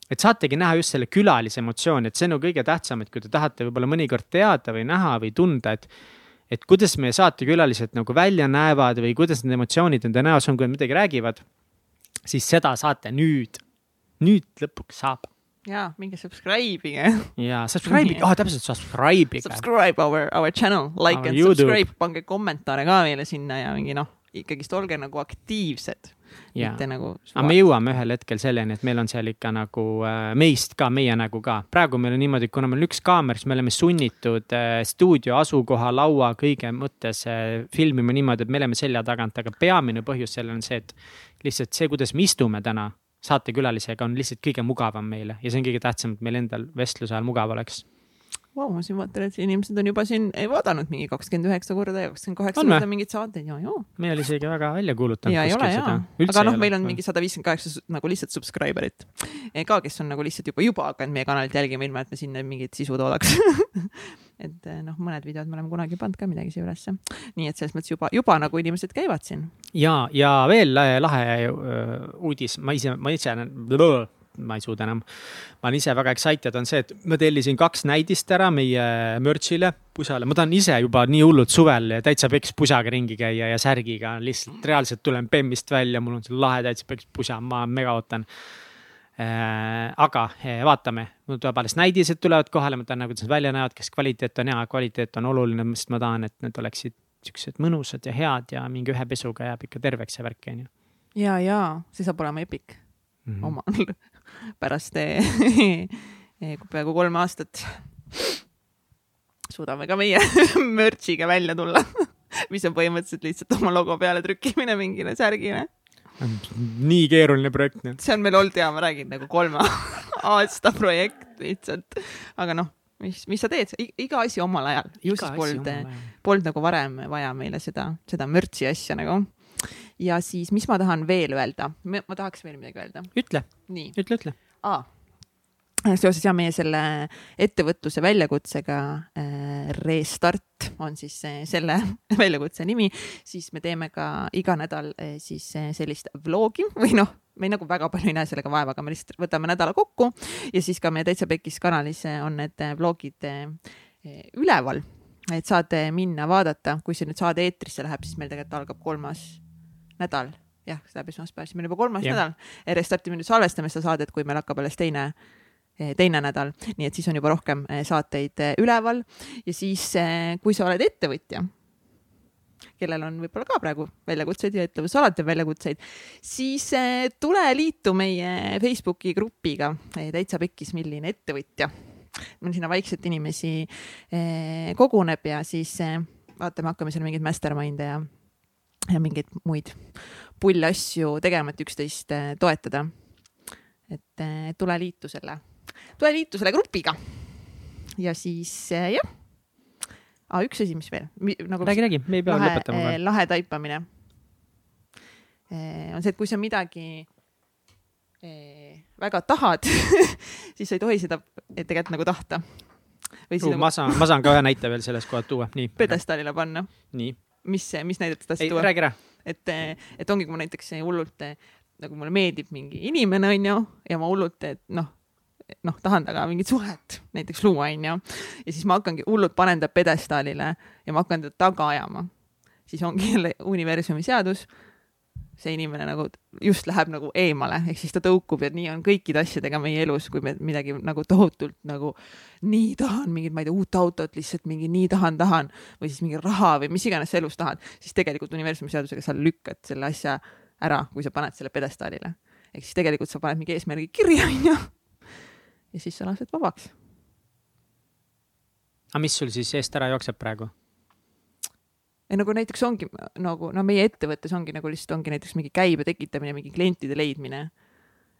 et saategi näha just selle külalise emotsiooni, et see on ju kõige tähtsam, et kui te tahate võib-olla mõnikord teada või näha või tunda, et et kuidas meie saatekülalised nagu välja näevad või kuidas need emotsioonid nende näos on, kui nad midagi räägivad. siis seda saate nüüd, nüüd lõpuks saab. ja, minge subscribe ige. ja subscribe'ige, oh, täpselt, subscribe ige. Subscribe our, our channel, like our and YouTube. subscribe, pange kommentaare ka meile sinna ja mingi noh, ikkagist olge nagu aktiivsed mitte nagu. aga me jõuame ühel hetkel selleni, et meil on seal ikka nagu äh, meist ka, meie nägu ka. praegu meil on niimoodi, et kuna meil on üks kaamera, siis me oleme sunnitud äh, stuudio asukoha, laua, kõige mõttes äh, filmima niimoodi, et me oleme selja tagant, aga peamine põhjus sellel on see, et lihtsalt see, kuidas me istume täna saatekülalisega, on lihtsalt kõige mugavam meile ja see on kõige tähtsam, et meil endal vestluse ajal mugav oleks Vau, ma siin vaatan, et inimesed on juba siin vaadanud mingi kakskümmend üheksa korda ja kakskümmend kaheksa korda mingeid saateid ja, ja. meil oli isegi väga välja kuulutanud. ja ei ole ja, aga noh, meil on mingi sada viiskümmend kaheksa nagu lihtsalt subscriber'it ka, kes on nagu lihtsalt juba, juba hakanud meie kanalit jälgima, ilma et me sinna mingit sisu toodaks et eh, noh, mõned videod me oleme kunagi pannud ka midagi siia ülesse. nii et selles mõttes juba, juba nagu inimesed käivad siin. ja, ja veel lahe uudis, ma ise, ma ise ma ei suuda enam. ma olen ise väga excited on see, et ma tellisin kaks näidist ära meie merch'ile, pusale, ma tahan ise juba nii hullult suvel täitsa peks pusaga ringi käia ja särgiga, lihtsalt reaalselt tulen bemmist välja, mul on see lahe täitsa peks pusa, ma mega ootan äh,. aga äh, vaatame, mul tuleb alles näidised tulevad kohale, ma tahan kuidas nad välja näevad, kas kvaliteet on hea, kvaliteet on oluline, sest ma tahan, et need oleksid siuksed mõnusad ja head ja mingi ühe pesuga jääb ikka terveks see värk, onju. ja, ja see saab olema epic mm -hmm. omal pärast peaaegu kolme aastat suudame ka meie mürtsiga välja tulla mis on põhimõtteliselt lihtsalt oma logo peale trükkimine mingile särgile. nii keeruline projekt nüüd. see on meil olnud ja ma räägin nagu kolme aasta projekt lihtsalt, aga noh, mis, mis sa teed, iga asi omal ajal. ju siis polnud, polnud nagu varem vaja meile seda, seda mürtsi asja nagu ja siis, mis ma tahan veel öelda, ma tahaks veel midagi öelda. ütle, ütle, ütle. aa, seoses ja meie selle ettevõtluse väljakutsega äh, Restart on siis äh, selle väljakutse nimi, siis me teeme ka iga nädal äh, siis sellist vlogi või noh, me ei nagu väga palju ei näe sellega vaeva, aga me lihtsalt võtame nädala kokku ja siis ka meie Täitsa Pekis kanalis on need vlogid üleval, et saate minna vaadata, kui see nüüd saade eetrisse läheb, siis meil tegelikult algab kolmas nädal, jah, see läheb esmaspäeval, siis meil juba kolmas yeah. nädal. restartime nüüd salvestame seda saadet, kui meil hakkab alles teine eh, teine nädal, nii et siis on juba rohkem eh, saateid eh, üleval ja siis, kui sa oled ettevõtja kellel on võib-olla ka praegu väljakutseid ja ettevõttes alati on väljakutseid, siis tule liitu meie Facebooki grupiga Täitsa Pekkis, milline ettevõtja. meil sinna vaikselt inimesi koguneb ja siis vaatame, hakkame seal mingeid mastermind'e ja, ja mingeid muid pulle asju tegema, et üksteist toetada. et tule liitu selle, tule liitu selle grupiga. ja siis jah ah,. üks asi, mis veel nagu. räägi, räägi, me ei pea lahe, lõpetama kohe. lahe taipamine on see, et kui sa midagi eh, väga tahad siis sa ei tohi seda tegelikult nagu tahta. Nagu... ma saan, ma saan ka ühe näite veel sellest kohalt tuua, nii. pjedestaalile panna. nii. Mis, mis näidet sa tahtsid tuua? räägi ära. et, et ongi, kui ma näiteks hullult nagu mulle meeldib mingi inimene, onju, ja ma hullult, et noh, noh, tahan temaga mingit suhet näiteks luua, onju. ja siis ma hakkangi hullult panen ta pjedestaalile ja ma hakkan teda taga ajama. siis ongi jälle universumi seadus. See inimene nagu just läheb nagu eemale, ehk siis ta tõukub ja nii on kõikide asjadega meie elus, kui me midagi nagu tohutult nagu nii tahan mingit, ma ei tea, uut autot, lihtsalt mingi nii tahan, tahan või siis mingi raha või mis iganes sa elus tahad, siis tegelikult universumi seadusega sa lükkad selle asja ära, kui sa paned selle pjedestaalile. ehk siis tegelikult sa paned mingi eesmärgi kirja, onju ja siis sa lased vabaks. aga mis sul siis eest ära jookseb praegu? Ei nagu näiteks ongi nagu no meie ettevõttes ongi nagu lihtsalt ongi näiteks mingi käibe tekitamine, mingi klientide leidmine.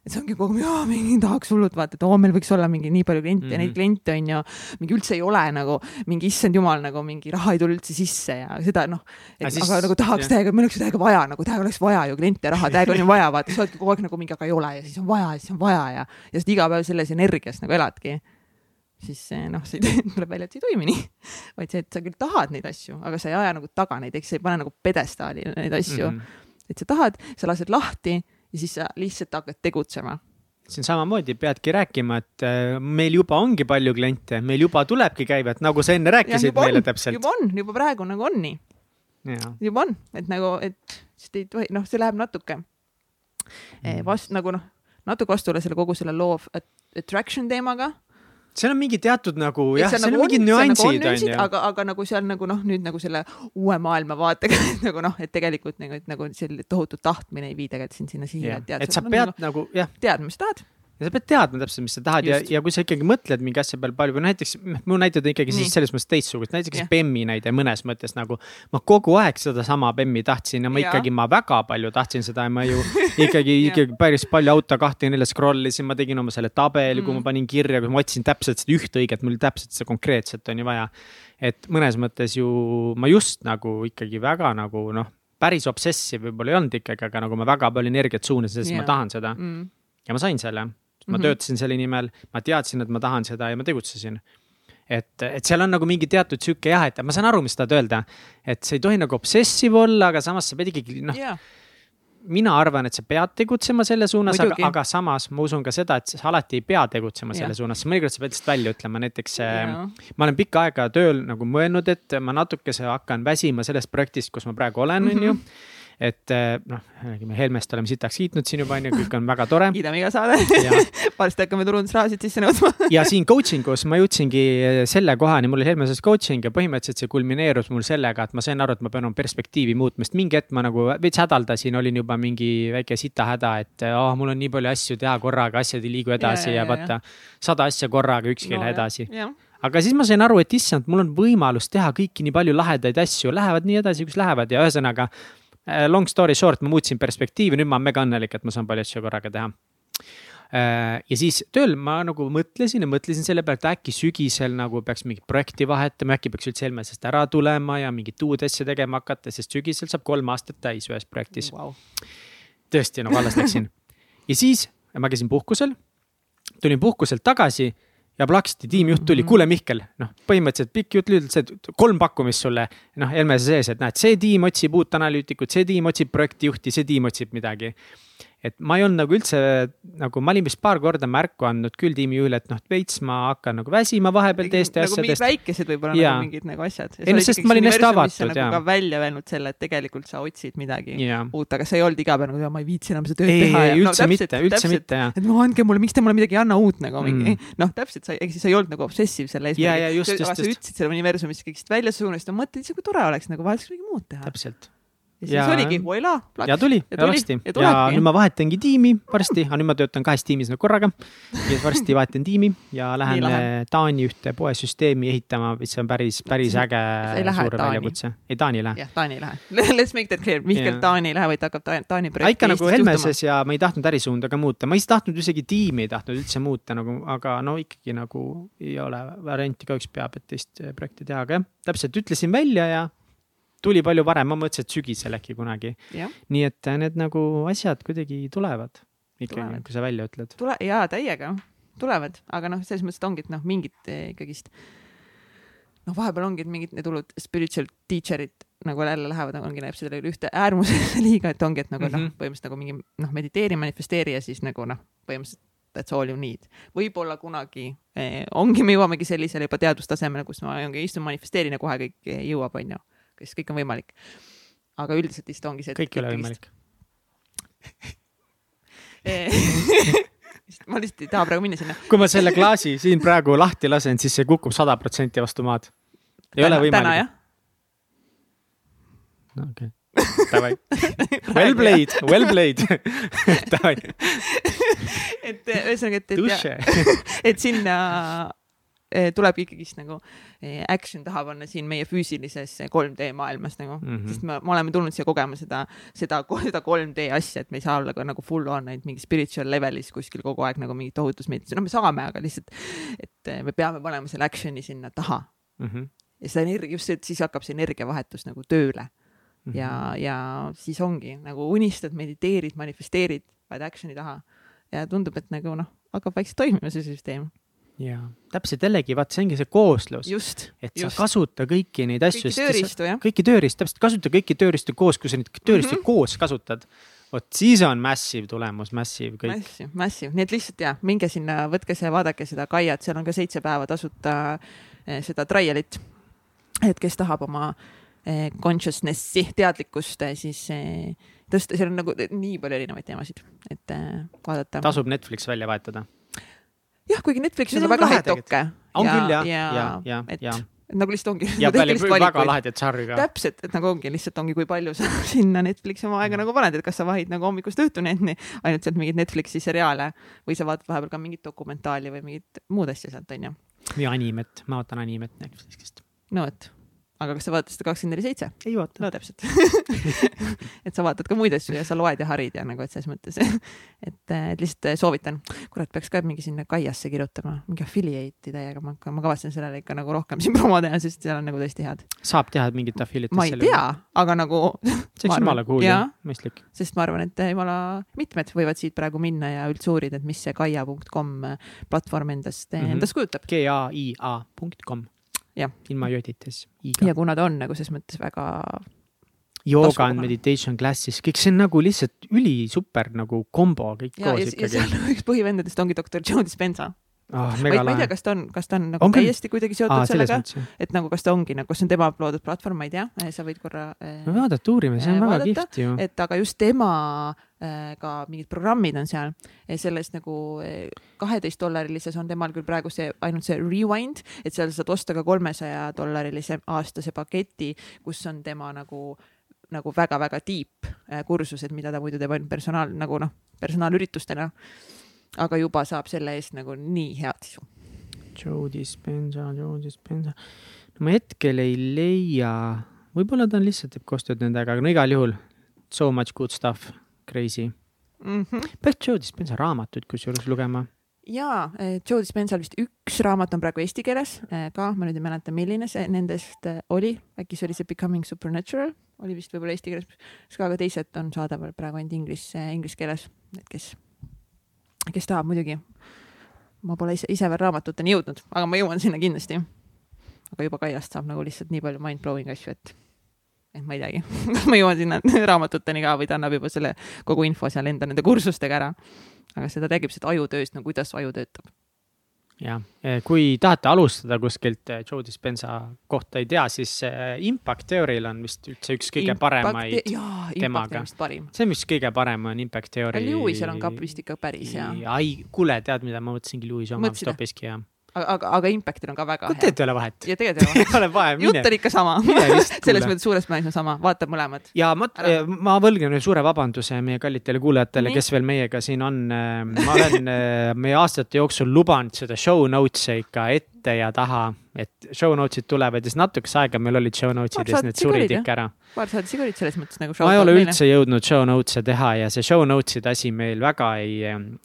Et see ongi kogu aeg, mingi tahaks hullult vaata, et oo, meil võiks olla mingi nii palju kliente mm, -hmm. neid kliente on ju, mingi üldse ei ole nagu mingi issand jumal nagu mingi raha ei tule üldse sisse ja seda noh, et siis, aga nagu tahaks täiega, meil oleks täiega vaja nagu täiega oleks vaja ju kliente ja raha, täiega on ju vaja, vaata, sa oledki kogu aeg nagu mingi, aga ei ole. Ja siis on vaja ja siis on vaja ja, ja sa iga päev selles energias nagu eladki siis noh, see tuleb välja, et see ei toimi nii, vaid see, et sa küll tahad neid asju, aga sa ei aja nagu taga neid, eks sa ei pane nagu pjedestaali neid asju mm. -hmm. et sa tahad, sa lased lahti ja siis sa lihtsalt hakkad tegutsema siin samamoodi peadki rääkima, et äh, meil juba ongi palju kliente, meil juba tulebki käivet, nagu sa enne rääkisid meile on, täpselt. juba on, juba praegu nagu on nii. juba on, et nagu, et sest ei tohi, noh, see läheb natuke mm. vast nagu noh, natuke vastuole selle kogu selle law of attraction teemaga seal on mingi teatud nagu jah, seal nagu on mingid nüansid nagu onju. aga, aga nagu seal nagu noh, nüüd nagu selle uue maailmavaatega nagu noh, et tegelikult nagu, et nagu selline tohutu tahtmine ei vii tegelikult sind sinna siia. et sa pead nagu, nagu jah. teadma, mis tahad ja sa pead teadma täpselt, mis sa tahad Just. ja, ja kui sa ikkagi mõtled mingi asja peale palju või näiteks, mu näited on ikkagi Nii. siis selles mõttes teistsugused, näiteks yeah. Bemmi näide mõnes mõttes nagu. ma kogu aeg sedasama Bemmi tahtsin ja ma ja. ikkagi, ma väga palju tahtsin seda ja ma ju ikkagi ikkagi päris palju auto kahte ja nelja scroll isin, ma tegin oma selle tabeli mm., kui ma mm. panin kirja, kui ma otsisin täpselt seda ühte õiget, mul täpselt seda konkreetset on ju vaja. et mõnes mõttes ju ma just nagu ikkagi väga nagu noh, päris obsessiv võib-olla ei olnud ikkagi, aga nagu ma väga palju energiat suunasin, sest yeah. ma tahan seda mm. ja ma sain selle ma mm -hmm. töötasin selle nimel, ma teadsin, et ma tahan seda ja ma tegutsesin. et, et seal on nagu mingi teatud sihuke jah, et ma saan aru, mis tahad öelda, et sa ei tohi nagu obsessive olla, aga samas sa pead ikkagi noh yeah mina arvan, et sa pead tegutsema selle suunas, aga, aga samas ma usun ka seda, et sa alati ei pea tegutsema ja. selle suunas, mõnikord sa pead lihtsalt välja ütlema, näiteks ja. Äh, ma olen pikka aega tööl nagu mõelnud, et ma natukese hakkan väsima sellest projektist, kus ma praegu olen, on ju mhm et eh, noh, räägime Helmest oleme sitaks kiitnud siin juba onju, kõik on väga tore. kiidame iga saade. Varsti hakkame turundusrahasid sisse nõudma. Ja siin coaching us ma jõudsingi selle kohani, mul oli Helme sees coaching ja põhimõtteliselt see kulmineerus mul sellega, et ma sain aru, et ma pean oma perspektiivi muutma, sest mingi hetk ma nagu veits hädaldasin, olin juba mingi väike sita häda, et oh, mul on nii palju asju teha korraga, asjad ei liigu edasi ja, ja, ja vaata, sada asja korraga, ükski ei no, lähe edasi. aga siis ma sain aru, et issand, mul on võimalus teha kõiki nii palju lahedaid asju, lähevad nii edasi, kus lähevad ja ühesõnaga long story short, ma muutsin perspektiivi, nüüd ma olen mega õnnelik, et ma saan palju asju korraga teha. Äh, ja siis tööl ma nagu mõtlesin ja mõtlesin selle peale, et äkki sügisel nagu peaks mingit projekti vahetama, äkki peaks üldse Helmesest ära tulema ja mingit uut asja tegema hakata, sest sügisel saab kolm aastat täis ühes projektis wow.. tõesti, nagu alles läksin. ja siis ma käisin puhkusel, tulin puhkuselt tagasi ja plaksti tiimijuht tuli, mhm. kuule Mihkel, noh, põhimõtteliselt pikk jutt lühidalt, see kolm pakkumist sulle, noh, Helmese sees, et näed, see tiim otsib uut analüütikut, see tiim otsib projektijuhti, see tiim otsib midagi. Et ma ei olnud nagu üldse nagu, ma olin vist paar korda märku andnud küll tiimijuhile, et noh, veits ma hakkan nagu väsima vahepeal teiste nagu asjadest. väikesed võib-olla nagu mingid nagu asjad. ei no sest ma olin hästi avatud nagu ja. ka välja öelnud selle, et tegelikult sa otsid midagi ja. uut, aga sa ei olnud iga päev nagu, ma ei viitsi enam seda tööd ei, teha. ei, üldse no, mitte, üldse täpselt, mitte jah. et no andke mulle, miks te mulle midagi ei anna uut nagu mingi mm., noh, täpselt, sa, ehk siis sa ei olnud nagu obsessiiv selle eesmärgiga. aga sa ütlesid selle universumist kõigist välja, sa unustasid, mõtlesid, kui tore oleks nagu, vahest midagi muud teha. täpselt ja siis ja, oligi voila. ja tuli, ja varsti ja, ja nüüd ma vahetangi tiimi varsti, aga nüüd ma töötan kahes tiimis nagu korraga. ja varsti vahetan tiimi ja lähen Taani ühte poesüsteemi ehitama, mis on päris, päris äge suur väljakutse. ei, Taani ei lähe. jah, Taani ei lähe. Let's make that clear, Mihkel Taani ei lähe, vaid ta hakkab Taani projekti. ikka nagu Helmeses ja ma ei tahtnud ärisuunda ka muuta, ma ei tahtnud isegi tiimi ei tahtnud üldse muuta nagu, aga no ikkagi nagu ei ole varianti, kahjuks peab, et teist projekti teha, aga jah, täpselt ütlesin välja ja tuli palju varem, ma mõtlesin, et sügisel äkki kunagi. nii et äh, need nagu asjad kuidagi tulevad ikkagi, kui sa välja ütled. tule jaa, täiega tulevad, aga noh, selles mõttes, et ongi, et noh, mingid eh, ikkagist noh, vahepeal ongi mingid need hullud spiritual teacher'id nagu jälle lähevad, ongi, näeb sellele ühte äärmusesse liiga, et ongi, et nagu mm -hmm. noh, mhm. põhimõtteliselt nagu mingi noh, mediteeri, manifesteeri ja siis nagu noh, põhimõtteliselt that's all you need. võib-olla kunagi eh, ongi, me jõuamegi sellisele juba teadustasemele, kus ma ongi istun, manifesteerin ja kohe kõik jõuab, onju kes kõik on võimalik. aga üldiselt vist ongi see. kõik ei ole võimalik ma lihtsalt ei taha praegu minna sinna. kui ma selle klaasi siin praegu lahti lasen, siis see kukub sada protsenti vastu maad. ei täna, ole võimalik. no okei okay. Davai. Well played, well played. Davai. et ühesõnaga, et, et, et sinna Eh, tulebki ikkagist nagu eh, action taha panna siin meie füüsilises 3D maailmas nagu mm, -hmm. sest me, me oleme tulnud siia kogema seda, seda, seda 3D asja, et me ei saa olla ka nagu full on ainult mingi spiritual level'is kuskil kogu aeg nagu mingi tohutus meditatsioon, noh, me saame, aga lihtsalt, et me peame panema selle action'i sinna taha mm. -hmm. ja seda energia, just see, et siis hakkab see energiavahetus nagu tööle mm. -hmm. ja, ja siis ongi nagu unistad, mediteerid, manifesteerid, paned action'i taha ja tundub, et nagu noh, hakkab vaikselt toimima see süsteem ja täpselt jällegi, vaat see ongi see kooslus. et sa just. kasuta kõiki neid asju. kõiki tööriistu, jah. kõiki tööriistu, täpselt, kasuta kõiki tööriistu koos, kui sa neid tööriistu mm -hmm. koos kasutad. vot siis on massive tulemus, massive kõik. Massive, massive, nii et lihtsalt ja minge sinna, võtke see, vaadake seda Kaiat, seal on ka seitse päeva tasuta eh, seda trial'it. et kes tahab oma eh, consciousness'i, teadlikkust eh, siis tõsta, seal on nagu nii palju erinevaid teemasid, et vaadata. tasub Netflix välja vahetada jah, kuigi Netflixis on väga häid dokke. on küll jah, ja, ja, ja, ja, ja nagu lihtsalt ongi. ja palju väga lahedat sarja ka. täpselt, et nagu ongi, lihtsalt ongi, kui palju sa sinna Netflixi oma aega nagu paned, et kas sa vahid nagu hommikust õhtuni ainult sealt mingeid Netflixi seriaale või sa vaatad vahepeal ka mingit dokumentaali või mingit muud asja sealt, onju. või animet, ma vaatan animet Netflixist. no vot aga kas sa vaatad seda kakskümmend neli seitse? ei vaata. no täpselt et sa vaatad ka muid asju ja sa loed ja harid ja nagu, et selles mõttes et, et lihtsalt soovitan. kurat, peaks ka mingi sinna Kaiasse kirjutama, mingi affiliate'i täiega, ma, ma kavatsen sellele ikka nagu rohkem siin promo teha, sest seal on nagu tõesti head. saab teha mingit affiliate'i? ma ei tea, aga nagu. see oleks jumala cool ja mõistlik. sest ma arvan, et jumala mitmed võivad siit praegu minna ja üldse uurida, et mis see kaia.com platvorm endast mm, -hmm. endast kujutab. G-A-I-A punkt kom ilma jödites. ja kuna ta on nagu selles mõttes väga. Yoga and meditation classes, kõik see on nagu lihtsalt ülisuper nagu kombo kõik ja, koos ja, ikkagi. ja seal üks põhivendadest ongi doktor Joe Dispenza Oh, ma, ei, ma ei tea, kas ta on, kas ta on nagu on täiesti kuidagi seotud ah, sellega, et nagu kas ta ongi nagu, kas see on tema loodud platvorm, ma ei tea, eh, sa võid korra äh,. no vaadata, uurime, see on äh, väga kihvt ju. et aga just tema ka mingid programmid on seal, selles nagu kaheteist dollarilises on temal küll praegu see ainult see rewind, et seal saad osta ka kolmesaja dollarilise aastase paketi, kus on tema nagu nagu väga-väga deep kursused, mida ta muidu teeb ainult personaal nagu noh, personaalüritustena aga juba saab selle eest nagu nii head sisu. Joe Dispenza, Joe Dispenza. no ma hetkel ei leia, võib-olla ta on lihtsalt teeb koostööd nendega, aga no igal juhul so much good stuff, crazy mm. -hmm. peaks Joe Dispenza raamatuid kusjuures lugema jaa, eh, Joe Dispensal vist üks raamat on praegu eesti keeles eh, ka, ma nüüd ei mäleta, milline see nendest eh, oli, äkki see oli see Becoming Supernatural, oli vist võib-olla eesti keeles, aga teised on saadaval praegu ainult inglise, inglise keeles, et kes kes tahab muidugi. ma pole ise, ise veel raamatuteni jõudnud, aga ma jõuan sinna kindlasti. aga juba Kaiast saab nagu lihtsalt nii palju mind-blowing asju, et, et ma ei teagi kas ma jõuan sinna raamatuteni ka või ta annab juba selle kogu info seal enda nende kursustega ära. aga seda räägib seda ajutööst, no kuidas aju töötab jah, kui tahate alustada kuskilt eh, Joe Dispenza kohta ei tea, siis eh, Impact Theory'l on vist üldse üks kõige Impact, paremaid jaa, temaga. see on vist kõige parem on Impact Theory. Lewisel on ka vist ikka päris hea. ai, kuule, tead, mida ma mõtlesingi Lewis oma vist hoopiski jah aga, aga, aga Impactil on ka väga hea. tegelikult ei ole vahet. ja tegelikult ei ole vahet. jutt on ikka sama selles mõttes suures plaanis on sama, vaatab mõlemad. ja ma, ma võlgnen ühe suure vabanduse meie kallitele kuulajatele, kes veel meiega siin on. ma olen meie aastate jooksul lubanud seda show notes'e ikka ette ja taha et show notes'id tulevad ja siis natukese aega meil olid show notes'id ja siis need surid ikka ära. paar saadi sigarid selles mõttes nagu. ma ei ole üldse meile. jõudnud show notes'e teha ja see show notes'ide asi meil väga ei,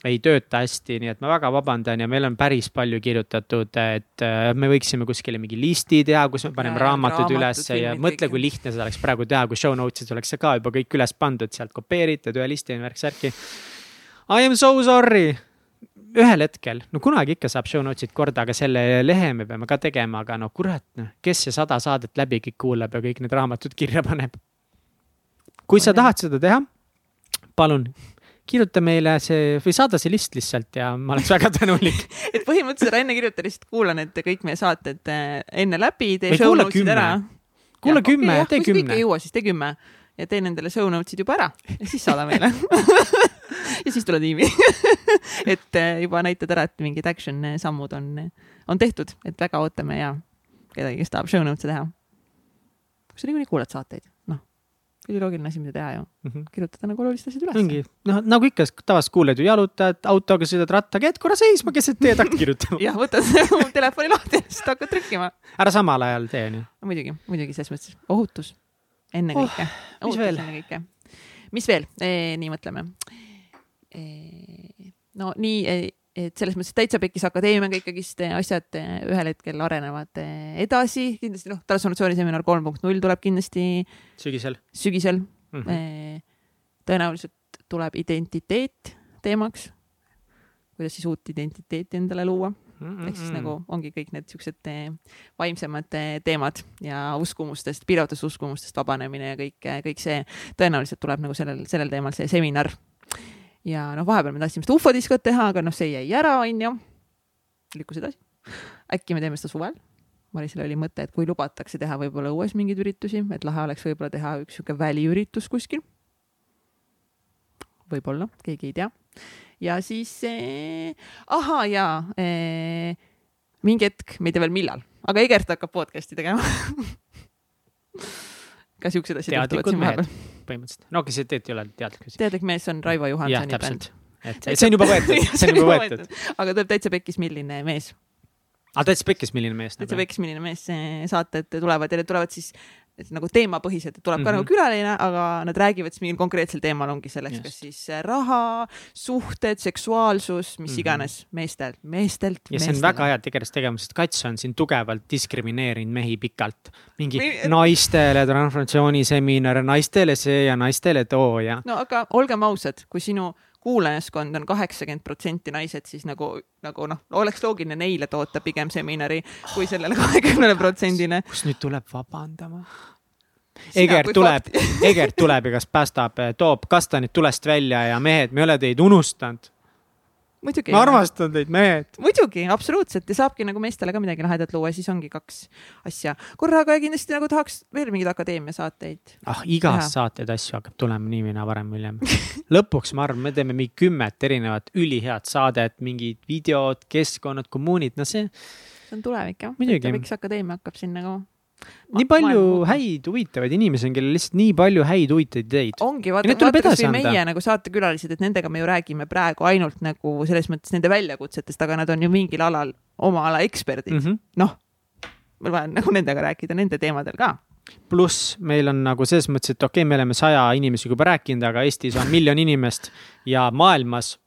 ei tööta hästi, nii et ma väga vabandan ja meil on päris palju kirjutatud, et äh, me võiksime kuskile mingi listi teha, kus me paneme ja, raamatud üles ja mõtle, kui lihtne seda oleks praegu teha, kui show notes'is oleks see ka juba kõik üles pandud, sealt kopeeritud ühe listi värk-särki. I am so sorry ühel hetkel, no kunagi ikka saab show notes'id korda, aga selle lehe me peame ka tegema, aga no kurat, noh, kes see sada saadet läbi kõik kuulab ja kõik need raamatud kirja paneb. kui sa tahad seda teha, palun kirjuta meile see või saada see list lihtsalt ja ma oleks väga tänulik et põhimõtteliselt ära enne kirjuta, lihtsalt kuulan, et kõik meie saated eh, enne läbi, tee show notes'id ära. kuula kümme, tee kümme. kui kõik ei jõua, siis tee kümme ja tee nendele show notes'id juba ära ja siis saada meile ja siis tule tiimi et eh, juba näitad ära, et mingid action sammud on, on tehtud, et väga ootame ja kedagi, kes tahab show notes'e teha. sa niikuinii kuulad saateid, noh, üliloogiline asi, mida teha ju mm, -hmm. kirjutada nagu olulised asjad üles. ongi, noh nagu ikka, tavaliselt kuuled ju jalutad, autoga sõidad rattaga, jääd korra seisma keset teed, hakkad kirjutama jah, võtad telefoni lahti ja siis hakkad trükkima. ära samal ajal tee, onju. muidugi, muidugi selles mõttes ohutus ennekõike oh,. mis veel? mis veel e,, nii mõtleme e,. no nii, e, et selles mõttes täitsa pekkis akadeemiaga ikkagist asjad e, ühel hetkel arenevad e, edasi, kindlasti noh, transformatsiooniseminar kolm punkt null tuleb kindlasti. sügisel. sügisel mm. -hmm. tõenäoliselt tuleb identiteet teemaks. kuidas siis uut identiteeti endale luua mm. -mm. ehk siis nagu ongi kõik need siuksed eh, vaimsemad eh, teemad ja uskumustest, piiravatest uskumustest vabanemine ja kõik, eh, kõik see tõenäoliselt tuleb nagu sellel, sellel teemal see seminar. ja noh, vahepeal me tahtsime seda ufodiskot teha, aga noh, see jäi ära, onju. lükkus edasi. äkki me teeme seda suvel Marisel oli mõte, et kui lubatakse teha võib-olla õues mingeid üritusi, et lahe oleks võib-olla teha üks sihuke väliüritus kuskil. võib-olla, keegi ei tea ja siis eh, ahaa jaa eh,, mingi hetk, ma ei tea veel millal, aga Egert hakkab podcast'i tegema ka siuksed asjad juhtuvad siin vahepeal. põhimõtteliselt, no okay,, see tegelikult ei ole teadlik teadlik mees on Raivo Johansoni bänd. et see on juba võetud, see on juba võetud. aga tuleb täitsa pekkis, milline mees. aa, täitsa pekkis, milline mees. täitsa pekkis, milline mees, saated tulevad ja need tulevad siis et nagu teemapõhised, et tuleb mm -hmm. ka nagu mhm. külaline, aga nad räägivad siis mingil konkreetsel teemal, ongi selleks yes. kas siis äh, raha, suhted, seksuaalsus, mis mm -hmm. iganes meestelt, meestelt. ja see on väga hea tegelast tegema, sest Kats on siin tugevalt diskrimineerinud mehi pikalt. mingi Mi... naistele transformatsiooniseminar, naistele see ja naistele too ja. no aga olgem ausad, kui sinu kuulajaskond on kaheksakümmend protsenti naised, siis nagu, nagu noh, oleks loogiline neile toota pigem seminari kui sellele kahekümnele protsendile. kus nüüd tuleb vabandama? Egert tuleb, Egert tuleb ja kas päästab, toob kastanid tulest välja ja mehed, me ei ole teid unustanud muidugi. ma armastan teid, mehed. muidugi, absoluutselt ja saabki nagu meestele ka midagi lahedat luua, siis ongi kaks asja korraga ja kindlasti nagu tahaks veel mingeid akadeemia saateid. ah, igast saateid asju hakkab tulema nii või naa varem või hiljem lõpuks ma arvan, me teeme mingi kümmet erinevat ülihead saadet, mingid videod, keskkonnad, kommuunid, no see. see on tulevik jah. miks akadeemia hakkab siin nagu nii palju häid huvitavaid inimesi on, kellel lihtsalt nii palju häid huvitavaid ideid. ongi, vaata, vaata kasvõi meie nagu saatekülalised, et nendega me ju räägime praegu ainult nagu selles mõttes nende väljakutsetest, aga nad on ju mingil alal oma ala eksperdid. Mm -hmm.. noh, ma tahan nagu nendega rääkida nende teemadel ka. Pluss meil on nagu selles mõttes, et okei okay,, me oleme saja inimesega juba rääkinud, aga Eestis on miljon inimest ja maailmas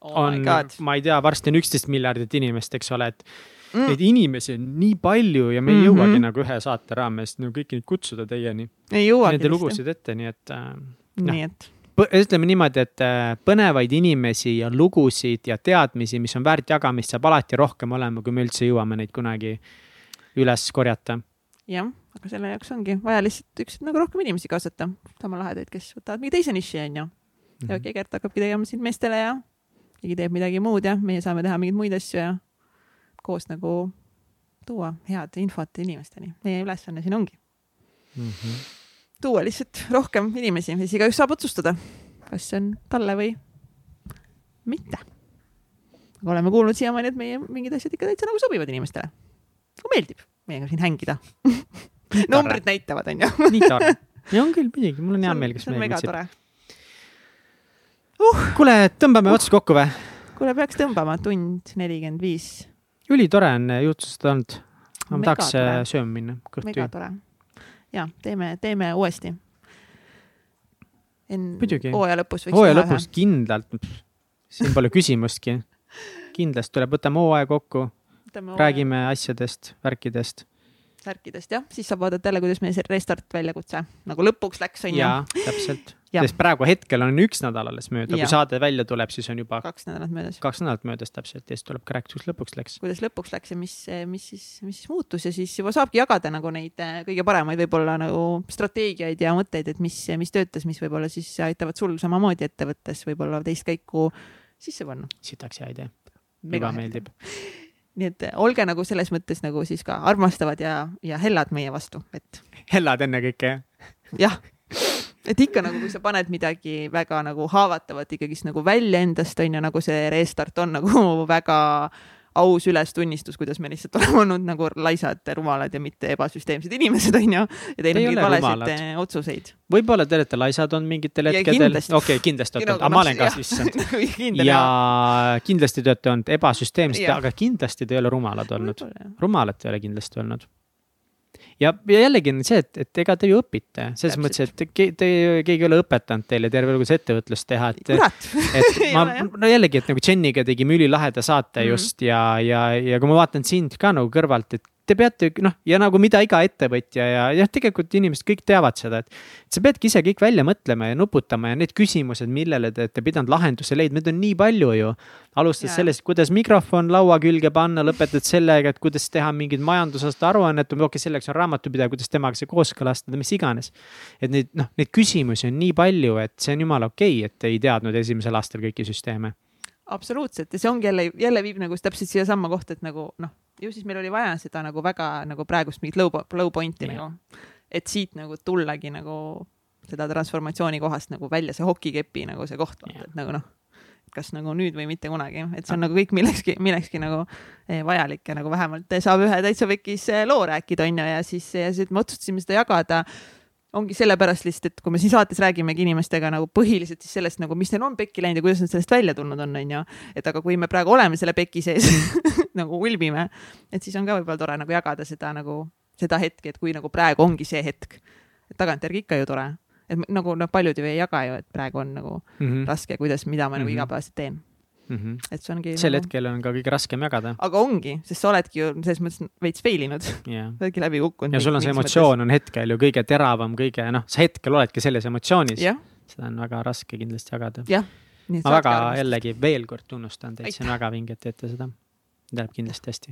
oh on, ma ei tea, varsti on üksteist miljardit inimest, eks ole, et mm.. Neid inimesi on nii palju ja me ei mm -hmm. jõuagi nagu ühe saate raames nagu kõiki neid kutsuda teieni. ei jõuagi. Nende lugusid ette, nii et äh,. nii et ütleme niimoodi, et äh, põnevaid inimesi ja lugusid ja teadmisi, mis on väärt jagamist, saab alati rohkem olema, kui me üldse jõuame neid kunagi üles korjata. jah, aga selle jaoks ongi vaja lihtsalt üks nagu rohkem inimesi kaasata, sama lahedaid, kes võtavad mingi teise niši, onju. ja okei, Gert hakkabki tegema siin meestele ja keegi teeb midagi muud ja meie saame teha mingeid muid asju ja koos nagu tuua head infot inimesteni. meie ülesanne siin ongi mm. -hmm. tuua lihtsalt rohkem inimesi ja siis igaüks saab otsustada, kas see on talle või mitte. aga oleme kuulnud siiamaani, et meie mingid asjad ikka täitsa nagu sobivad inimestele. nagu meeldib meiega siin hängida numbrid näitavad, onju. nii tore. ja on küll muidugi, mul on hea meel, kes meiega viitsib uh.. kuule, tõmbame uh. otsad kokku või? kuule, peaks tõmbama, tund nelikümmend viis. Ülitore on jutustada olnud. ma Mega tahaks tore. Äh, sööma minna. mega tore. ja teeme, teeme uuesti. hooaja lõpus võiks hooaja lõpus ühe. kindlalt, siin pole küsimustki. kindlasti tuleb, võtame hooaja kokku, räägime asjadest, värkidest särkidest jah, siis saab vaadata jälle, kuidas meie see restart väljakutse nagu lõpuks läks, onju. jaa, täpselt sest praegu hetkel on üks nädal alles mööda, kui saade välja tuleb, siis on juba. kaks nädalat möödas. kaks nädalat möödas täpselt ja siis tuleb ka rääkida, kuidas lõpuks läks. kuidas lõpuks läks ja mis, mis siis, mis siis muutus ja siis juba saabki jagada nagu neid äh, kõige paremaid võib-olla nagu strateegiaid ja mõtteid, et mis, mis töötas, mis võib-olla siis aitavad sul samamoodi ettevõttes võib-olla teist käiku sisse panna. sitaks hea idee. väga meeldib nii et olge nagu selles mõttes nagu siis ka armastavad ja, ja hellad meie vastu, et. hellad ennekõike, jah? jah et ikka nagu, kui sa paned midagi väga nagu haavatavat ikkagist nagu välja endast, on ju, nagu see restart on nagu väga aus ülestunnistus, kuidas me lihtsalt oleme olnud nagu laisad, rumalad ja mitte ebasüsteemsed inimesed, onju. ja teinud mingeid valesid eh, otsuseid. võib-olla te olete laisad olnud mingitel hetkedel. okei okay,, kindlasti olete olnud, aga ma olen ka issand. ja kindlasti te olete olnud ebasüsteemsed, aga kindlasti te ei ole rumalad olnud. rumalad te ei ole kindlasti olnud ja, ja jällegi on see, et, et ega te ju õpite, selles Täpselt. mõttes, et ke, te, keegi ei ole õpetanud teile terve elu ettevõtlust teha, et. et ma, no jällegi, et nagu Jeniga tegime ülilaheda saate mm -hmm. just ja, ja, ja kui ma vaatan sind ka nagu kõrvalt, et te peate noh, ja nagu mida iga ettevõtja ja jah, tegelikult inimesed kõik teavad seda, et. sa peadki ise kõik välja mõtlema ja nuputama ja need küsimused, millele te olete pidanud lahenduse leidma, neid on nii palju ju. alustades sellest, kuidas mikrofon laua külge panna, lõpetad sellega, et kuidas teha mingit majandusaasta aruannet, okei okay,, selleks on raamatupidaja, kuidas temaga see kooskõlastada, mis iganes. et neid noh, neid küsimusi on nii palju, et see on jumala okei okay,, et ei teadnud esimesel aastal kõiki süsteeme absoluutselt. Ja see ongi jälle, jälle viib nagu täpselt siiasamma kohta, et nagu noh, ju siis meil oli vaja seda nagu väga nagu praegust mingit low, low point'i nagu, et siit nagu tullagi nagu seda transformatsiooni kohast nagu välja, see hokikepi nagu see koht, et nagu noh, kas nagu nüüd või mitte kunagi, et see on nagu kõik millekski, millekski nagu eh, vajalik ja nagu vähemalt saab ühe täitsa pekis eh, loo rääkida, onju, ja siis, ja siis me otsustasime seda jagada ongi sellepärast lihtsalt, et kui me siin saates räägimegi inimestega nagu põhiliselt siis sellest nagu, mis neil on pekki läinud ja kuidas nad sellest välja tulnud on, onju. et aga kui me praegu oleme selle peki sees nagu ulbime, et siis on ka võib-olla tore nagu jagada seda nagu, seda hetke, et kui nagu praegu ongi see hetk. et tagantjärgi ikka ju tore, et nagu noh, paljud ju ei jaga ju, et praegu on nagu mm -hmm. raske, kuidas, mida ma mm -hmm. nagu mhm. igapäevaselt teen mm. -hmm. et see ongi. sel nagu... hetkel on ka kõige raskem jagada. aga ongi, sest sa oledki ju selles mõttes veits fail inud yeah.. sa oledki läbi kukkunud. ja sul on see emotsioon mõttes. on hetkel ju kõige teravam, kõige noh, sa hetkel oledki selles emotsioonis yeah.. seda on väga raske kindlasti jagada yeah.. ma väga jällegi veel kord tunnustan teid, see on väga vinge, et teete seda. Läheb kindlasti hästi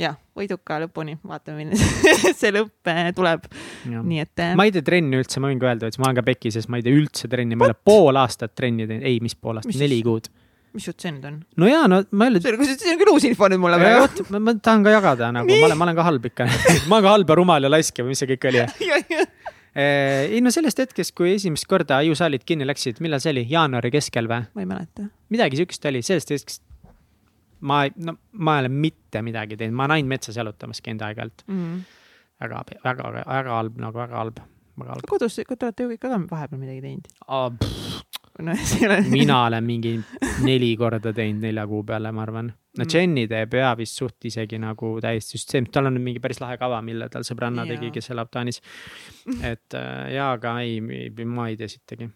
jah, võiduka lõpuni, vaatame, milline see lõpp eh, tuleb. nii et. Eh, ma ei tee trenni üldse, ma võin ka öelda, et ma olen ka peki sees, ma ei tee üldse trenni, ma ei ole pool aastat trenni teinud, ei, mis pool aastat, neli kuud mis jutt see nüüd on? no jaa, no ma jälle. see on küll uus info nüüd mulle praegu. vot, ma tahan ka jagada nagu, ma olen, ma olen ka halb ikka ma olen ka halb ja rumal ja laisk ja mis see kõik oli eh, ei no sellest hetkest, kui esimest korda ajusaalid kinni läksid, millal see oli, jaanuari keskel või? ma ei mäleta. midagi siukest oli, sellest hetkest ma, no ma ei ole mitte midagi teinud, ma olen ainult metsas jalutamas käinud aeg-ajalt mm. väga, väga, väga halb nagu väga halb, väga halb. kodus, te olete ju kõik ka vahepeal midagi teinud no see ei ole. mina olen mingi neli korda teinud nelja kuu peale, ma arvan. no mm. Jenny teeb ja vist suht isegi nagu täiesti süsteem, tal on mingi päris lahe kava, mille tal sõbranna ja. tegi, kes elab Taanis. et äh, jaa, aga ei, ma ei tee sittagi.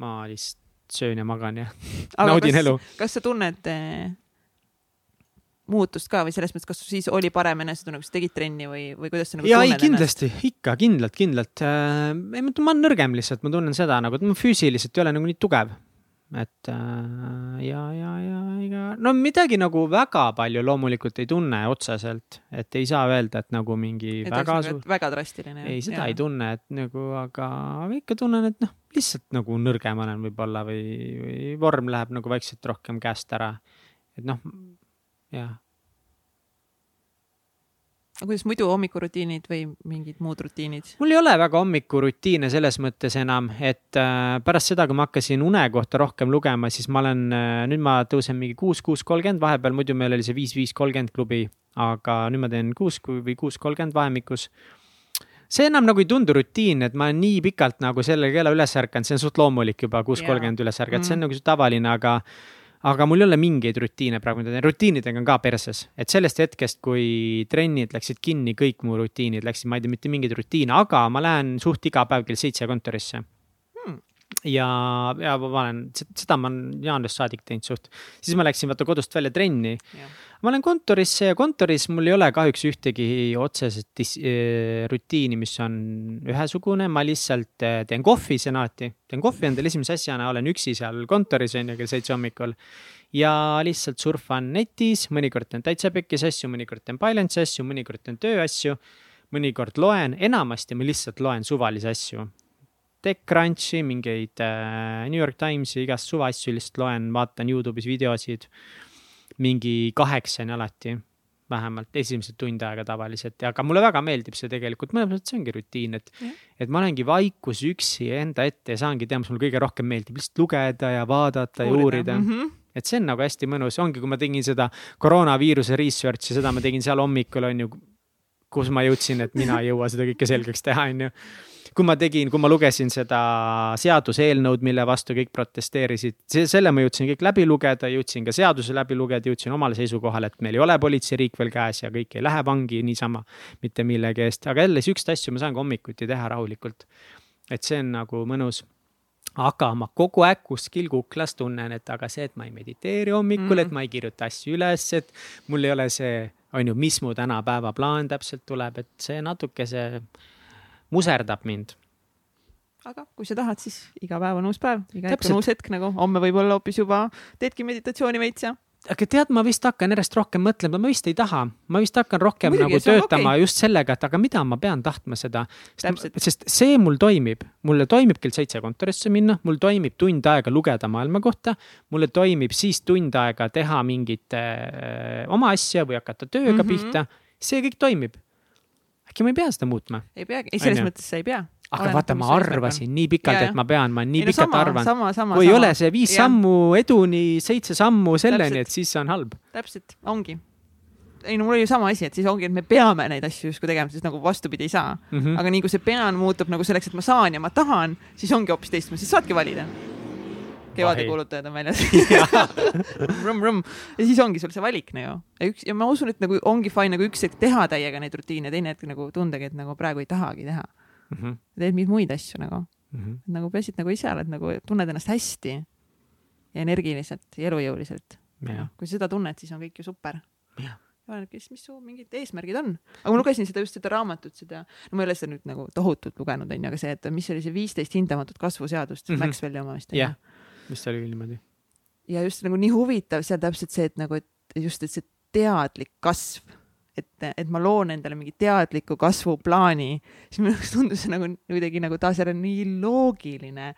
ma lihtsalt söön ja magan ja naudin kas, elu. kas sa tunned eh, muutust ka või selles mõttes, kas siis oli parem enesetunne, kui sa tegid trenni või, või kuidas sa nagu ja ei, kindlasti, ikka kindlalt, kindlalt äh,. ei, ma olen nõrgem lihtsalt, ma tunnen seda nagu, et ma füüsiliselt ei ole nagu nii tugev. et äh, ja, ja, ja ega no midagi nagu väga palju loomulikult ei tunne otseselt, et ei saa öelda, et nagu mingi et väga suur. väga drastiline. ei, seda ja. ei tunne, et nagu, aga, aga ikka tunnen, et noh, lihtsalt nagu nõrgem olen võib-olla või, või vorm läheb nagu vaikselt rohkem käest ära. et noh, jah aga kuidas muidu hommikurutiinid või mingid muud rutiinid? mul ei ole väga hommikurutiine selles mõttes enam, et äh, pärast seda, kui ma hakkasin une kohta rohkem lugema, siis ma olen äh,, nüüd ma tõusen mingi kuus, kuus kolmkümmend, vahepeal muidu meil oli see viis, viis kolmkümmend klubi, aga nüüd ma teen kuus või kuus kolmkümmend vahemikus see enam nagu ei tundu rutiin, et ma olen nii pikalt nagu selle kella üles ärkanud, see on suht loomulik juba kuus kolmkümmend üles ärgata mm., see on nagu tavaline, aga aga mul ei ole mingeid rutiine praegu, mida teen, rutiinidega on ka perses, et sellest hetkest, kui trennid läksid kinni, kõik mu rutiinid läksid, ma ei tee mitte mingeid rutiine, aga ma lähen suht iga päev kell seitse kontorisse. Ja, ja ma olen, seda ma olen jaanuarist saadik teinud suht, siis ma läksin vaata kodust välja trenni. Ma lähen kontorisse ja kontoris mul ei ole kahjuks ühtegi otseset äh, rutiini, mis on ühesugune, ma lihtsalt äh, teen kohvi senati, teen kohvi endale esimese asjana, olen üksi seal kontoris on ju kell seitse hommikul. ja lihtsalt surfan netis, mõnikord teen täitsa pekkis asju, mõnikord teen Binance'i asju, mõnikord teen tööasju. mõnikord loen, enamasti ma lihtsalt loen suvalisi asju TechCrunchi, mingeid äh, New York Timesi, igast suvaasju lihtsalt loen, vaatan Youtube'is videosid mingi kaheksani alati vähemalt esimesed tund aega tavaliselt, aga mulle väga meeldib see tegelikult, mõnes mõttes see ongi rutiin, et yeah., et ma olengi vaikus üksi enda ette ja saangi teha, mis mulle kõige rohkem meeldib, lihtsalt lugeda ja vaadata uurida. ja uurida mm. -hmm. et see on nagu hästi mõnus, ongi, kui ma tegin seda koroonaviiruse research'i, seda ma tegin seal hommikul on ju, kus ma jõudsin, et mina ei jõua seda kõike selgeks teha, on ju kui ma tegin, kui ma lugesin seda seaduseelnõud, mille vastu kõik protesteerisid, selle ma jõudsin kõik läbi lugeda, jõudsin ka seaduse läbi lugeda, jõudsin omale seisukohale, et meil ei ole politseiriik veel käes ja kõik ei lähe vangi niisama mitte millegi eest, aga jälle siukseid asju ma saan ka hommikuti teha rahulikult. et see on nagu mõnus aga ma kogu aeg kuskil kuklas tunnen, et aga see, et ma ei mediteeri hommikul mm., et ma ei kirjuta asju üles, et mul ei ole see, on ju, mis mu täna päevaplaan täpselt tuleb, et see natuke see muserdab mind. aga kui sa tahad, siis iga päev on uus päev, iga hetk on uus hetk nagu, homme võib-olla hoopis juba teedki meditatsiooni veits ja aga tead, ma vist hakkan järjest rohkem mõtlema, ma vist ei taha, ma vist hakkan rohkem Muidugi, nagu töötama okay. just sellega, et aga mida ma pean tahtma seda. sest see mul toimib, mulle toimib kell seitse kontorisse minna, mul toimib tund aega lugeda maailma kohta. mulle toimib siis tund aega teha mingit äh, oma asja või hakata tööga mm -hmm. pihta, see kõik toimib äkki ma ei pea seda muutma? ei peagi, ei selles mõttes sa ei pea. aga vaata, ma arvasin nii pikalt, et ma pean, ma nii ei, no, pikalt sama, arvan. kui ei ole see viis ja. sammu eduni, seitse sammu selleni, et siis see on halb. täpselt, ongi. ei no mul oli ju sama asi, et siis ongi, et me peame neid asju justkui tegema, siis nagu vastupidi ei saa mm. -hmm. aga nii kui see pean muutub nagu selleks, et ma saan ja ma tahan, siis ongi hoopis teistmoodi, siis saadki valida kevadekuulutajad on väljas ja siis ongi sul see valik nagu ja üks ja ma usun, et nagu ongi fine nagu üks hetk teha täiega neid rutiine, teine hetk nagu tundagi, et nagu praegu ei tahagi teha mm. -hmm. teed mingeid muid asju nagu mm, -hmm. nagu peaasi, et nagu ise oled nagu tunned ennast hästi ja energiliselt ja elujõuliselt. kui sa seda tunned, siis on kõik ju super olenebki siis, mis su mingid eesmärgid on. aga ma lugesin seda just seda raamatut, seda, no ma ei ole seda nüüd nagu tohutult lugenud, onju, aga see, et mis oli see viisteist hindamatut kasvuseadust mm, -hmm. Maxwelli oma vist. jah, vist oli niimoodi. ja just nagu nii huvitav seal täpselt see, et nagu, et just, et see teadlik kasv, et, et ma loon endale mingi teadliku kasvuplaani, siis minu jaoks tundus see nagu kuidagi nagu taas jälle nii loogiline.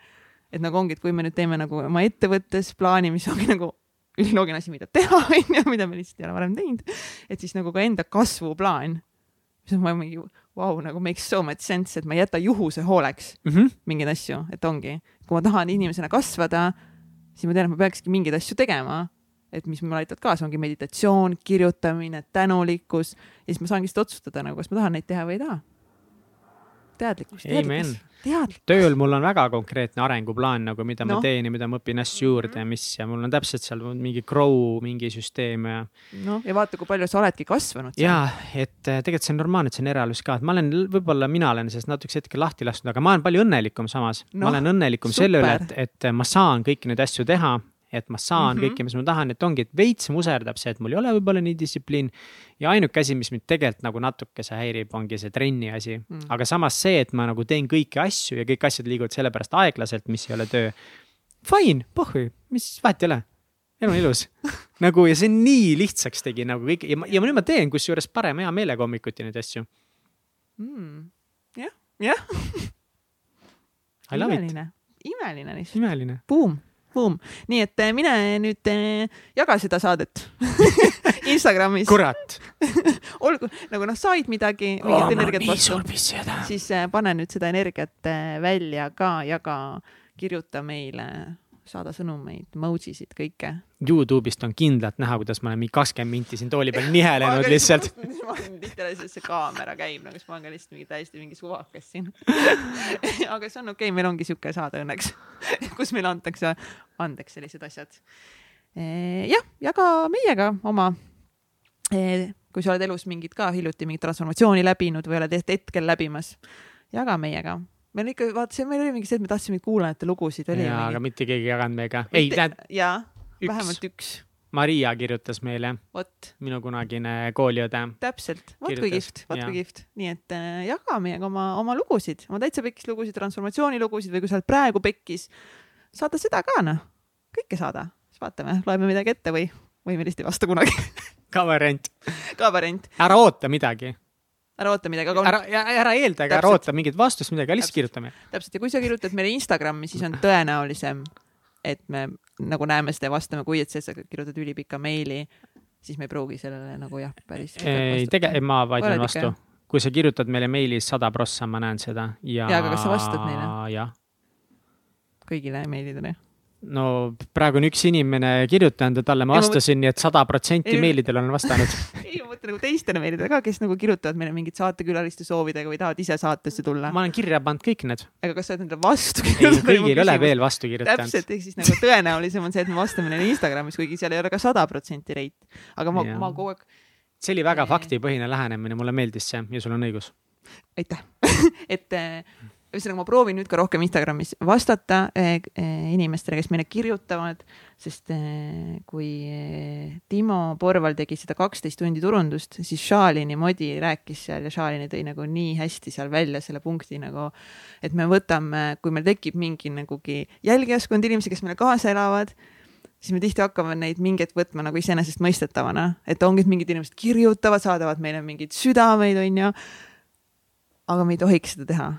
et nagu ongi, et kui me nüüd teeme nagu oma ettevõttes plaani, mis ongi nagu üliloogiline asi, mida teha, onju, mida me lihtsalt ei ole varem teinud, et siis nagu ka enda kasvuplaan siis ma mingi vau wow,, nagu makes so much sense, et ma ei jäta juhuse hooleks mm -hmm. mingeid asju, et ongi, kui ma tahan inimesena kasvada, siis ma tean, et ma peakski mingeid asju tegema, et mis mulle aitavad kaasa, ongi meditatsioon, kirjutamine, tänulikkus. Ja siis ma saangi lihtsalt otsustada nagu, kas ma tahan neid teha või ei taha teadlikkus, teadlikkus, teadlikkus. tööl mul on väga konkreetne arenguplaan nagu, mida no. ma teen ja mida ma õpin asju juurde ja mis ja mul on täpselt seal mingi grow mingi süsteem ja. noh, ja vaata, kui palju sa oledki kasvanud. ja, et äh, tegelikult see on normaalne, et see on eraelus ka, et ma olen, võib-olla mina olen sellest natukese hetkel lahti lasknud, aga ma olen palju õnnelikum samas no,. ma olen õnnelikum super. selle üle, et, et ma saan kõiki neid asju teha et ma saan mm -hmm. kõike, mis ma tahan, et ongi, et veits muserdab see, et mul ei ole võib-olla nii distsipliin. ja ainuke asi, mis mind tegelikult nagu natukese häirib, ongi see trenni asi mm, -hmm. aga samas see, et ma nagu teen kõiki asju ja kõik asjad liiguvad sellepärast aeglaselt, mis ei ole töö fine, pohhui, mis vahet ei ole. elu on ilus nagu ja see nii lihtsaks tegi nagu kõik ja ma, ja nüüd ma teen kusjuures parema hea meelega hommikuti neid asju mm.. jah, jah. Imeline, imeline lihtsalt. imeline. Boom, boom, nii et eh, mine nüüd eh, jaga seda saadet Instagramis. kurat. Olgu, nagu noh, said midagi, mingit oh, energiat vastu, siis pane nüüd seda energiat välja ka, jaga, kirjuta meile saada sõnumeid, emojisid, kõike. Youtube'ist on kindlalt näha, kuidas ma olen mingi kakskümmend minti siin tooli peal nihelenud lihtsalt. ma olen tihtipeale, see kaamera käib nagu, siis ma olen ka lihtsalt mingi täiesti mingi suvakas siin aga see on okei okay,, meil ongi sihuke saade õnneks kus meile antakse andeks sellised asjad. Eh, jah, jaga meiega oma, eh, kui sa oled elus mingit ka hiljuti mingit transformatsiooni läbinud või oled hetkel läbimas, jaga meiega meil ikka, vaata, see meil oli mingi see, et me tahtsime kuulajate lugusid. jaa mingi..., aga mitte keegi ei jaganud meiega. ei, tähendab. jaa, vähemalt üks. Maria kirjutas meile. minu kunagine kooliõde. täpselt, vot kui kihvt, vot kui kihvt. nii et äh, jaga meiega oma, oma lugusid, oma täitsa pekkis lugusid, transformatsioonilugusid või kui sa oled praegu pekkis, saada seda ka noh, kõike saada, siis vaatame, loeme midagi ette või, või me lihtsalt ei vasta kunagi ka variant ka variant. ära oota midagi ära oota midagi, aga. ära, ära eelda, aga ära oota mingit vastust midagi, lihtsalt kirjutame. täpselt ja kui sa kirjutad meile Instagrami, siis on tõenäolisem, et me nagu näeme seda ja vastame, kui et see, et sa kirjutad ülipika meili, siis me ei pruugi sellele nagu jah, päris. ei, tegelikult ma vaidlen vastu. kui sa kirjutad meile meilis sada prossa, ma näen seda ja. ja, aga kas sa vastad neile? jah. kõigile meilidele? No praegu on üks inimene kirjutanud ja talle ma vastasin, nii et sada protsenti meilidele olen vastanud ei, ma mõtlen nagu teistele meilidele ka, kes nagu kirjutavad meile mingit saatekülaliste soovidega või tahavad ise saatesse tulla. ma olen kirja pannud kõik need. aga kas sa oled nendele vastu kirjutanud? kõigil ei ole veel vastu kirjutanud. täpselt, ehk siis nagu tõenäolisem on see, et me vastame neile Instagramis, kuigi seal ei ole ka sada protsenti reit. aga ma, ma kogu aeg. see oli väga faktipõhine lähenemine, mulle meeldis see ja sul on õigus. aitäh et ühesõnaga ma proovin nüüd ka rohkem Instagramis vastata eh, eh, inimestele, kes meile kirjutavad, sest eh, kui Timo Porval tegi seda kaksteist tundi turundust, siis Šalini Modi rääkis seal ja Šalini tõi nagu nii hästi seal välja selle punkti nagu, et me võtame, kui meil tekib mingi nagugi jälgijaskond inimesi, kes meile kaasa elavad siis me tihti hakkame neid mingeid võtma nagu iseenesestmõistetavana, et ongi, et mingid inimesed kirjutavad, saadavad meile mingeid südameid, onju. aga me ei tohiks seda teha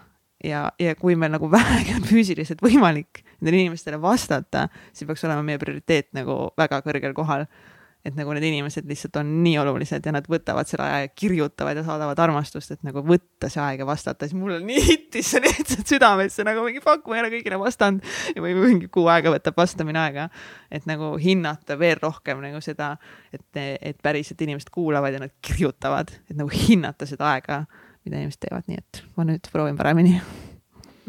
ja, ja kui meil nagu vähegi on füüsiliselt võimalik nendele inimestele vastata, siis peaks olema meie prioriteet nagu väga kõrgel kohal. et nagu need inimesed lihtsalt on nii olulised ja nad võtavad selle aja ja kirjutavad ja saadavad armastust, et nagu võtta see aeg ja vastata, siis mul nii hittis see lihtsalt südamesse nagu mingi fuck, ma ei ole kõigile vastanud või mingi kuu aega võtab vastamine aega. et nagu hinnata veel rohkem nagu seda, et, et päriselt inimesed kuulavad ja nad kirjutavad, et nagu hinnata seda aega mida inimesed teevad, nii et ma nüüd proovin paremini.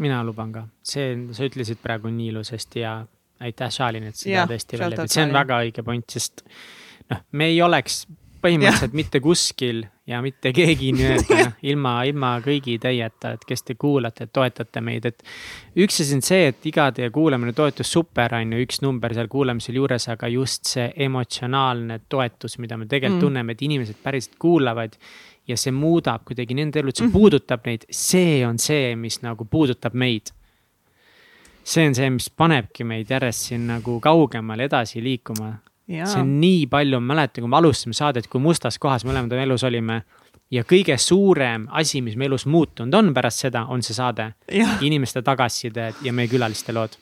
mina luban ka, see, sa ütlesid praegu nii ilusasti ja aitäh, Šalin, et seda tõesti välja tõid, see on väga õige point, sest noh, me ei oleks põhimõtteliselt ja. mitte kuskil ja mitte keegi nii-öelda ilma, ilma kõigi teieta, et kes te kuulate, toetate meid, et. üks asi on see, et iga teie kuulamine, toetus super on ju, üks number seal kuulamisel juures, aga just see emotsionaalne toetus, mida me tegelikult mm. tunneme, et inimesed päriselt kuulavad ja see muudab kuidagi nende elu, et see mhm. puudutab neid, see on see, mis nagu puudutab meid. see on see, mis panebki meid järjest siin nagu kaugemale edasi liikuma. see on nii palju, ma mäletan, kui me alustasime saadet, kui mustas kohas me mõlemad elus olime. ja kõige suurem asi, mis me elus muutunud on pärast seda, on see saade. inimeste tagasisided ja meie külaliste lood.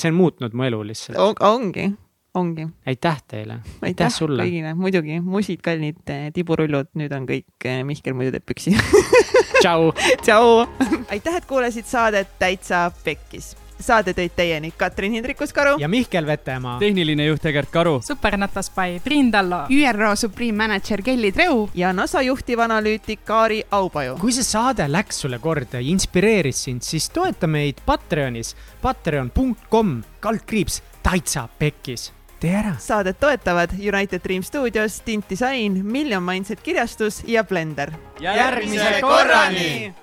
see on muutnud mu elu lihtsalt on,. ongi ongi. aitäh teile. aitäh, aitäh sulle. kõigile, muidugi, musid, kallid eh, tiburullud, nüüd on kõik eh, Mihkel muidu teeb püksi tšau tšau aitäh, et kuulasid saadet Täitsa Pekkis saade tõid teieni Katrin Hindrikus-Karu ja Mihkel Vetemaa. tehniline juht Egert Karu. supernatas by Priin Tallo. ÜRO Supreme Manager Kelly Treu. ja NASA juhtivanalüütik Kaari Aupaju. kui see saade läks sulle korda ja inspireeris sind, siis toeta meid Patreonis, patreon.com kaldkriips täitsa pekkis tee ära. saadet toetavad United Dream Studios, Tint Disain, Million Mindset kirjastus ja Blender. järgmise korrani